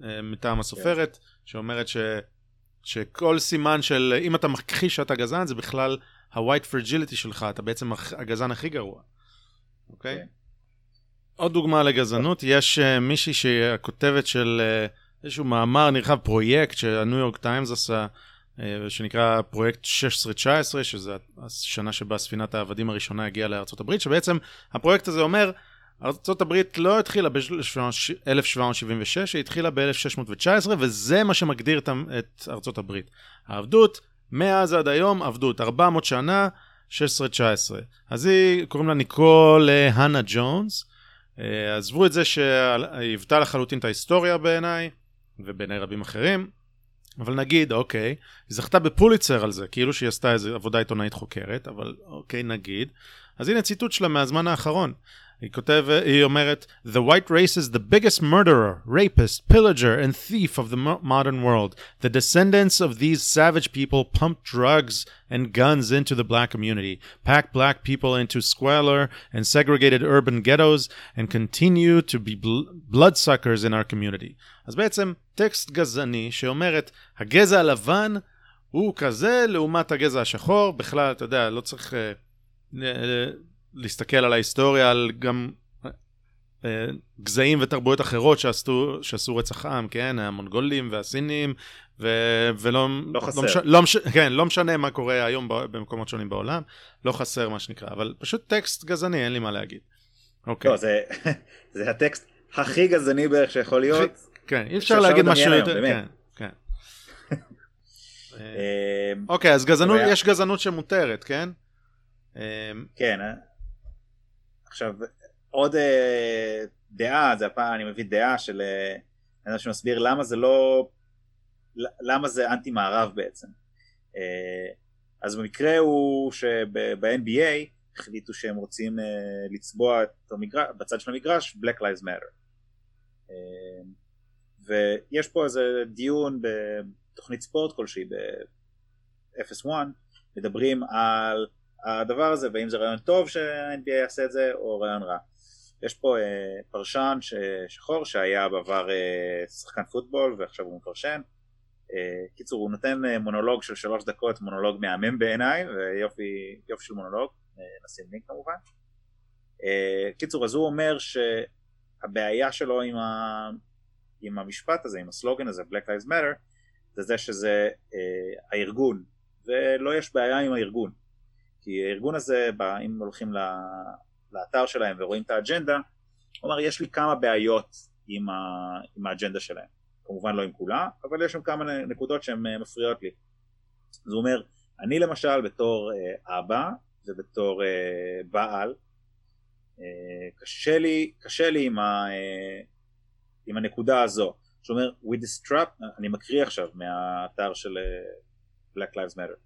מטעם הסופרת, שאומרת ש... שכל סימן של אם אתה מכחיש שאתה גזען זה בכלל ה-white fragility שלך, אתה בעצם הגזען הכי גרוע, אוקיי? כן. עוד דוגמה לגזענות, יש אה, מישהי שהיא הכותבת של אה, איזשהו מאמר נרחב, פרויקט שהניו יורק טיימס עשה, אה, שנקרא פרויקט 16-19, שזה השנה שבה ספינת העבדים הראשונה הגיעה הברית, שבעצם הפרויקט הזה אומר, הברית לא התחילה ב-1776, היא התחילה ב-1619, וזה מה שמגדיר את- הברית. העבדות, מאז עד היום, עבדות, 400 שנה, 16-19. אז היא, קוראים לה ניקול הנה ג'ונס. אה, עזבו את זה שהיוותה לחלוטין את ההיסטוריה בעיניי, ובעיני רבים אחרים, אבל נגיד, אוקיי, היא זכתה בפוליצר על זה, כאילו שהיא עשתה איזו עבודה עיתונאית חוקרת, אבל אוקיי, נגיד. אז הנה ציטוט שלה מהזמן האחרון. היא כותבת, היא אומרת, The white race is the biggest murderer, rapist, pillager and thief of the mo- modern world. The descendants of these savage people pump drugs and guns into the black community, pack black people into squalor and segregated urban ghettos, and continue to be bl- bloodsuckers in our community. אז בעצם טקסט גזעני שאומרת, הגזע הלבן הוא כזה לעומת הגזע השחור, בכלל, אתה יודע, לא צריך... אה, ל- להסתכל על ההיסטוריה, על גם אה, גזעים ותרבויות אחרות שעשו, שעשו רצח עם, כן? המונגולים והסינים, ו, ולא... לא חסר. מש, לא, מש, כן, לא משנה מה קורה היום ב- במקומות שונים בעולם, לא חסר מה שנקרא, אבל פשוט טקסט גזעני, אין לי מה להגיד. אוקיי. לא, זה, זה הטקסט הכי גזעני בערך שיכול להיות. כן, אי אפשר להגיד משהו יותר... כן, כן. אה, אוקיי, אז גזענות, יש גזענות שמותרת, כן? אה, כן, אה? עכשיו עוד אה, דעה, זה הפעם אני מביא דעה של אה, אדם שמסביר למה זה לא, למה זה אנטי מערב בעצם. אה, אז במקרה הוא שב-NBA החליטו שהם רוצים אה, לצבוע את המגרש, בצד של המגרש Black Lives Matter. אה, ויש פה איזה דיון בתוכנית ספורט כלשהי ב-FS1, מדברים על הדבר הזה והאם זה רעיון טוב שה-NBA יעשה את זה או רעיון רע. יש פה אה, פרשן ש... שחור שהיה בעבר אה, שחקן פוטבול ועכשיו הוא מפרשן. אה, קיצור הוא נותן אה, מונולוג של שלוש דקות, מונולוג מהמם בעיניי ויופי יופי של מונולוג, אה, נשים לינק כמובן. אה, קיצור אז הוא אומר שהבעיה שלו עם, ה... עם המשפט הזה, עם הסלוגן הזה, Black Lives Matter, זה זה שזה אה, הארגון ולא יש בעיה עם הארגון. כי הארגון הזה, אם הולכים לאתר שלהם ורואים את האג'נדה, הוא אומר יש לי כמה בעיות עם, ה, עם האג'נדה שלהם. כמובן לא עם כולה, אבל יש שם כמה נקודות שהן אה, מפריעות לי. אז הוא אומר, אני למשל בתור אה, אבא ובתור אה, בעל, אה, קשה לי, קשה לי עם, ה, אה, עם הנקודה הזו. שהוא אומר, we disrupt, אני מקריא עכשיו מהאתר של אה, Black Lives Matter.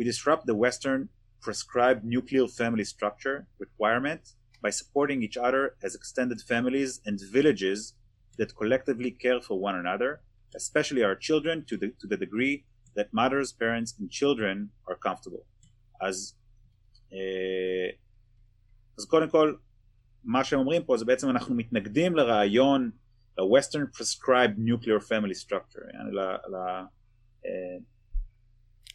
We disrupt the Western prescribed nuclear family structure requirement by supporting each other as extended families and villages that collectively care for one another, especially our children, to the, to the degree that mothers, parents, and children are comfortable. אז, אה, אז קודם כל, מה שהם אומרים פה זה בעצם אנחנו מתנגדים לרעיון, ל-Western prescribed nuclear family structure, יעני ל... ל אה, תא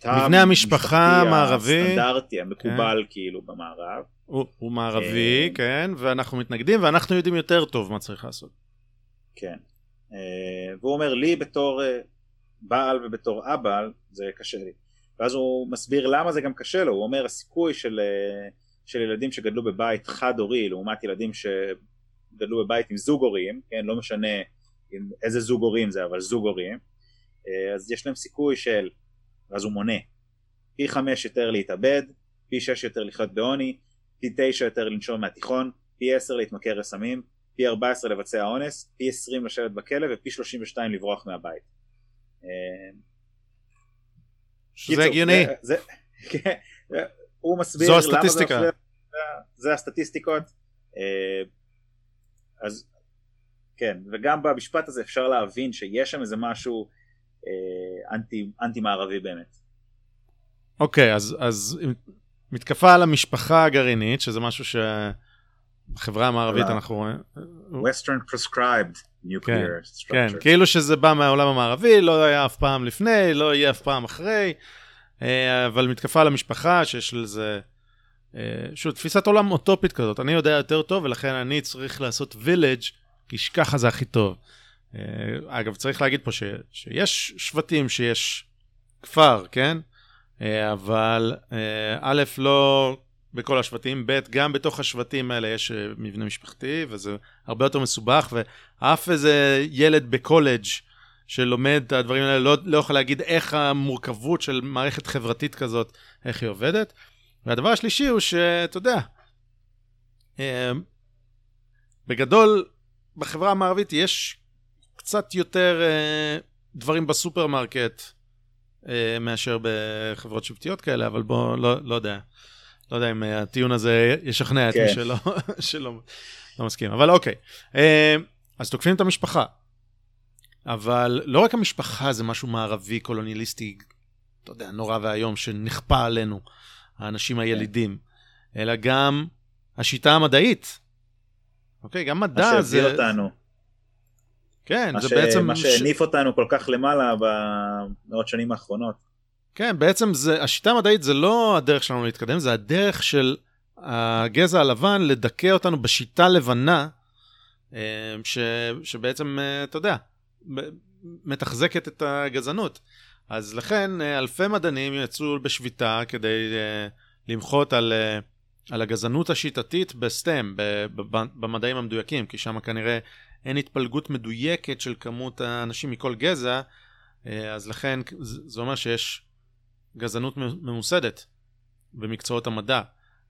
מבנה המשפחה המערבי. הסטנדרטי, המקובל כאילו במערב. הוא, הוא מערבי, אה, כן, ואנחנו מתנגדים, ואנחנו יודעים יותר טוב מה צריך לעשות. כן. אה, והוא אומר לי בתור אה, בעל ובתור אבא זה קשה לי. ואז הוא מסביר למה זה גם קשה לו, הוא אומר הסיכוי של, אה, של ילדים שגדלו בבית חד הורי לעומת ילדים שגדלו בבית עם זוג הורים, כן, לא משנה עם איזה זוג הורים זה אבל זוג הורים, אז יש להם סיכוי של, ואז הוא מונה, פי חמש יותר להתאבד, פי שש יותר לחיות בעוני, פי תשע יותר לנשום מהתיכון, פי עשר להתמכר לסמים, פי 14 לבצע אונס, פי 20 לשבת בכלא ופי 32 לברוח מהבית. שזה הגיוני. כן, הוא מסביר זו למה זה הסטטיסטיקה. מפריע, זה- זה הסטטיסטיקות. אה, אז כן, וגם במשפט הזה אפשר להבין שיש שם איזה משהו אנטי, אנטי מערבי באמת. אוקיי, אז, אז מתקפה על המשפחה הגרעינית, שזה משהו שבחברה המערבית לא. אנחנו רואים. Western prescribed כן, nuclear כן, structure. כאילו שזה בא מהעולם המערבי, לא היה אף פעם לפני, לא יהיה אף פעם אחרי, אה, אבל מתקפה על המשפחה שיש לזה, אה, שוב, תפיסת עולם אוטופית כזאת, אני יודע יותר טוב ולכן אני צריך לעשות וילג' כי ככה זה הכי טוב. אה, אגב, צריך להגיד פה ש, שיש שבטים שיש כפר, כן? אה, אבל אה, א', לא בכל השבטים, ב', גם בתוך השבטים האלה יש מבנה משפחתי, וזה הרבה יותר מסובך, ואף איזה ילד בקולג' שלומד את הדברים האלה לא, לא יכול להגיד איך המורכבות של מערכת חברתית כזאת, איך היא עובדת. והדבר השלישי הוא שאתה יודע, בגדול, בחברה המערבית יש קצת יותר אה, דברים בסופרמרקט אה, מאשר בחברות שבטיות כאלה, אבל בוא, לא, לא יודע. לא יודע אם אה, הטיעון הזה ישכנע את כן. מי שלא, שלא לא מסכים, אבל אוקיי. אז תוקפים את המשפחה. אבל לא רק המשפחה זה משהו מערבי, קולוניאליסטי, אתה יודע, נורא ואיום, שנכפה עלינו, האנשים הילידים, אלא גם השיטה המדעית. אוקיי, גם מה מדע זה... שהביא אותנו, כן, זה ש... בעצם... מה שהניף אותנו כל כך למעלה במאות שנים האחרונות. כן, בעצם זה, השיטה המדעית זה לא הדרך שלנו להתקדם, זה הדרך של הגזע הלבן לדכא אותנו בשיטה לבנה, אה, ש, שבעצם, אה, אתה יודע, מתחזקת את הגזענות. אז לכן אה, אלפי מדענים יצאו בשביתה כדי אה, למחות על, על הגזענות השיטתית בסטם, במדעים המדויקים, כי שם כנראה אין התפלגות מדויקת של כמות האנשים מכל גזע, אה, אז לכן זה אומר שיש גזענות ממוסדת במקצועות המדע,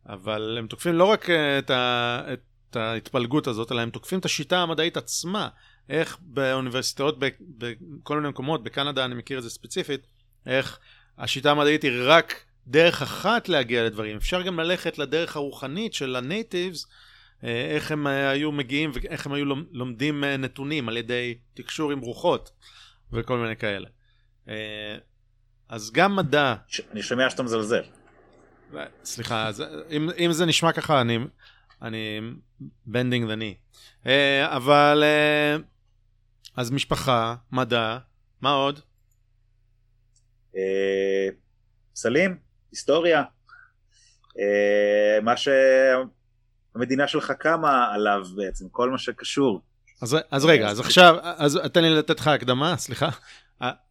אבל הם תוקפים לא רק אה, את, ה, את ההתפלגות הזאת, אלא הם תוקפים את השיטה המדעית עצמה, איך באוניברסיטאות בכל מיני מקומות, בקנדה אני מכיר את זה ספציפית, איך השיטה המדעית היא רק דרך אחת להגיע לדברים, אפשר גם ללכת לדרך הרוחנית של הנייטיבס, איך הם היו מגיעים ואיך הם היו לומדים נתונים על ידי תקשור עם רוחות וכל מיני כאלה. אז גם מדע... אני שומע שאתה מזלזל. סליחה, אז אם, אם זה נשמע ככה, אני, אני bending the knee. Uh, אבל, uh, אז משפחה, מדע, מה עוד? Uh, פסלים, היסטוריה, מה שהמדינה שלך קמה עליו בעצם, כל מה שקשור. אז, אז רגע, אז עכשיו, אז תן לי לתת לך הקדמה, סליחה.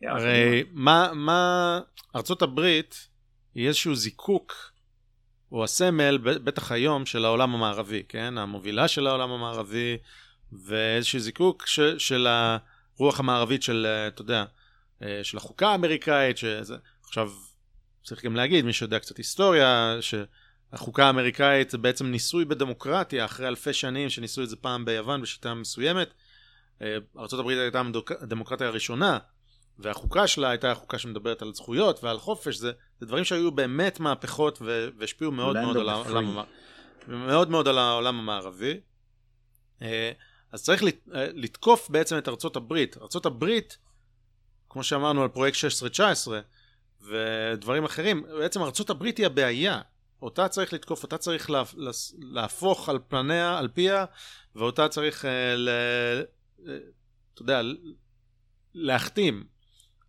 הרי מה, מה, ארצות הברית היא איזשהו זיקוק, או הסמל, בטח היום, של העולם המערבי, כן? המובילה של העולם המערבי, ואיזשהו זיקוק ש, של הרוח המערבית של, אתה יודע, של החוקה האמריקאית, שזה, עכשיו, צריך גם להגיד, מי שיודע קצת היסטוריה, שהחוקה האמריקאית זה בעצם ניסוי בדמוקרטיה, אחרי אלפי שנים שניסו את זה פעם ביוון בשיטה מסוימת. ארה"ב הייתה הדמוקרטיה הראשונה והחוקה שלה הייתה חוקה שמדברת על זכויות ועל חופש, זה, זה דברים שהיו באמת מהפכות והשפיעו מאוד מאוד על, העולם, מאוד מאוד על העולם המערבי. אה, אז צריך אה, לתקוף בעצם את ארצות הברית. ארצות הברית, כמו שאמרנו על פרויקט 16-19 ודברים אחרים, בעצם ארצות הברית היא הבעיה. אותה צריך לתקוף, אותה צריך לה, להפוך על פניה, על פיה, ואותה צריך, אה, ל, אתה יודע, להחתים.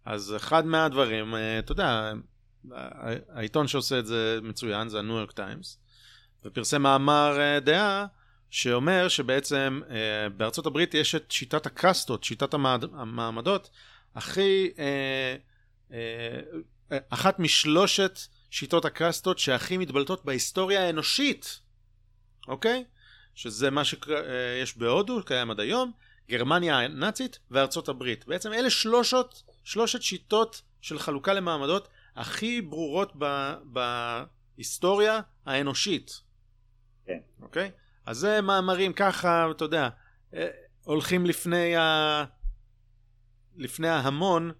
אז אחד מהדברים, אה, אתה יודע, העיתון שעושה את זה מצוין זה הניו יורק טיימס, ופרסם מאמר אה, דעה שאומר שבעצם אה, בארצות הברית יש את שיטת הקאסטות, שיטת המעמדות, הכי, אחת משלושת שיטות הקאסטות שהכי מתבלטות בהיסטוריה האנושית, אוקיי? שזה מה שיש בהודו, קיים עד היום, גרמניה הנאצית וארצות הברית. בעצם אלה שלושות שלושת שיטות של חלוקה למעמדות הכי ברורות ב, בהיסטוריה האנושית. כן. אוקיי? אז זה מאמרים ככה, אתה יודע, אה, הולכים לפני, ה... לפני ההמון,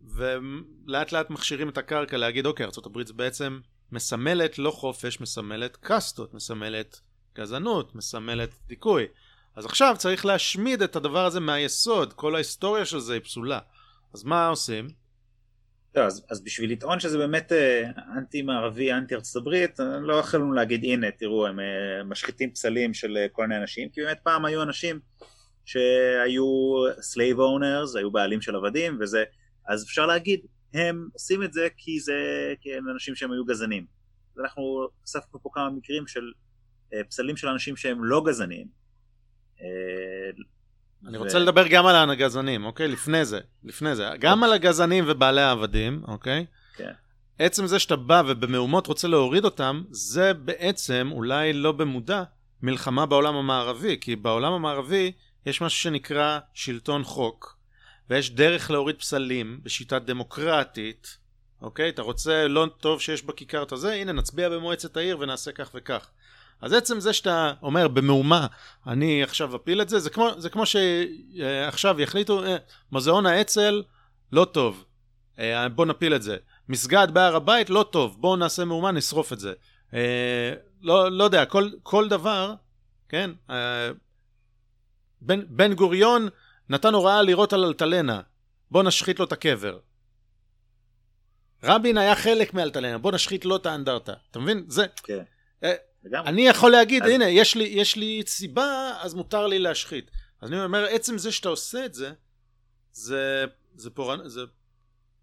ולאט לאט מכשירים את הקרקע להגיד, אוקיי, ארה"ב בעצם מסמלת לא חופש, מסמלת קאסטות, מסמלת גזענות, מסמלת דיכוי. אז עכשיו צריך להשמיד את הדבר הזה מהיסוד, כל ההיסטוריה של זה היא פסולה. אז מה עושים? לא, אז, אז בשביל לטעון שזה באמת אה, אנטי מערבי, אנטי ארצות הברית, אה, לא יכולנו להגיד הנה תראו הם אה, משחיתים פסלים של כל מיני אנשים, כי באמת פעם היו אנשים שהיו slave owners, היו בעלים של עבדים וזה, אז אפשר להגיד הם עושים את זה כי זה, כי הם אנשים שהם היו גזענים. אז אנחנו אספנו פה כמה מקרים של פסלים של אנשים שהם לא גזענים. אני רוצה לדבר גם על הגזענים, אוקיי? לפני זה, לפני זה. גם על הגזענים ובעלי העבדים, אוקיי? כן. עצם זה שאתה בא ובמהומות רוצה להוריד אותם, זה בעצם, אולי לא במודע, מלחמה בעולם המערבי. כי בעולם המערבי יש משהו שנקרא שלטון חוק, ויש דרך להוריד פסלים בשיטה דמוקרטית, אוקיי? אתה רוצה לא טוב שיש בכיכר את הזה, הנה נצביע במועצת העיר ונעשה כך וכך. אז עצם זה שאתה אומר במהומה, אני עכשיו אפיל את זה, זה כמו, זה כמו שעכשיו יחליטו, אה, מוזיאון האצ"ל לא טוב, אה, בוא נפיל את זה. מסגד בהר הבית לא טוב, בואו נעשה מהומה, נשרוף את זה. אה, לא, לא יודע, כל, כל דבר, כן? אה, בן, בן גוריון נתן הוראה לירות על אלטלנה, בוא נשחית לו את הקבר. רבין היה חלק מאלטלנה, בוא נשחית לו את האנדרטה. אתה מבין? זה... כן. אה, אני יכול להגיד, אז... הנה, יש לי, יש לי סיבה, אז מותר לי להשחית. אז אני אומר, עצם זה שאתה עושה את זה, זה, זה, פורענ, זה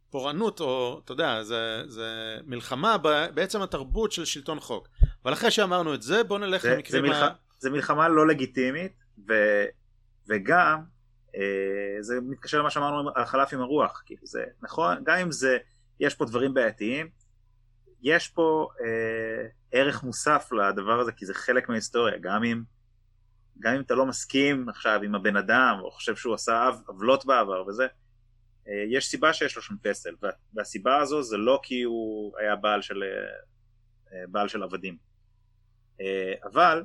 פורענות, או אתה יודע, זה, זה מלחמה בעצם התרבות של שלטון חוק. אבל אחרי שאמרנו את זה, בוא נלך למקרים זה, מלח... ה... זה מלחמה לא לגיטימית, ו... וגם, זה מתקשר למה שאמרנו על חלף עם הרוח, כאילו זה נכון, גם אם זה, יש פה דברים בעייתיים, יש פה אה, ערך מוסף לדבר הזה, כי זה חלק מההיסטוריה, גם אם, גם אם אתה לא מסכים עכשיו עם הבן אדם, או חושב שהוא עשה עוולות בעבר וזה, אה, יש סיבה שיש לו שם פסל, וה- והסיבה הזו זה לא כי הוא היה בעל של, אה, אה, בעל של עבדים. אה, אבל...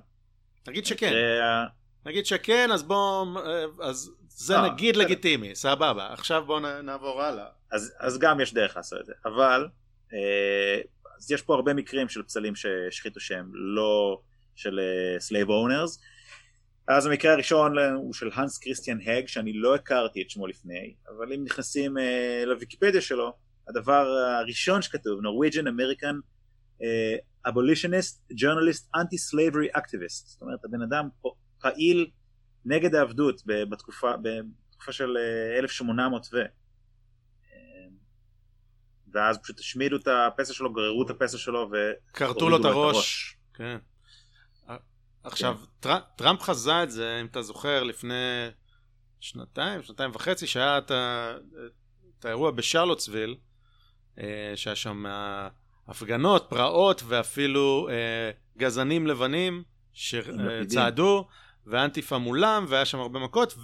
נגיד שכן. אה, נגיד שכן, אז בוא, אה, אז זה אה, נגיד בסדר. לגיטימי, סבבה. עכשיו בוא נ- נעבור הלאה. אז, אז גם יש דרך לעשות את זה, אבל אה, אז יש פה הרבה מקרים של פסלים שהשחיתו שהם לא של slave owners. אז המקרה הראשון הוא של הנס כריסטיאן הג שאני לא הכרתי את שמו לפני, אבל אם נכנסים אה, לוויקיפדיה שלו, הדבר הראשון שכתוב, Norwegian American אה, Abolitionist Journalist Anti-Slavery Activist, זאת אומרת הבן אדם פה פעיל נגד העבדות בתקופה, בתקופה של אה, 1800 ו... ואז פשוט השמידו את הפסל שלו, גררו את הפסל שלו ו... כרתו לו את הראש. כן. עכשיו, טר- טראמפ חזה את זה, אם אתה זוכר, לפני שנתיים, שנתיים וחצי, שהיה את ה- את האירוע בשרלוטסוויל, אה, שהיה שם אה, הפגנות, פרעות ואפילו אה, גזענים לבנים. שצעדו, ואנטיפה מולם, והיה שם הרבה מכות,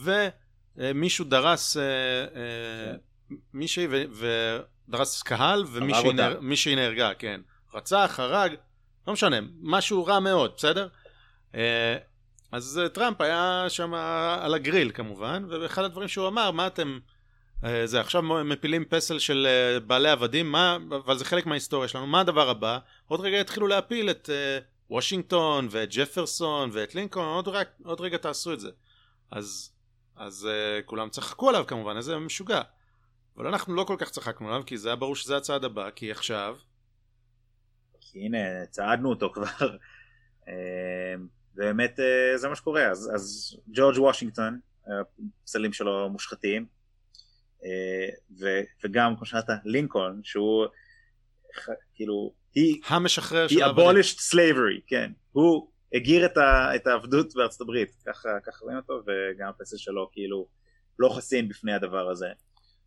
ומישהו דרס אה, אה, מישהי ודרס קהל, ומישהי נהרגה, כן. רצח, הרג, לא משנה, משהו רע מאוד, בסדר? אה, אז טראמפ היה שם על הגריל כמובן, ואחד הדברים שהוא אמר, מה אתם, זה עכשיו מפילים פסל של בעלי עבדים, מה, אבל זה חלק מההיסטוריה שלנו, מה הדבר הבא? עוד רגע יתחילו להפיל את וושינגטון ואת ג'פרסון ואת לינקולן, עוד, רק, עוד רגע תעשו את זה. אז, אז אה, כולם צחקו עליו כמובן, איזה משוגע. אבל אנחנו לא כל כך צחקנו עליו, כי זה היה ברור שזה הצעד הבא, כי עכשיו, כי הנה, צעדנו אותו כבר. אה, באמת אה, זה מה שקורה, אז, אז ג'ורג' וושינגטון, הפסלים שלו מושחתים, אה, ו, וגם כמו שאמרת לינקולן, שהוא כאילו, he, המשחרר של he העבדים. abolished slavery, כן, הוא הגיר את, ה, את העבדות בארצות הברית, ככה, ככה רואים אותו, וגם הפסל שלו כאילו לא חסין בפני הדבר הזה.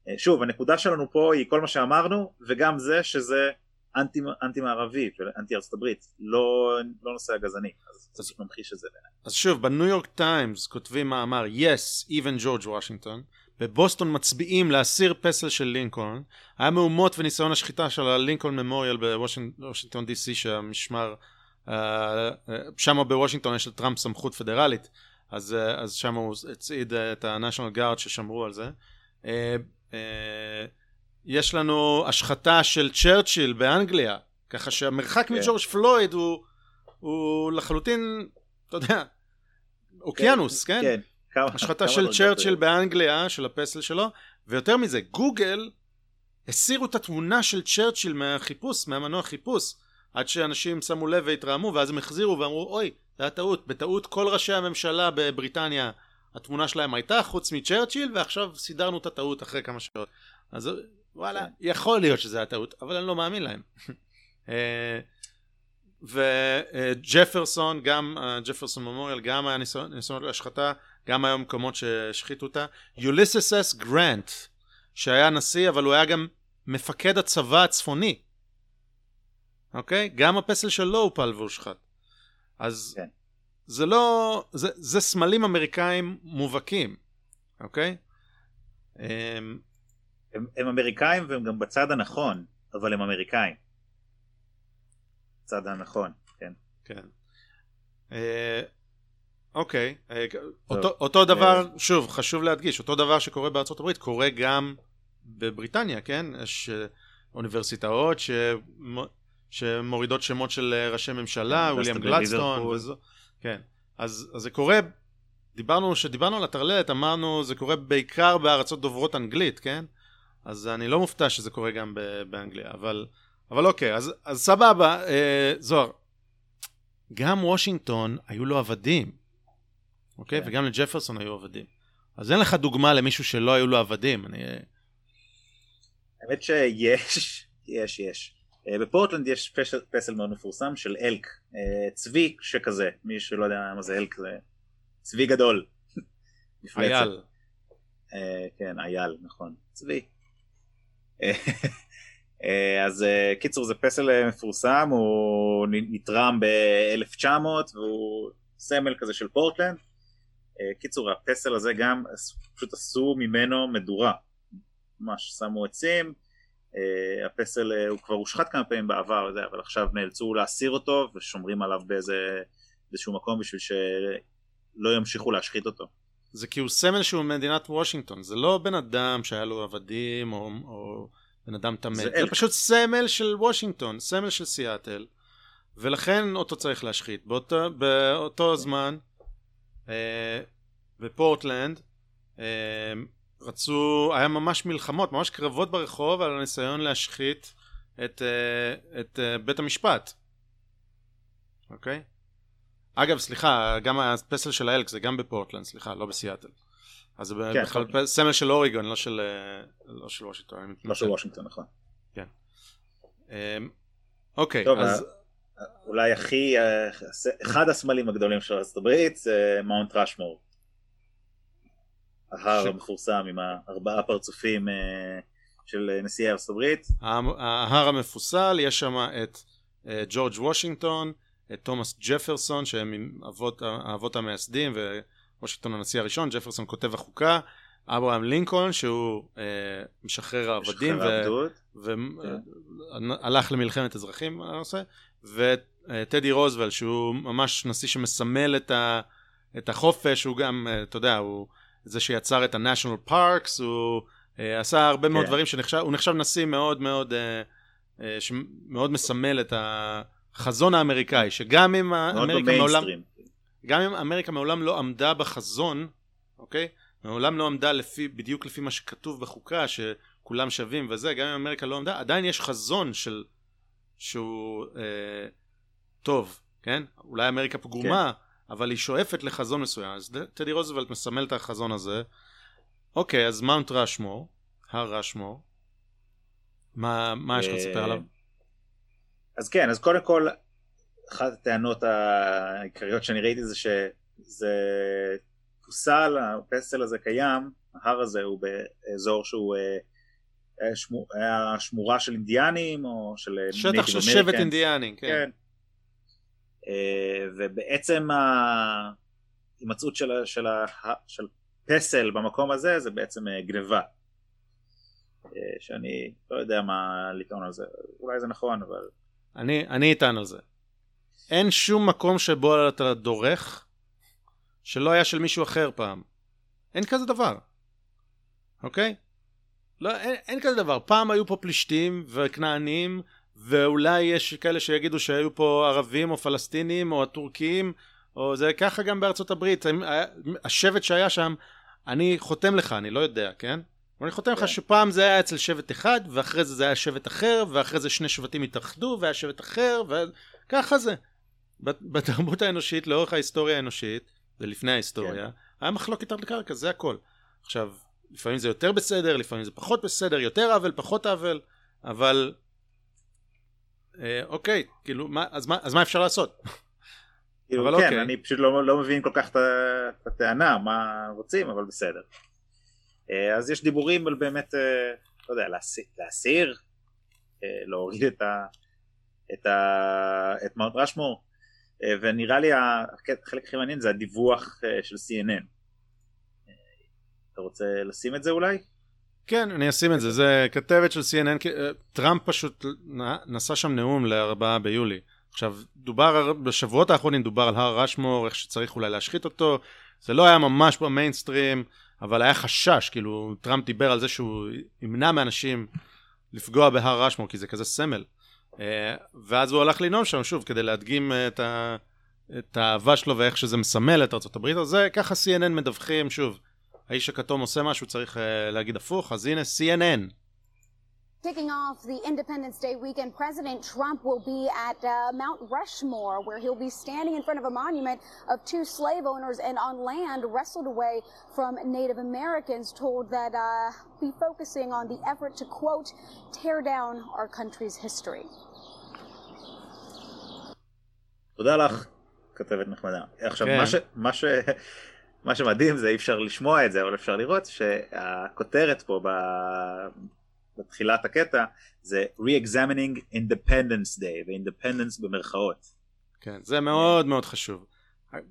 אה, שוב, הנקודה שלנו פה היא כל מה שאמרנו, וגם זה שזה אנטי, אנטי מערבי, אנטי ארצות הברית, לא, לא נושא הגזעני, אז זה פשוט ממחיש את זה. אז שוב, בניו יורק טיימס כותבים מאמר, yes, even George Washington, בבוסטון מצביעים להסיר פסל של לינקולן, היה מהומות וניסיון השחתה של ה-Lincoln Memorial בוושינגטון די סי שהמשמר, אה, אה, שם בוושינגטון יש לטראמפ סמכות פדרלית, אז, אה, אז שם הוא הצעיד את ה-National Guard ששמרו על זה. יש לנו השחתה של צ'רצ'יל באנגליה, ככה שהמרחק כן. מג'ורג' פלויד הוא, הוא לחלוטין, אתה יודע, אוקיינוס, כן? כן. כמה- השחתה כמה של דרגות צ'רצ'יל. באנגליה, של הפסל שלו, ויותר מזה, גוגל הסירו את התמונה של צ'רצ'יל מהחיפוש, מהמנוע חיפוש, עד שאנשים שמו לב והתרעמו, ואז הם החזירו ואמרו, אוי, זה היה טעות, בטעות כל ראשי הממשלה בבריטניה, התמונה שלהם הייתה חוץ מצ'רצ'יל, ועכשיו סידרנו את הטעות אחרי כמה שעות. אז וואלה, כן. יכול להיות שזה היה טעות, אבל אני לא מאמין להם. אה, וג'פרסון, גם אה, ג'פרסון ממוריאל, גם היה ניסיונות להשחתה, גם היו מקומות שהשחיתו אותה. יוליסס אס גרנט, שהיה נשיא, אבל הוא היה גם מפקד הצבא הצפוני. אוקיי? גם הפסל שלו הופל והושחת. אז כן. זה לא... זה, זה סמלים אמריקאים מובהקים, אוקיי? אמ, הם, הם אמריקאים והם גם בצד הנכון, אבל הם אמריקאים. בצד הנכון, כן. כן. אוקיי, אה, אותו, אותו דבר, שוב, חשוב להדגיש, אותו דבר שקורה בארצות הברית קורה גם בבריטניה, כן? יש אוניברסיטאות שמ- שמורידות שמות של אה, ראשי ממשלה, כן, וויליאם גלדסטון. וזו, כן. אז, אז זה קורה, דיברנו, כשדיברנו על הטרללת, אמרנו, זה קורה בעיקר בארצות דוברות אנגלית, כן? אז אני לא מופתע שזה קורה גם באנגליה, אבל, אבל אוקיי, אז, אז סבבה, אה, זוהר, גם וושינגטון היו לו עבדים, אוקיי? כן. וגם לג'פרסון היו עבדים. אז אין לך דוגמה למישהו שלא היו לו עבדים. אני... האמת שיש, יש, יש. אה, בפורטלנד יש פסל, פסל מאוד מפורסם של אלק, אה, צבי שכזה, מי שלא יודע מה זה אלק זה צבי גדול. אייל. אה, כן, אייל, נכון, צבי. אז קיצור זה פסל מפורסם, הוא נתרם ב-1900 והוא סמל כזה של פורטלנד. אה, קיצור הפסל הזה גם פשוט עשו ממנו מדורה ממש שמו עצים, אה, הפסל אה, הוא כבר הושחת כמה פעמים בעבר, אבל עכשיו נאלצו להסיר אותו ושומרים עליו באיזה, באיזשהו מקום בשביל שלא ימשיכו להשחית אותו. זה כי הוא סמל שהוא מדינת וושינגטון, זה לא בן אדם שהיה לו עבדים או, או בן אדם טמא, זה זה, פשוט סמל של וושינגטון, סמל של סיאטל, ולכן אותו צריך להשחית. באותו, באותו זמן, אה, בפורטלנד, אה, רצו, היה ממש מלחמות, ממש קרבות ברחוב על הניסיון להשחית את, אה, את אה, בית המשפט. אוקיי? אגב, סליחה, גם הפסל של האלק זה גם בפורטלנד, סליחה, לא בסיאטל. אז זה כן, בכלל כן. סמל של אוריגון, לא של, אה, לא של וושינגטון. לא. של וושינגטון, נכון. כן. אוקיי, טוב, אז... אולי הכי, אה, אחד הסמלים הגדולים של ארצות הברית זה מאונט רשמור. ההר ש- המפורסם עם הארבעה פרצופים אה, של נשיאי ארצות הברית. ההר המפוסל, יש שם את אה, ג'ורג' וושינגטון, את תומאס ג'פרסון, שהם אבות, האבות המייסדים, ווושינגטון הנשיא הראשון, ג'פרסון כותב החוקה, אברהם לינקולן, שהוא אה, משחרר העבדים, משחרר העבדות. והלך למלחמת אזרחים הנושא, וטדי רוזוולט, שהוא ממש נשיא שמסמל את, ה, את החופש, הוא גם, אה, אתה יודע, הוא זה שיצר את ה-National Parks, הוא אה, עשה הרבה מאוד כן. דברים שנחשב, הוא נחשב נשיא מאוד מאוד, אה, שמאוד מסמל את החזון האמריקאי, שגם אם מאוד אמריקה מעולם, במיינסטרים. גם אם אמריקה מעולם לא עמדה בחזון, אוקיי? מעולם לא עמדה לפי, בדיוק לפי מה שכתוב בחוקה, שכולם שווים וזה, גם אם אמריקה לא עמדה, עדיין יש חזון של, שהוא אה, טוב, כן? אולי אמריקה פגומה, כן. אבל היא שואפת לחזון מסוים. אז טדי רוזוולט מסמל את החזון הזה. אוקיי, אז מאונט רשמור, הר רשמור, מה, מה יש לך לספר אה, עליו? אז כן, אז קודם כל, אחת הטענות העיקריות שאני ראיתי זה שזה פוסל, הפסל הזה קיים, ההר הזה הוא באזור שהוא אה, היה שמו- היה שמורה של אינדיאנים או של שטח Native של שבט. אינדיאני, כן. כן. אה, ובעצם ההימצאות של, פסל במקום הזה זה בעצם אה, גניבה. אה, שאני לא יודע מה לטעון על זה, אולי זה נכון, אבל אני, אני אטען על זה. אין שום מקום שבו אתה דורך שלא היה של מישהו אחר פעם. אין כזה דבר. אוקיי? לא, אין, אין כזה דבר. פעם היו פה פלישתים וכנענים, ואולי יש כאלה שיגידו שהיו פה ערבים או פלסטינים או הטורקים, או זה ככה גם בארצות הברית. השבט שהיה שם, אני חותם לך, אני לא יודע, כן? אבל אני חותם לך שפעם זה היה אצל שבט אחד, ואחרי זה זה היה שבט אחר, ואחרי זה שני שבטים התאחדו, והיה שבט אחר, וככה זה. בת- בתרבות האנושית, לאורך ההיסטוריה האנושית, ולפני ההיסטוריה, היה מחלוקת על קרקע, זה הכל. עכשיו, לפעמים זה יותר בסדר, לפעמים זה פחות בסדר, יותר עוול, פחות עוול, אבל... אה, אוקיי, כאילו, מה, אז, מה, אז מה אפשר לעשות? כאילו, אבל כן, אוקיי. אני פשוט לא, לא מבין כל כך את הטענה, מה רוצים, אבל בסדר. אה, אז יש דיבורים על באמת, אה, לא יודע, להסיר, להסיר אה, להוריד את, ה, את, ה, את מאונט רשמור, אה, ונראה לי החלק הכי מעניין זה הדיווח אה, של CNN. אתה רוצה לשים את זה אולי? כן, אני אשים את זה, זה כתבת של CNN, אה, טראמפ פשוט נשא שם נאום לארבעה ביולי. עכשיו, דובר, בשבועות האחרונים דובר על הר רשמור, איך שצריך אולי להשחית אותו, זה לא היה ממש במיינסטרים, אבל היה חשש, כאילו, טראמפ דיבר על זה שהוא ימנע מאנשים לפגוע בהר רשמור, כי זה כזה סמל. אה, ואז הוא הלך לנאום שם, שוב, כדי להדגים אה, את, ה, את האהבה שלו ואיך שזה מסמל את ארה"ב, אז זה ככה CNN מדווחים, שוב, האיש הכתום עושה משהו, צריך אה, להגיד הפוך, אז הנה CNN. Kicking off the Independence Day weekend, President Trump will be at uh, Mount Rushmore, where he'll be standing in front of a monument of two slave owners and on land wrestled away from Native Americans, told that uh, be focusing on the effort to, quote, tear down our country's history. תודה לך, כתבת נחמדה. עכשיו, כן. מה, ש, מה, ש, מה שמדהים זה אי אפשר לשמוע את זה, אבל אפשר לראות שהכותרת פה ב, בתחילת הקטע זה re-examining independence day, ו-independence במרכאות. כן, זה מאוד מאוד חשוב.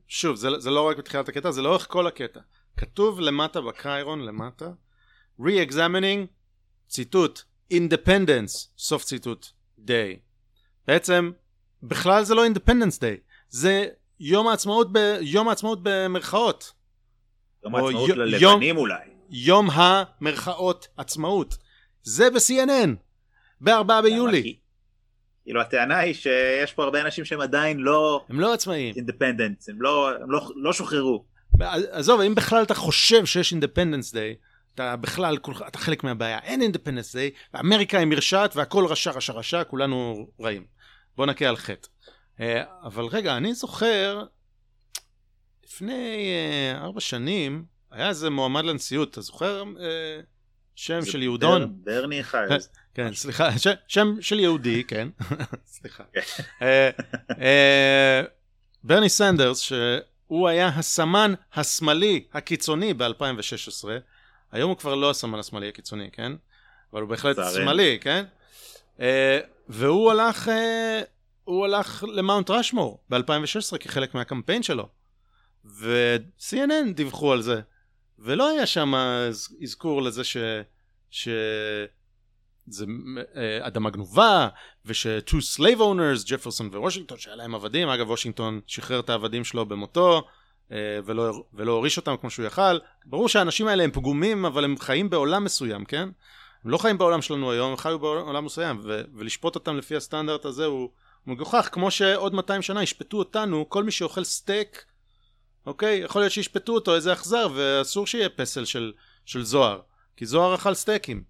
שוב, זה, זה לא רק בתחילת הקטע, זה לאורך כל הקטע. כתוב למטה בקיירון, למטה, re-examining ציטוט, Independence, סוף ציטוט, day. בעצם, בכלל זה לא Independence Day, זה יום העצמאות, ב, יום העצמאות במרכאות. יום או העצמאות ללבנים יום- אולי. יום המרכאות עצמאות. זה ב-CNN, ב-4 ביולי. כאילו הטענה היא שיש פה הרבה אנשים שהם עדיין לא הם לא עצמאיים. אינדפנדנט, הם לא, הם לא, לא שוחררו. עזוב, אם בכלל אתה חושב שיש Independence Day, אתה בכלל, אתה חלק מהבעיה. אין Independence Day, ואמריקה היא מרשעת והכל רשע רשע רשע, כולנו רעים. בוא נכה על חטא. אה, אבל רגע, אני זוכר, לפני אה, ארבע שנים, היה איזה מועמד לנשיאות, אתה זוכר אה, שם של יהודון? בר- ברני חייז. כן, סליחה, שם של יהודי, כן, סליחה. אה, אה, ברני סנדרס, שהוא היה הסמן השמאלי הקיצוני ב-2016, היום הוא כבר לא הסמן השמאלי הקיצוני, כן? אבל הוא בהחלט. שמאלי, כן? אה, והוא הלך, אה, הוא הלך למאונט רשמור ב-2016 כחלק מהקמפיין שלו. ו-CNN דיווחו על זה. ולא היה שם אזכור לזה ש... ש... זה אה, אדמה גנובה, וש-two slave owners, ג'פרסון ווושינגטון, שהיה להם עבדים, אגב וושינגטון שחרר את העבדים שלו במותו, אה, ולא, ולא הוריש אותם כמו שהוא יכל. ברור שהאנשים האלה הם פגומים, אבל הם חיים בעולם מסוים, כן? הם לא חיים בעולם שלנו היום, הם חיו בעולם מסוים, ו- ולשפוט אותם לפי הסטנדרט הזה הוא מגוחך, כמו שעוד 200 שנה ישפטו אותנו, כל מי שאוכל סטייק, אוקיי? יכול להיות שישפטו אותו איזה אכזר, ואסור שיהיה פסל של, של זוהר, כי זוהר אכל סטייקים,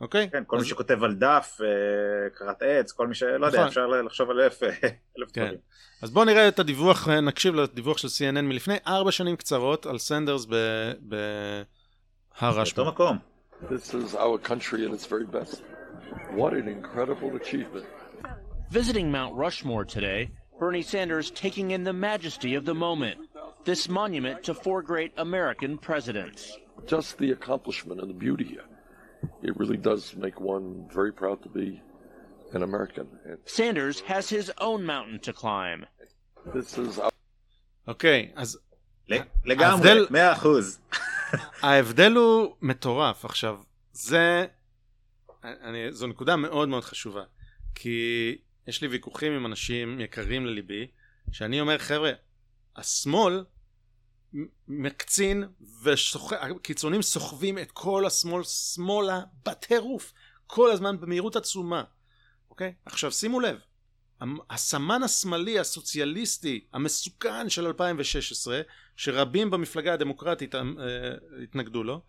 אוקיי? כן, כל אז- מי שכותב על דף, אה, קרת עץ, כל מי ש... לא יודע, נכון. אפשר לחשוב על אלף אלף כן. דברים. אז בואו נראה את הדיווח, אה, נקשיב לדיווח של CNN מלפני ארבע שנים קצרות על סנדרס בהר רשמור. אותו מקום. This is our country at its very best. What an incredible achievement. Visiting Mount Rushmore today, Bernie Sanders taking in the majesty of the moment. This monument to four great American presidents. Just the accomplishment and the beauty. It really does make one very proud to be an American. And Sanders has his own mountain to climb. this is our אוקיי, אז לגמרי, ההבדל- מאה אחוז. ההבדל הוא מטורף. עכשיו, זה... אני, זו נקודה מאוד מאוד חשובה. כי יש לי ויכוחים עם אנשים יקרים לליבי, שאני אומר, חבר'ה, השמאל מקצין, והקיצונים סוחבים את כל השמאל שמאלה בטירוף, כל הזמן במהירות עצומה. אוקיי? עכשיו שימו לב, הסמן השמאלי הסוציאליסטי המסוכן של 2016 שרבים במפלגה הדמוקרטית אה, התנגדו לו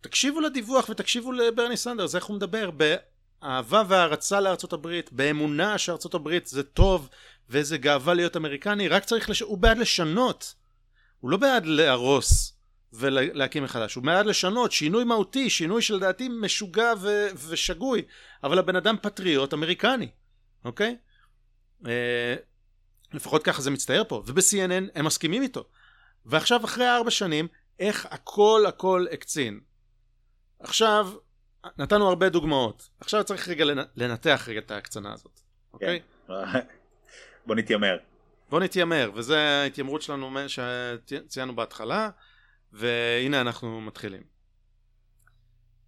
תקשיבו לדיווח ותקשיבו לברני סנדרס איך הוא מדבר באהבה והערצה לארצות הברית באמונה שארצות הברית זה טוב ואיזה גאווה להיות אמריקני רק צריך לש... הוא בעד לשנות. הוא לא בעד להרוס ולהקים מחדש הוא בעד לשנות שינוי מהותי שינוי שלדעתי משוגע ו... ושגוי אבל הבן אדם פטריוט אמריקני אוקיי? אה, לפחות ככה זה מצטייר פה וב-CNN הם מסכימים איתו. ועכשיו אחרי ארבע שנים איך הכל הכל הקצין. עכשיו נתנו הרבה דוגמאות. עכשיו צריך רגע לנ- לנתח רגע את ההקצנה הזאת אוקיי? בוא נתיימר. בוא נתיימר וזה ההתיימרות שלנו שציינו בהתחלה והנה אנחנו מתחילים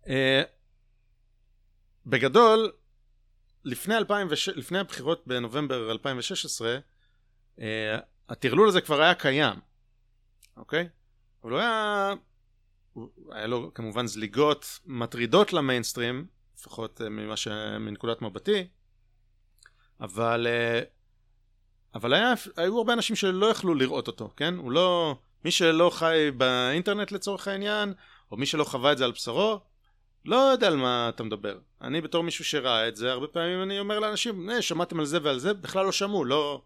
אה, בגדול לפני, 2006, לפני הבחירות בנובמבר 2016 אה, הטרלול הזה כבר היה קיים אוקיי? אבל הוא היה הוא- היה לו כמובן זליגות מטרידות למיינסטרים לפחות אה, ממה ש... מנקודת מבטי אבל אה, אבל היה, היו הרבה אנשים שלא יכלו לראות אותו, כן? הוא לא... מי שלא חי באינטרנט לצורך העניין, או מי שלא חווה את זה על בשרו, לא יודע על מה אתה מדבר. אני בתור מישהו שראה את זה, הרבה פעמים אני אומר לאנשים, "אה, שמעתם על זה ועל זה, בכלל לא שמעו, לא...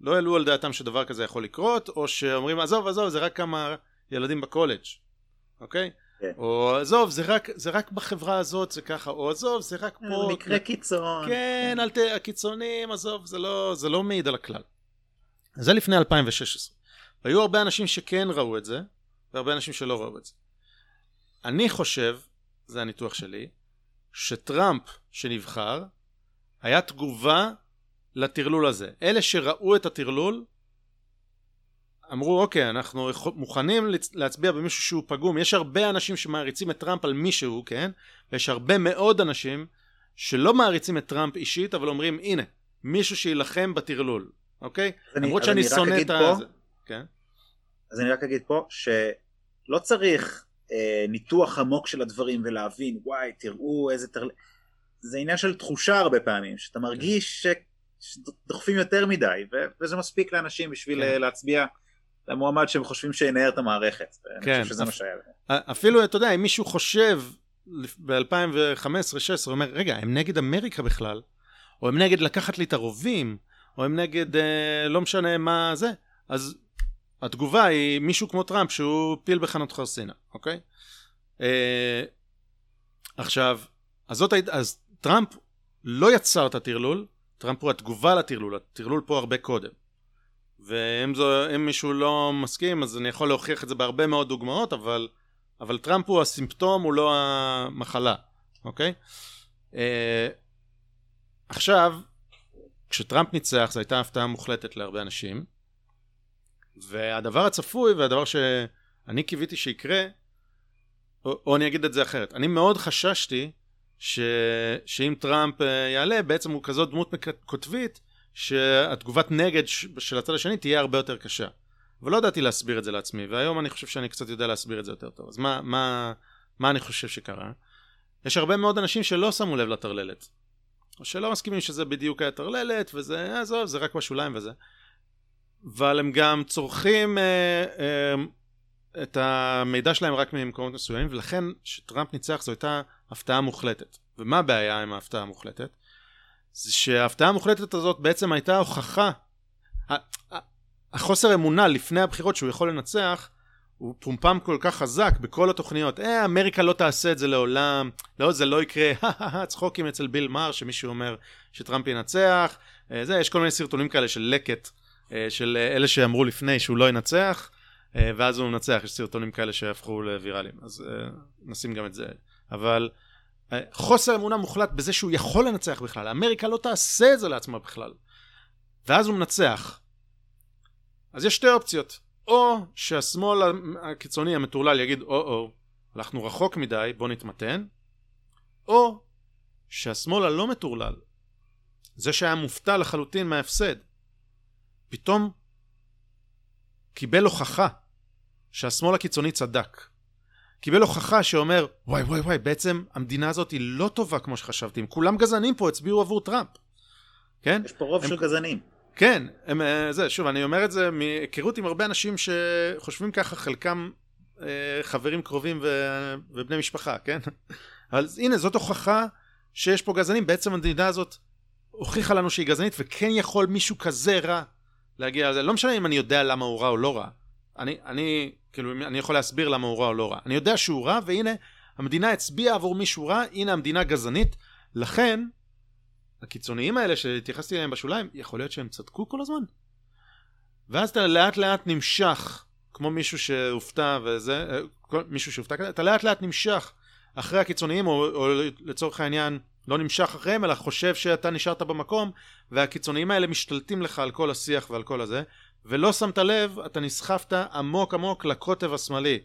לא העלו על דעתם שדבר כזה יכול לקרות, או שאומרים, עזוב, עזוב, זה רק כמה ילדים בקולג', אוקיי? כן. או עזוב, זה רק, זה רק בחברה הזאת, זה ככה, או עזוב, זה רק פה. מקרה קיצון. כן, אל ת... הקיצונים, עזוב, זה לא, זה לא מעיד על הכלל. זה לפני 2016. והיו הרבה אנשים שכן ראו את זה, והרבה אנשים שלא ראו את זה. אני חושב, זה הניתוח שלי, שטראמפ שנבחר, היה תגובה לטרלול הזה. אלה שראו את הטרלול, אמרו אוקיי אנחנו מוכנים להצביע במישהו שהוא פגום. יש הרבה אנשים שמעריצים את טראמפ על מישהו כן? ויש הרבה מאוד אנשים שלא מעריצים את טראמפ אישית אבל אומרים הנה מישהו שיילחם בטרלול. אוקיי? אני- למרות שאני שונא את ה... כן? אז אני רק אגיד פה שלא צריך אה, ניתוח עמוק של הדברים ולהבין וואי תראו איזה טרל... זה עניין של תחושה הרבה פעמים שאתה מרגיש ש... שדוחפים יותר מדי ו... וזה מספיק לאנשים בשביל כן. כן. להצביע למועמד שהם חושבים שינער את המערכת. אני כן, חושב שזה מה שהיה. אפילו אתה יודע אם מישהו חושב ב-2015-2016 הוא אומר רגע הם נגד אמריקה בכלל או הם נגד לקחת לי את הרובים או הם נגד אה, לא משנה מה זה אז התגובה היא מישהו כמו טראמפ שהוא פיל בחנות חרסינה אוקיי אה, עכשיו אז זאת אז טראמפ לא יצר את הטרלול טראמפ הוא התגובה לטרלול הטרלול פה הרבה קודם ואם זו, מישהו לא מסכים אז אני יכול להוכיח את זה בהרבה מאוד דוגמאות אבל אבל טראמפ הוא הסימפטום הוא לא המחלה אוקיי? אה, עכשיו כשטראמפ ניצח זו הייתה הפתעה מוחלטת להרבה אנשים והדבר הצפוי והדבר שאני קיוויתי שיקרה או, או אני אגיד את זה אחרת אני מאוד חששתי ש, שאם טראמפ אה, יעלה בעצם הוא כזאת דמות מק- קוטבית שהתגובת נגד של הצד השני תהיה הרבה יותר קשה אבל לא ידעתי להסביר את זה לעצמי והיום אני חושב שאני קצת יודע להסביר את זה יותר טוב אז מה, מה, מה אני חושב שקרה? יש הרבה מאוד אנשים שלא שמו לב לטרללת או שלא מסכימים שזה בדיוק היה טרללת וזה עזוב זה רק בשוליים וזה אבל הם גם צורכים אה, אה, את המידע שלהם רק ממקומות מסוימים ולכן כשטראמפ ניצח זו הייתה הפתעה מוחלטת ומה הבעיה עם ההפתעה המוחלטת? זה שההפתעה המוחלטת הזאת בעצם הייתה הוכחה החוסר אמונה לפני הבחירות שהוא יכול לנצח הוא פומפם כל כך חזק בכל התוכניות. אה אמריקה לא תעשה את זה לעולם לא זה לא יקרה. צחוקים אצל ביל מאר שמישהו אומר שטראמפ ינצח. אה, זה יש כל מיני סרטונים כאלה של לקט אה, של אה, אלה שאמרו לפני שהוא לא ינצח ואז הוא מנצח. יש סרטונים כאלה שהפכו לוויראליים. אז נשים גם את זה. אבל חוסר אמונה מוחלט בזה שהוא יכול לנצח בכלל. אמריקה לא תעשה את זה לעצמה בכלל. ואז הוא מנצח. אז יש שתי אופציות. או שהשמאל הקיצוני המטורלל יגיד או או הלכנו רחוק מדי בוא נתמתן. או שהשמאל הלא מטורלל זה שהיה מופתע לחלוטין מההפסד פתאום קיבל הוכחה שהשמאל הקיצוני צדק קיבל הוכחה שאומר וואי וואי וואי בעצם המדינה הזאת היא לא טובה כמו שחשבתי אם כולם גזענים פה הצביעו עבור טראמפ כן? יש פה רוב הם- של גזענים. כן, הם, אה, זה, שוב, אני אומר את זה מהיכרות עם הרבה אנשים שחושבים ככה, חלקם אה, חברים קרובים ו, ובני משפחה, כן? אבל הנה, זאת הוכחה שיש פה גזענים. בעצם המדינה הזאת הוכיחה לנו שהיא גזענית, וכן יכול מישהו כזה רע להגיע לזה. לא משנה אם אני יודע למה הוא רע או לא רע. אני, אני, כאילו, אני יכול להסביר למה הוא רע או לא רע. אני יודע שהוא רע, והנה, המדינה הצביעה עבור מישהו רע, הנה המדינה גזענית. לכן, הקיצוניים האלה שהתייחסתי אליהם בשוליים, יכול להיות שהם צדקו כל הזמן. ואז אתה לאט לאט נמשך, כמו מישהו שהופתע וזה, אה, מישהו שהופתע כזה, אתה לאט לאט נמשך אחרי הקיצוניים, או, או לצורך העניין, לא נמשך אחריהם, אלא חושב שאתה נשארת במקום, והקיצוניים האלה משתלטים לך על כל השיח ועל כל הזה, ולא שמת לב, אתה נסחפת עמוק עמוק לקוטב השמאלי.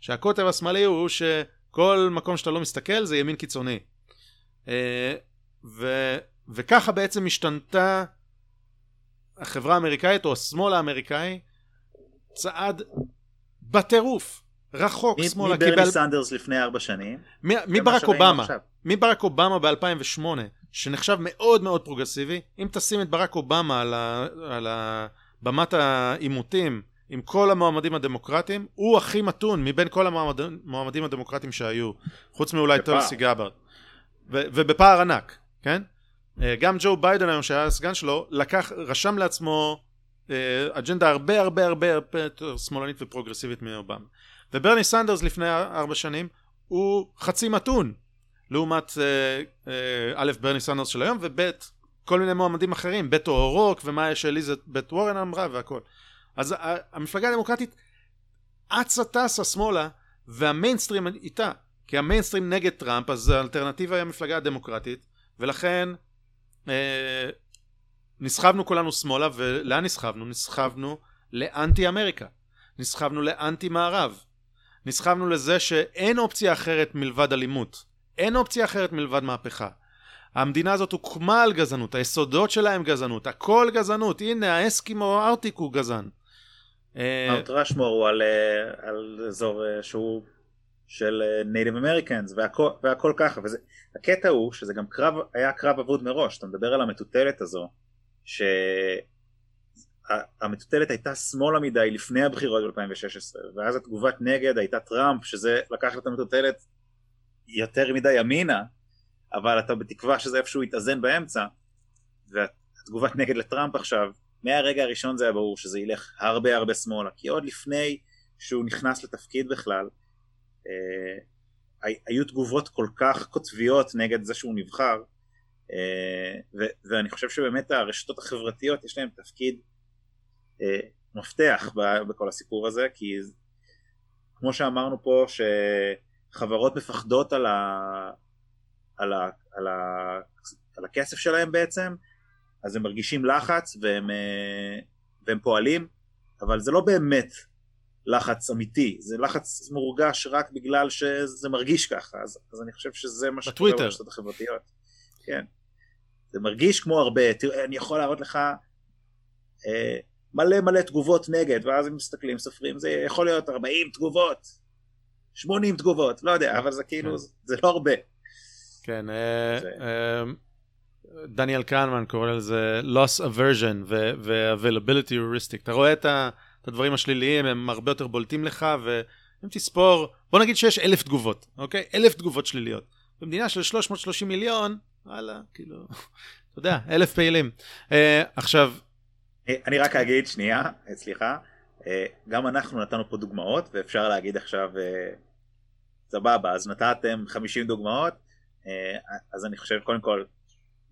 שהקוטב השמאלי הוא שכל מקום שאתה לא מסתכל זה ימין קיצוני. אה, ו, וככה בעצם השתנתה החברה האמריקאית או השמאל האמריקאי צעד בטירוף רחוק מי- שמאלה מברני קיבל סנדרס לפני ארבע שנים. מברק אובמה. מברק אובמה ב-2008 שנחשב מאוד מאוד פרוגרסיבי אם תשים את ברק אובמה על, ה, על ה, במת העימותים עם כל המועמדים הדמוקרטיים הוא הכי מתון מבין כל המועמדים הדמוקרטיים שהיו חוץ מאולי. טולסי גאברד ובפער ענק כן? אה, גם ג'ו ביידן היום שהיה הסגן שלו לקח רשם לעצמו אה, אג'נדה הרבה הרבה הרבה הרבה יותר שמאלנית ופרוגרסיבית מאובמה. וברני סנדרס לפני ארבע שנים הוא חצי מתון לעומת אה, א' ברני סנדרס של היום וב' כל מיני מועמדים אחרים בטו אורוק ומה שאליזבת וורן אמרה והכל אז ה- המפלגה הדמוקרטית אצה טסה שמאלה והמיינסטרים איתה כי המיינסטרים נגד טראמפ אז האלטרנטיבה היא המפלגה הדמוקרטית ולכן אה, נסחבנו כולנו שמאלה ולאן נסחבנו? נסחבנו לאנטי אמריקה. נסחבנו לאנטי מערב. נסחבנו לזה שאין אופציה אחרת מלבד אלימות. אין אופציה אחרת מלבד מהפכה. המדינה הזאת הוקמה על גזענות, היסודות שלה הם גזענות, הכל גזענות, הנה האסקימו ארטיק הוא גזען. אה, מאונט רשמור הוא על, אה, על אזור אה, שהוא של Native Americans והכל, והכל ככה. וזה הקטע הוא שזה גם קרב היה קרב אבוד מראש. אתה מדבר על המטוטלת הזו שהמטוטלת הייתה שמאלה מדי לפני הבחירות ב-2016 ואז התגובת נגד הייתה טראמפ שזה לקח את המטוטלת יותר מדי ימינה אבל אתה בתקווה שזה איפשהו יתאזן באמצע והתגובת נגד לטראמפ עכשיו מהרגע הראשון זה היה ברור שזה ילך הרבה הרבה שמאלה כי עוד לפני שהוא נכנס לתפקיד בכלל אה, היו תגובות כל כך קוטביות נגד זה שהוא נבחר אה, ו- ואני חושב שבאמת הרשתות החברתיות יש להן תפקיד אה, מפתח בכל הסיפור הזה כי כמו שאמרנו פה שחברות מפחדות על, ה- על, ה- על, ה- על הכסף שלהם בעצם אז הם מרגישים לחץ והם, אה, והם פועלים, אבל זה לא באמת לחץ אמיתי, זה לחץ מורגש רק בגלל שזה מרגיש ככה, אז, אז אני חושב שזה מה שקורה ברשתות החברתיות. כן. זה מרגיש כמו הרבה, תראה, אני יכול להראות לך אה, מלא מלא תגובות נגד, ואז הם מסתכלים, סופרים, זה יכול להיות 40 תגובות, 80 תגובות, לא יודע, אבל זה כאילו, כן. זה, זה לא הרבה. כן, אה. אה, דניאל קנמן קורא לזה loss aversion ו-availability heuristic. אתה רואה את, הדברים השליליים, הם הרבה יותר בולטים לך, ואם תספור, בוא נגיד שיש אלף תגובות, אוקיי? אלף תגובות שליליות. במדינה של 330 מיליון, וואלה, כאילו, אתה יודע, אלף פעילים. Uh, עכשיו... אני רק אגיד, שנייה, סליחה, גם אנחנו נתנו פה דוגמאות, ואפשר להגיד עכשיו, סבבה, אז נתתם 50 דוגמאות, אז אני חושב, קודם כל,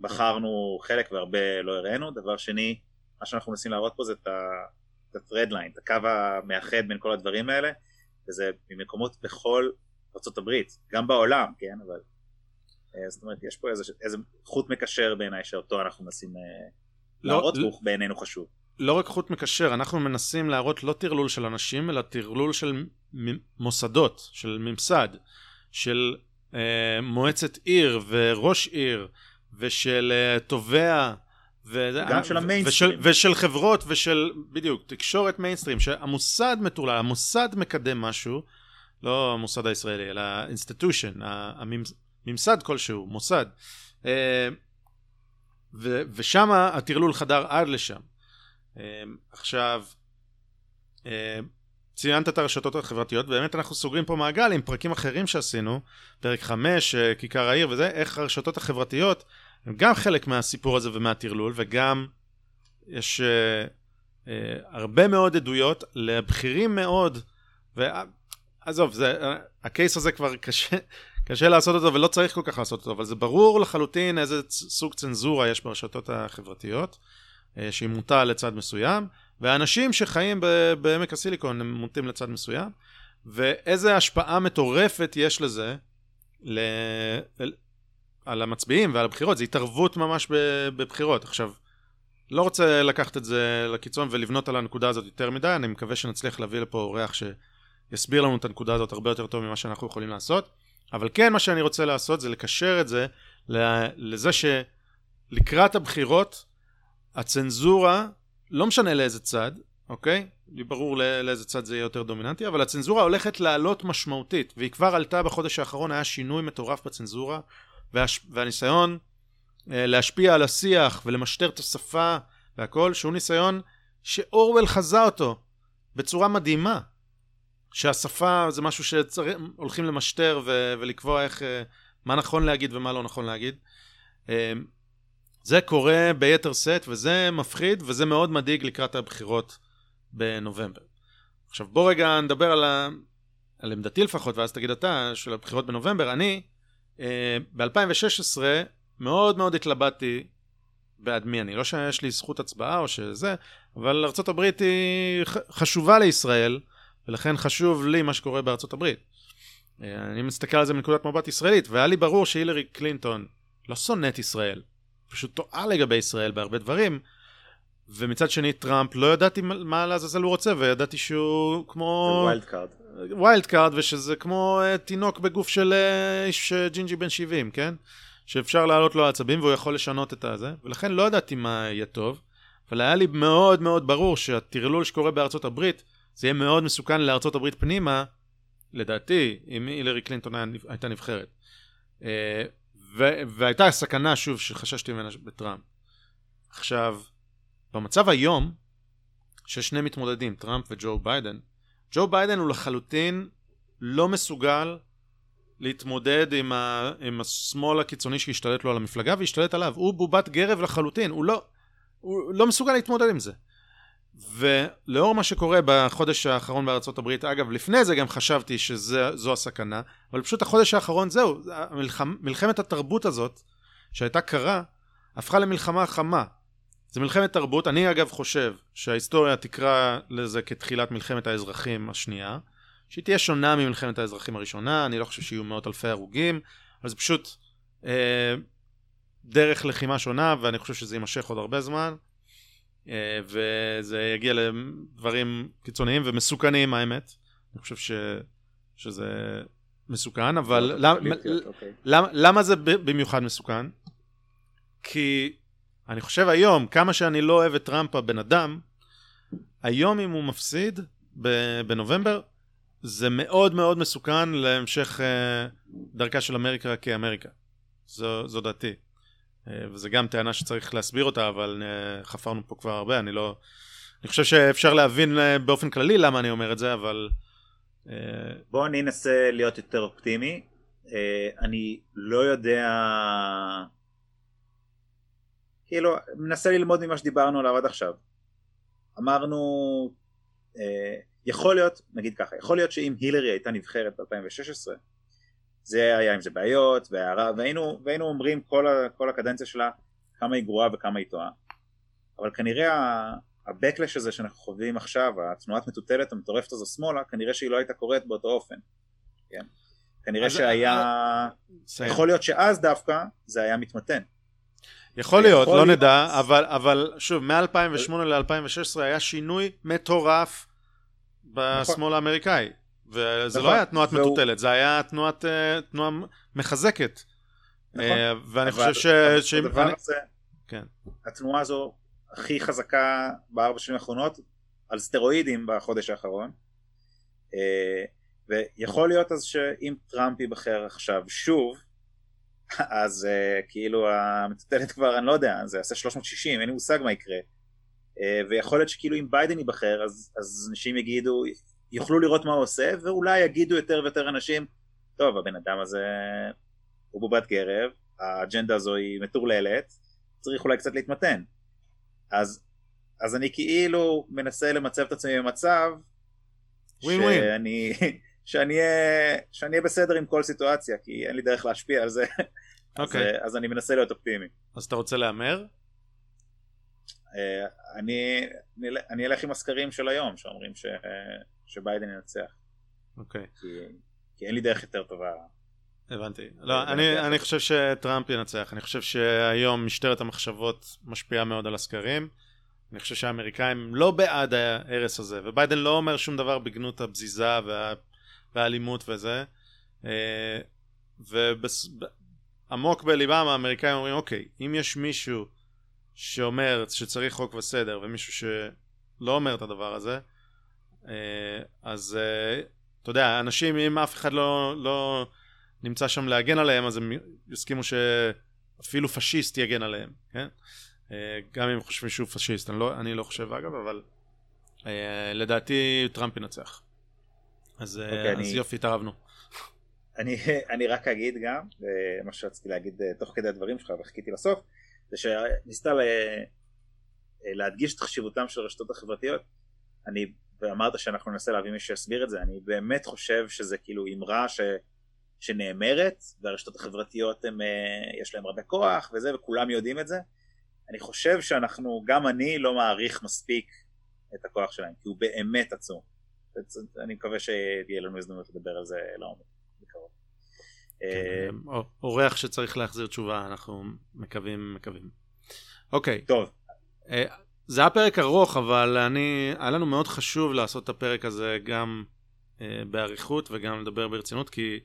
בחרנו חלק והרבה לא הראינו, דבר שני, מה שאנחנו מנסים להראות פה זה את ה-thread line, את הקו המאחד בין כל הדברים האלה, וזה ממקומות בכל ארה"ב, גם בעולם, כן, אבל אה, זאת אומרת, יש פה איזה, איזה חוט מקשר בעיניי שאותו אנחנו מנסים אה, לא, להראות, והוא בעינינו חשוב. לא רק חוט מקשר, אנחנו מנסים להראות לא טרלול של אנשים, אלא טרלול של מוסדות, של ממסד, של אה, מועצת עיר וראש עיר, ושל אה, תובע וזה, גם של המיינסטרים. ושל, ושל חברות ושל בדיוק תקשורת מיינסטרים שהמוסד מטורלל המוסד מקדם משהו לא המוסד הישראלי אלא ה institution הממסד כלשהו מוסד. ו, ושם הטרלול חדר עד לשם. עכשיו ציינת את הרשתות החברתיות, באמת אנחנו סוגרים פה מעגל עם פרקים אחרים שעשינו, פרק 5, כיכר העיר וזה, איך הרשתות החברתיות הם גם חלק מהסיפור הזה ומהטרלול, וגם יש uh, uh, הרבה מאוד עדויות לבכירים מאוד, ועזוב, uh, הקייס הזה כבר קשה, קשה לעשות אותו ולא צריך כל כך לעשות אותו, אבל זה ברור לחלוטין איזה סוג צנזורה יש ברשתות החברתיות, uh, שהיא מוטה לצד מסוים, והאנשים שחיים בעמק הסיליקון הם מוטים לצד מסוים, ואיזה השפעה מטורפת יש לזה ל... על המצביעים ועל הבחירות, זה התערבות ממש בבחירות. עכשיו, לא רוצה לקחת את זה לקיצון ולבנות על הנקודה הזאת יותר מדי, אני מקווה שנצליח להביא לפה אורח שיסביר לנו את הנקודה הזאת הרבה יותר טוב ממה שאנחנו יכולים לעשות, אבל כן מה שאני רוצה לעשות זה לקשר את זה לזה שלקראת הבחירות הצנזורה, לא משנה לאיזה צד, אוקיי? לי ברור לאיזה צד זה יהיה יותר דומיננטי, אבל הצנזורה הולכת לעלות משמעותית, והיא כבר עלתה בחודש האחרון, היה שינוי מטורף בצנזורה, והש... והניסיון אה, להשפיע על השיח ולמשטר את השפה והכל, שהוא ניסיון שאורוול חזה אותו בצורה מדהימה. שהשפה זה משהו שהולכים למשטר ו... ולקבוע איך, אה, מה נכון להגיד ומה לא נכון להגיד. אה, זה קורה ביתר שאת וזה מפחיד וזה מאוד מדאיג לקראת הבחירות בנובמבר. עכשיו בוא רגע נדבר על, ה... על עמדתי לפחות ואז תגיד אתה של הבחירות בנובמבר. אני ב-2016 מאוד מאוד התלבטתי בעד מי אני. לא שיש לי זכות הצבעה או שזה, אבל ארה"ב היא חשובה לישראל, ולכן חשוב לי מה שקורה הברית. אה, אני מסתכל על זה מנקודת מבט ישראלית, והיה לי ברור שהילרי קלינטון לא שונאת ישראל, פשוט טועה לגבי ישראל בהרבה דברים, ומצד שני טראמפ לא ידעתי מה- לעזאזל הוא רוצה וידעתי שהוא כמו wild card. Wild card ושזה כמו אה, תינוק בגוף של אה, איש אה, ג'ינג'י בן 70 כן? שאפשר להעלות לו עצבים והוא יכול לשנות את הזה. ולכן לא ידעתי מה יהיה טוב אבל היה לי מאוד מאוד ברור שהטרלול שקורה בארצות הברית זה יהיה מאוד מסוכן לארצות הברית פנימה. לדעתי אם הילרי קלינטון הייתה נבחרת. אה, ו- והייתה סכנה שוב שחששתי ממנה בטראמפ עכשיו במצב היום שיש שני מתמודדים טראמפ וג'ו ביידן ג'ו ביידן הוא לחלוטין לא מסוגל להתמודד עם, ה, עם השמאל הקיצוני שהשתלט לו על המפלגה והשתלט עליו. הוא בובת גרב לחלוטין, הוא לא, הוא לא מסוגל להתמודד עם זה. ולאור מה שקורה בחודש האחרון בארצות הברית, אגב, לפני זה גם חשבתי שזו הסכנה, אבל פשוט החודש האחרון זהו, המלחמ, מלחמת התרבות הזאת, שהייתה קרה, הפכה למלחמה חמה. זה מלחמת תרבות, אני אגב חושב שההיסטוריה תקרא לזה כתחילת מלחמת האזרחים השנייה, שהיא תהיה שונה ממלחמת האזרחים הראשונה, אני לא חושב שיהיו מאות אלפי הרוגים, אבל זה פשוט אה, דרך לחימה שונה, ואני חושב שזה יימשך עוד הרבה זמן, וזה יגיע לדברים קיצוניים ומסוכנים האמת, אני חושב ש, שזה מסוכן, אבל למ, אוקיי. למה, למה זה במיוחד מסוכן? כי אני חושב היום, כמה שאני לא אוהב את טראמפ הבן אדם, היום אם הוא מפסיד בנובמבר, זה מאוד מאוד מסוכן להמשך אה, דרכה של אמריקה כאמריקה. זו, זו דעתי. אה, וזו גם טענה שצריך להסביר אותה, אבל אה, חפרנו פה כבר הרבה, אני לא... אני חושב שאפשר להבין אה, באופן כללי למה אני אומר את זה, אבל... בואו אני אנסה להיות יותר אופטימי. אני לא יודע... כאילו, מנסה ללמוד ממה שדיברנו עליו עד עכשיו. אמרנו, יכול להיות, נגיד ככה, יכול להיות שאם הילרי הייתה נבחרת ב-2016, זה היה עם זה בעיות, והערה, והיינו, והיינו אומרים כל, ה, כל הקדנציה שלה כמה היא גרועה וכמה היא טועה. אבל כנראה ה-backlash הזה שאנחנו חווים עכשיו, התנועת מטוטלת המטורפת הזו שמאלה, כנראה שהיא לא הייתה קורית באותו אופן. כן? כנראה אז- שהיה... סיים. יכול להיות שאז דווקא זה היה מתמתן. יכול להיות, יכול לא להיות. נדע, אבל, אבל שוב, מ-2008 ל-2016 היה שינוי מטורף בשמאל האמריקאי. וזה נכון. לא היה תנועת והוא- מטוטלת, זה היה תנועת, אה, תנועה מחזקת. נכון. אה, ואני חושב ש... שאם- הדבר אני- הזה, כן. התנועה הזו הכי חזקה בארבע שנים האחרונות, על סטרואידים בחודש האחרון. אה, ויכול להיות אז שאם טראמפ ייבחר עכשיו שוב, אז כאילו המטוטלת כבר, אני לא יודע, זה יעשה 360, אין לי מושג מה יקרה. ויכול להיות שכאילו אם ביידן ייבחר, אז, אז אנשים יגידו, יוכלו לראות מה הוא עושה, ואולי יגידו יותר ויותר אנשים, טוב, הבן אדם הזה הוא בובת גרב, האג'נדה הזו היא מטורללת, צריך אולי קצת להתמתן. אז, אז אני כאילו מנסה למצב את עצמי במצב, ווין ווין. שאני, שאני שאני אהיה בסדר עם כל סיטואציה, כי אין לי דרך להשפיע על זה. אז, אוקיי. אז אני מנסה להיות אופטימי. אז אתה רוצה להמר? אה, אני, אני, אני אלך עם הסקרים של היום, שאומרים ש, שביידן ינצח. אוקיי. כי, כי אין לי דרך יותר טובה. הבנתי. זה לא, אני. אני חושב שטראמפ ינצח. אני חושב שהיום משטרת המחשבות משפיעה מאוד על הסקרים. אני חושב שהאמריקאים לא בעד ההרס הזה, וביידן לא אומר שום דבר בגנות הבזיזה וה, והאלימות וזה. אה, ועמוק בליבם האמריקאים אומרים, אוקיי, אם יש מישהו שאומר שצריך חוק וסדר, ומישהו שלא אומר את הדבר הזה, אה, אז אה, אתה יודע, אנשים, אם אף אחד לא, לא נמצא שם להגן עליהם, אז הם יסכימו שאפילו פשיסט יגן עליהם, כן? אה, גם אם חושבים שהוא פשיסט, אני לא, אני לא חושב אגב, אבל אה, לדעתי טראמפ ינצח. אז, אה, אוקיי, אז אני- יופי, התערבנו. אני, אני רק אגיד גם, אה, מה שרציתי להגיד אה, תוך כדי הדברים שלך וחיכיתי לסוף, זה שניסית ל- אה, להדגיש את חשיבותם של הרשתות החברתיות. אני, ואמרת שאנחנו ננסה להביא מי שיסביר את זה, אני באמת חושב שזה כאילו אמרה ש, שנאמרת, והרשתות החברתיות הם, אה, יש להם הרבה כוח וזה, וכולם יודעים את זה. אני חושב שאנחנו, גם אני לא מעריך מספיק את הכוח שלהם, כי הוא באמת עצום. אני מקווה שתהיה לנו הזדמנות לדבר על זה לעומק. בקרוב. אה, אה, אורח שצריך להחזיר תשובה, אנחנו מקווים, מקווים. אוקיי. טוב. זה היה פרק ארוך, אבל אני, היה לנו מאוד חשוב לעשות את הפרק הזה גם אה, באריכות וגם לדבר ברצינות, כי,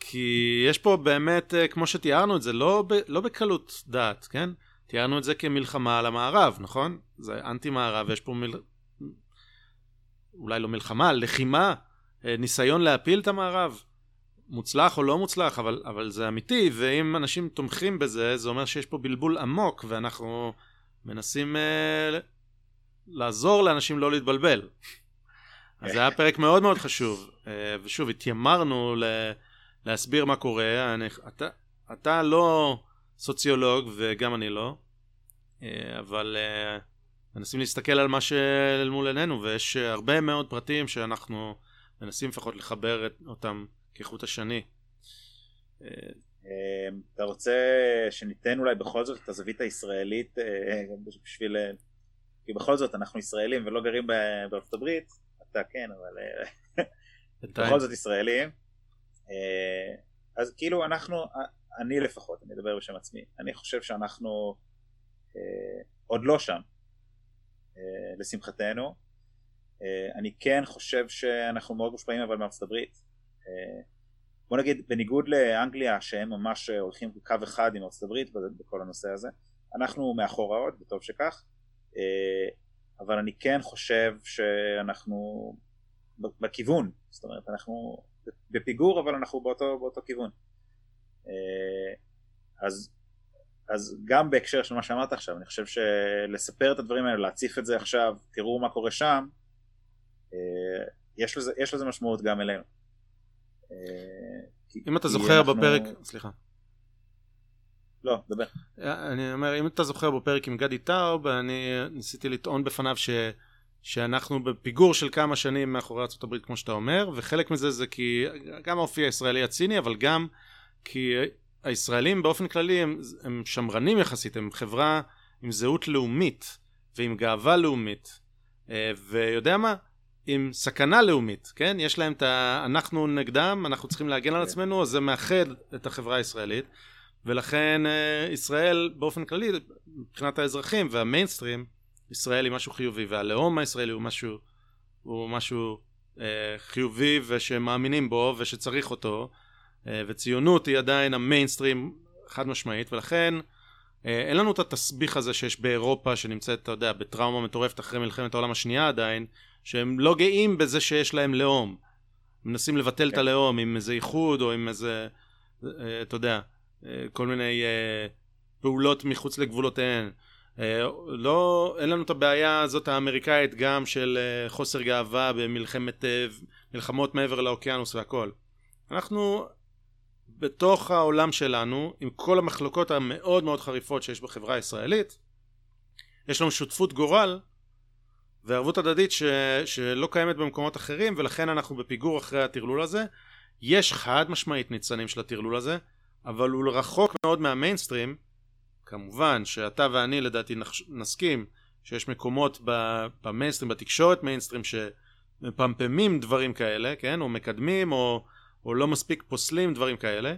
כי יש פה באמת, אה, כמו שתיארנו את זה, לא, ב, לא בקלות דעת, כן? תיארנו את זה כמלחמה על המערב, נכון? זה אנטי-מערב, יש פה מל... אולי לא מלחמה, לחימה, אה, ניסיון להפיל את המערב. מוצלח או לא מוצלח, אבל, אבל זה אמיתי, ואם אנשים תומכים בזה, זה אומר שיש פה בלבול עמוק, ואנחנו מנסים uh, לעזור לאנשים לא להתבלבל. אז זה היה פרק מאוד מאוד חשוב, uh, ושוב, התיימרנו ל- להסביר מה קורה. אני, אתה, אתה לא סוציולוג, וגם אני לא, uh, אבל מנסים להסתכל על מה שאל עינינו, ויש הרבה מאוד פרטים שאנחנו מנסים לפחות לחבר אותם כחוט השני. אתה רוצה שניתן אולי בכל זאת את הזווית הישראלית בשביל... כי בכל זאת אנחנו ישראלים ולא גרים בארצות הברית, אתה כן, אבל בכל זאת ישראלים. אז כאילו אנחנו, אני לפחות, אני אדבר בשם עצמי, אני חושב שאנחנו עוד לא שם, לשמחתנו. אני כן חושב שאנחנו מאוד מושפעים אבל מארצות הברית. בוא נגיד בניגוד לאנגליה שהם ממש הולכים קו אחד עם ארצות הברית בכל הנושא הזה אנחנו מאחורה עוד וטוב שכך אבל אני כן חושב שאנחנו בכיוון. זאת אומרת אנחנו בפיגור אבל אנחנו באותו, באותו כיוון. אז, אז גם בהקשר של מה שאמרת עכשיו אני חושב שלספר את הדברים האלה להציף את זה עכשיו תראו מה קורה שם יש לזה, יש לזה משמעות גם אלינו אם אתה זוכר אנחנו... בפרק, סליחה. לא, דבר. אני אומר, אם אתה זוכר בפרק עם גדי טאוב, אני ניסיתי לטעון בפניו ש... שאנחנו בפיגור של כמה שנים מאחורי ארה"ב כמו שאתה אומר, וחלק מזה זה כי גם האופי הישראלי הציני, אבל גם כי הישראלים באופן כללי הם, הם שמרנים יחסית, הם חברה עם זהות לאומית ועם גאווה לאומית. אה, ויודע מה? עם סכנה לאומית, כן? יש להם את ה... אנחנו נגדם, אנחנו צריכים להגן על כן. עצמנו, אז זה מאחד את החברה הישראלית, ולכן אה, ישראל באופן כללי, מבחינת האזרחים והמיינסטרים, ישראל היא משהו חיובי, והלאום הישראלי הוא משהו, הוא משהו אה, חיובי ושמאמינים בו ושצריך אותו, אה, וציונות היא עדיין המיינסטרים חד משמעית, ולכן אה, אין לנו את התסביך הזה שיש באירופה שנמצאת, אתה יודע, בטראומה מטורפת אחרי מלחמת העולם השנייה עדיין, שהם לא גאים בזה שיש להם לאום. מנסים לבטל כן. את הלאום עם איזה איחוד או עם איזה, אה, אתה יודע, אה, כל מיני אה, פעולות מחוץ לגבולותיהן. לא, אין לנו את הבעיה הזאת האמריקאית גם של חוסר גאווה במלחמת, מלחמות מעבר לאוקיינוס והכל. אנחנו בתוך העולם שלנו, עם כל המחלוקות המאוד מאוד חריפות שיש בחברה הישראלית, יש לנו שותפות גורל וערבות הדדית ש, שלא קיימת במקומות אחרים ולכן אנחנו בפיגור אחרי הטרלול הזה. יש חד משמעית ניצנים של הטרלול הזה, אבל הוא רחוק מאוד מהמיינסטרים. כמובן שאתה ואני לדעתי נסכים שיש מקומות במיינסטרים, בתקשורת מיינסטרים שמפמפמים דברים כאלה, כן? או מקדמים או, או לא מספיק פוסלים דברים כאלה,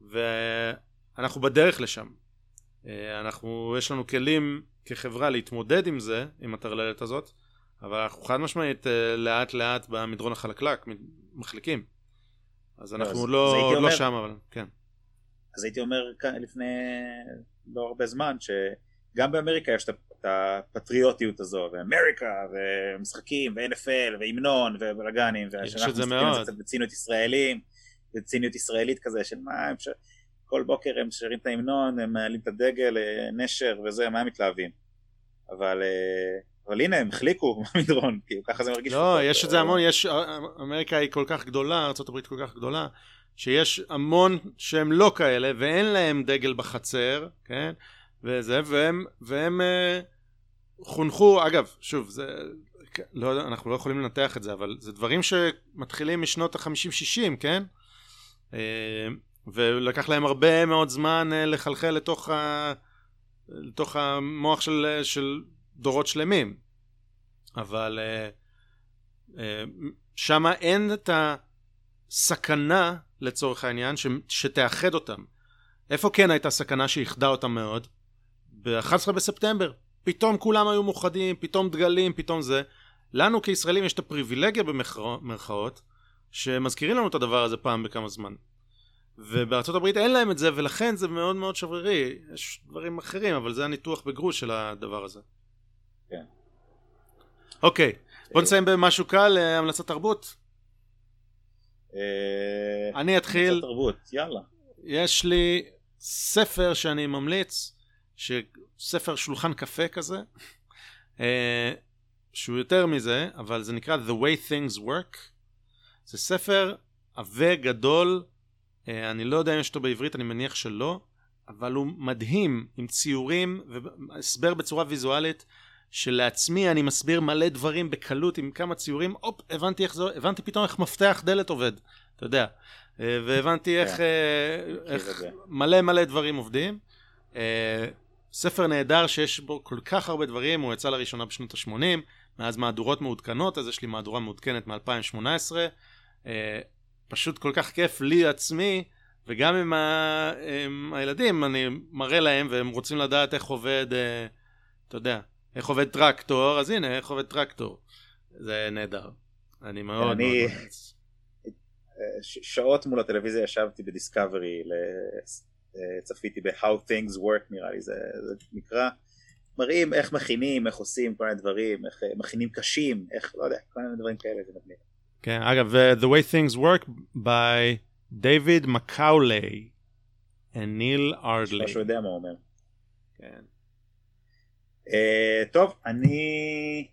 ואנחנו בדרך לשם. אה, אנחנו, יש לנו כלים כחברה להתמודד עם זה, עם הטרללת הזאת, אבל אנחנו חד משמעית אה, לאט לאט במדרון החלקלק, מחליקים. אז אנחנו אז, לא, אז לא אומר, שם, אבל כן. אז הייתי אומר לפני לא הרבה זמן, שגם באמריקה יש את הפטריוטיות הזו, ואמריקה, ומשחקים, ו-NFL, והמנון, ובלאגנים, יש את זה מאוד. קצת בציניות ישראלים, בציניות ישראלית כזה, של מה ש... כל בוקר הם שרים את ההמנון, הם מעלים את הדגל, אה, נשר וזה, מה הם מתלהבים. אבל... אה, אבל הנה הם החליקו במדרון, כאילו ככה זה מרגיש. לא, יש את זה המון, יש, אמריקה היא כל כך גדולה, ארה"ב כל כך גדולה, שיש המון שהם לא כאלה, ואין להם דגל בחצר, כן? וזה, והם, והם אה, חונכו, אגב, שוב, זה, לא, אנחנו לא יכולים לנתח את זה, אבל זה דברים שמתחילים משנות ה-50-60, כן? אה, ולקח להם הרבה מאוד זמן אה, לחלחל לתוך, ה, לתוך המוח של, של דורות שלמים. אבל uh, שם אין את הסכנה, לצורך העניין, ש, שתאחד אותם. איפה כן הייתה סכנה שאיחדה אותם מאוד? ב-11 בספטמבר. פתאום כולם היו מאוחדים, פתאום דגלים, פתאום זה. לנו כישראלים יש את הפריבילגיה במרכאות, שמזכירים לנו את הדבר הזה פעם בכמה זמן. ובארצות הברית אין להם את זה, ולכן זה מאוד מאוד שברירי. יש דברים אחרים, אבל זה הניתוח בגרוש של הדבר הזה. כן. אוקיי, בוא נסיים במשהו קל, אה, המלצת תרבות. אה, אני אתחיל. המלצת תרבות, יאללה. יש לי ספר שאני ממליץ, ספר שולחן קפה כזה, אה, שהוא יותר מזה, אבל זה נקרא The Way Things Work. זה ספר עבה גדול, אני לא יודע אם יש אותו בעברית, אני מניח שלא, אבל הוא מדהים, עם ציורים והסבר בצורה ויזואלית, שלעצמי אני מסביר מלא דברים בקלות עם כמה ציורים, הופ, הבנתי איך זה, הבנתי פתאום איך מפתח דלת עובד, אתה יודע, אה, והבנתי איך, כן. אה, איך מלא מלא דברים עובדים. ספר נהדר שיש בו כל כך הרבה דברים, הוא יצא לראשונה בשנות ה-80, מאז מהדורות מעודכנות, אז יש לי מהדורה מעודכנת מ-2018. פשוט כל כך כיף לי עצמי, וגם עם, ה... עם הילדים, אני מראה להם והם רוצים לדעת איך עובד, אה, אתה יודע, איך עובד טרקטור, אז הנה, איך עובד טרקטור. זה נהדר. אני מאוד אני... מאוד... שעות מול הטלוויזיה ישבתי בדיסקאברי, צפיתי ב-How Things Work נראה לי, זה, זה נקרא, מראים איך מכינים, איך עושים כל מיני דברים, איך מכינים קשים, איך, לא יודע, כל מיני דברים כאלה, זה מגניב. כן, אגב, The Way Things Work by David מקאולי וניל ארדלי. שהוא יודע מה הוא אומר. כן. Uh, טוב, אני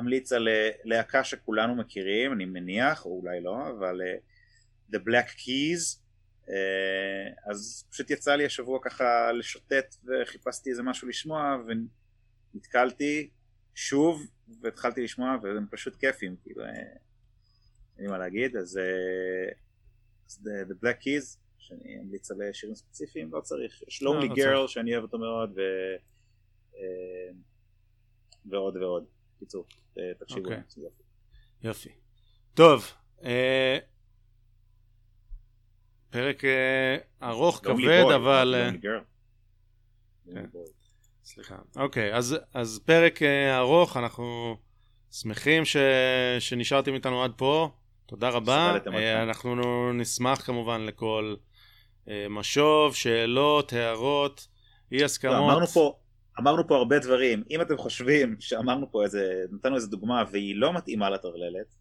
אמליץ על אה, להקה שכולנו מכירים, אני מניח, או אולי לא, אבל uh, The Black Keys, uh, אז פשוט יצא לי השבוע ככה לשוטט וחיפשתי איזה משהו לשמוע ונתקלתי שוב והתחלתי לשמוע והם פשוט כיפים, כאילו, אין לי מה להגיד, אז, אז The, The Black Keys, שאני אמליץ על שירים ספציפיים, לא צריך, יש Lonely Girl שאני אוהב אותו מאוד, ו, ועוד ועוד, קיצור, תקשיבו, okay. יופי. יופי. טוב, אה, פרק אה, ארוך, כבד, אבל... Lonely Girl. כן. סליחה. אוקיי, אז, אז פרק uh, ארוך, אנחנו שמחים ש, שנשארתם איתנו עד פה. תודה רבה. Uh, אנחנו נשמח כמובן לכל uh, משוב, שאלות, הערות, אי הסכמות. לא, אמרנו פה, אמרנו פה הרבה דברים. אם אתם חושבים שאמרנו פה איזה, נתנו איזה דוגמה והיא לא מתאימה לטרללת,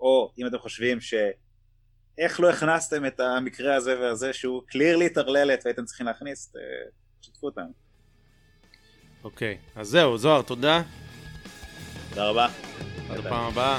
או אם אתם חושבים ש... איך לא הכנסתם את המקרה הזה והזה שהוא קלירלי טרללת והייתם צריכים להכניס, תשתפו אותנו. אוקיי, אז זהו, זוהר, תודה. תודה רבה. עד הפעם הבאה.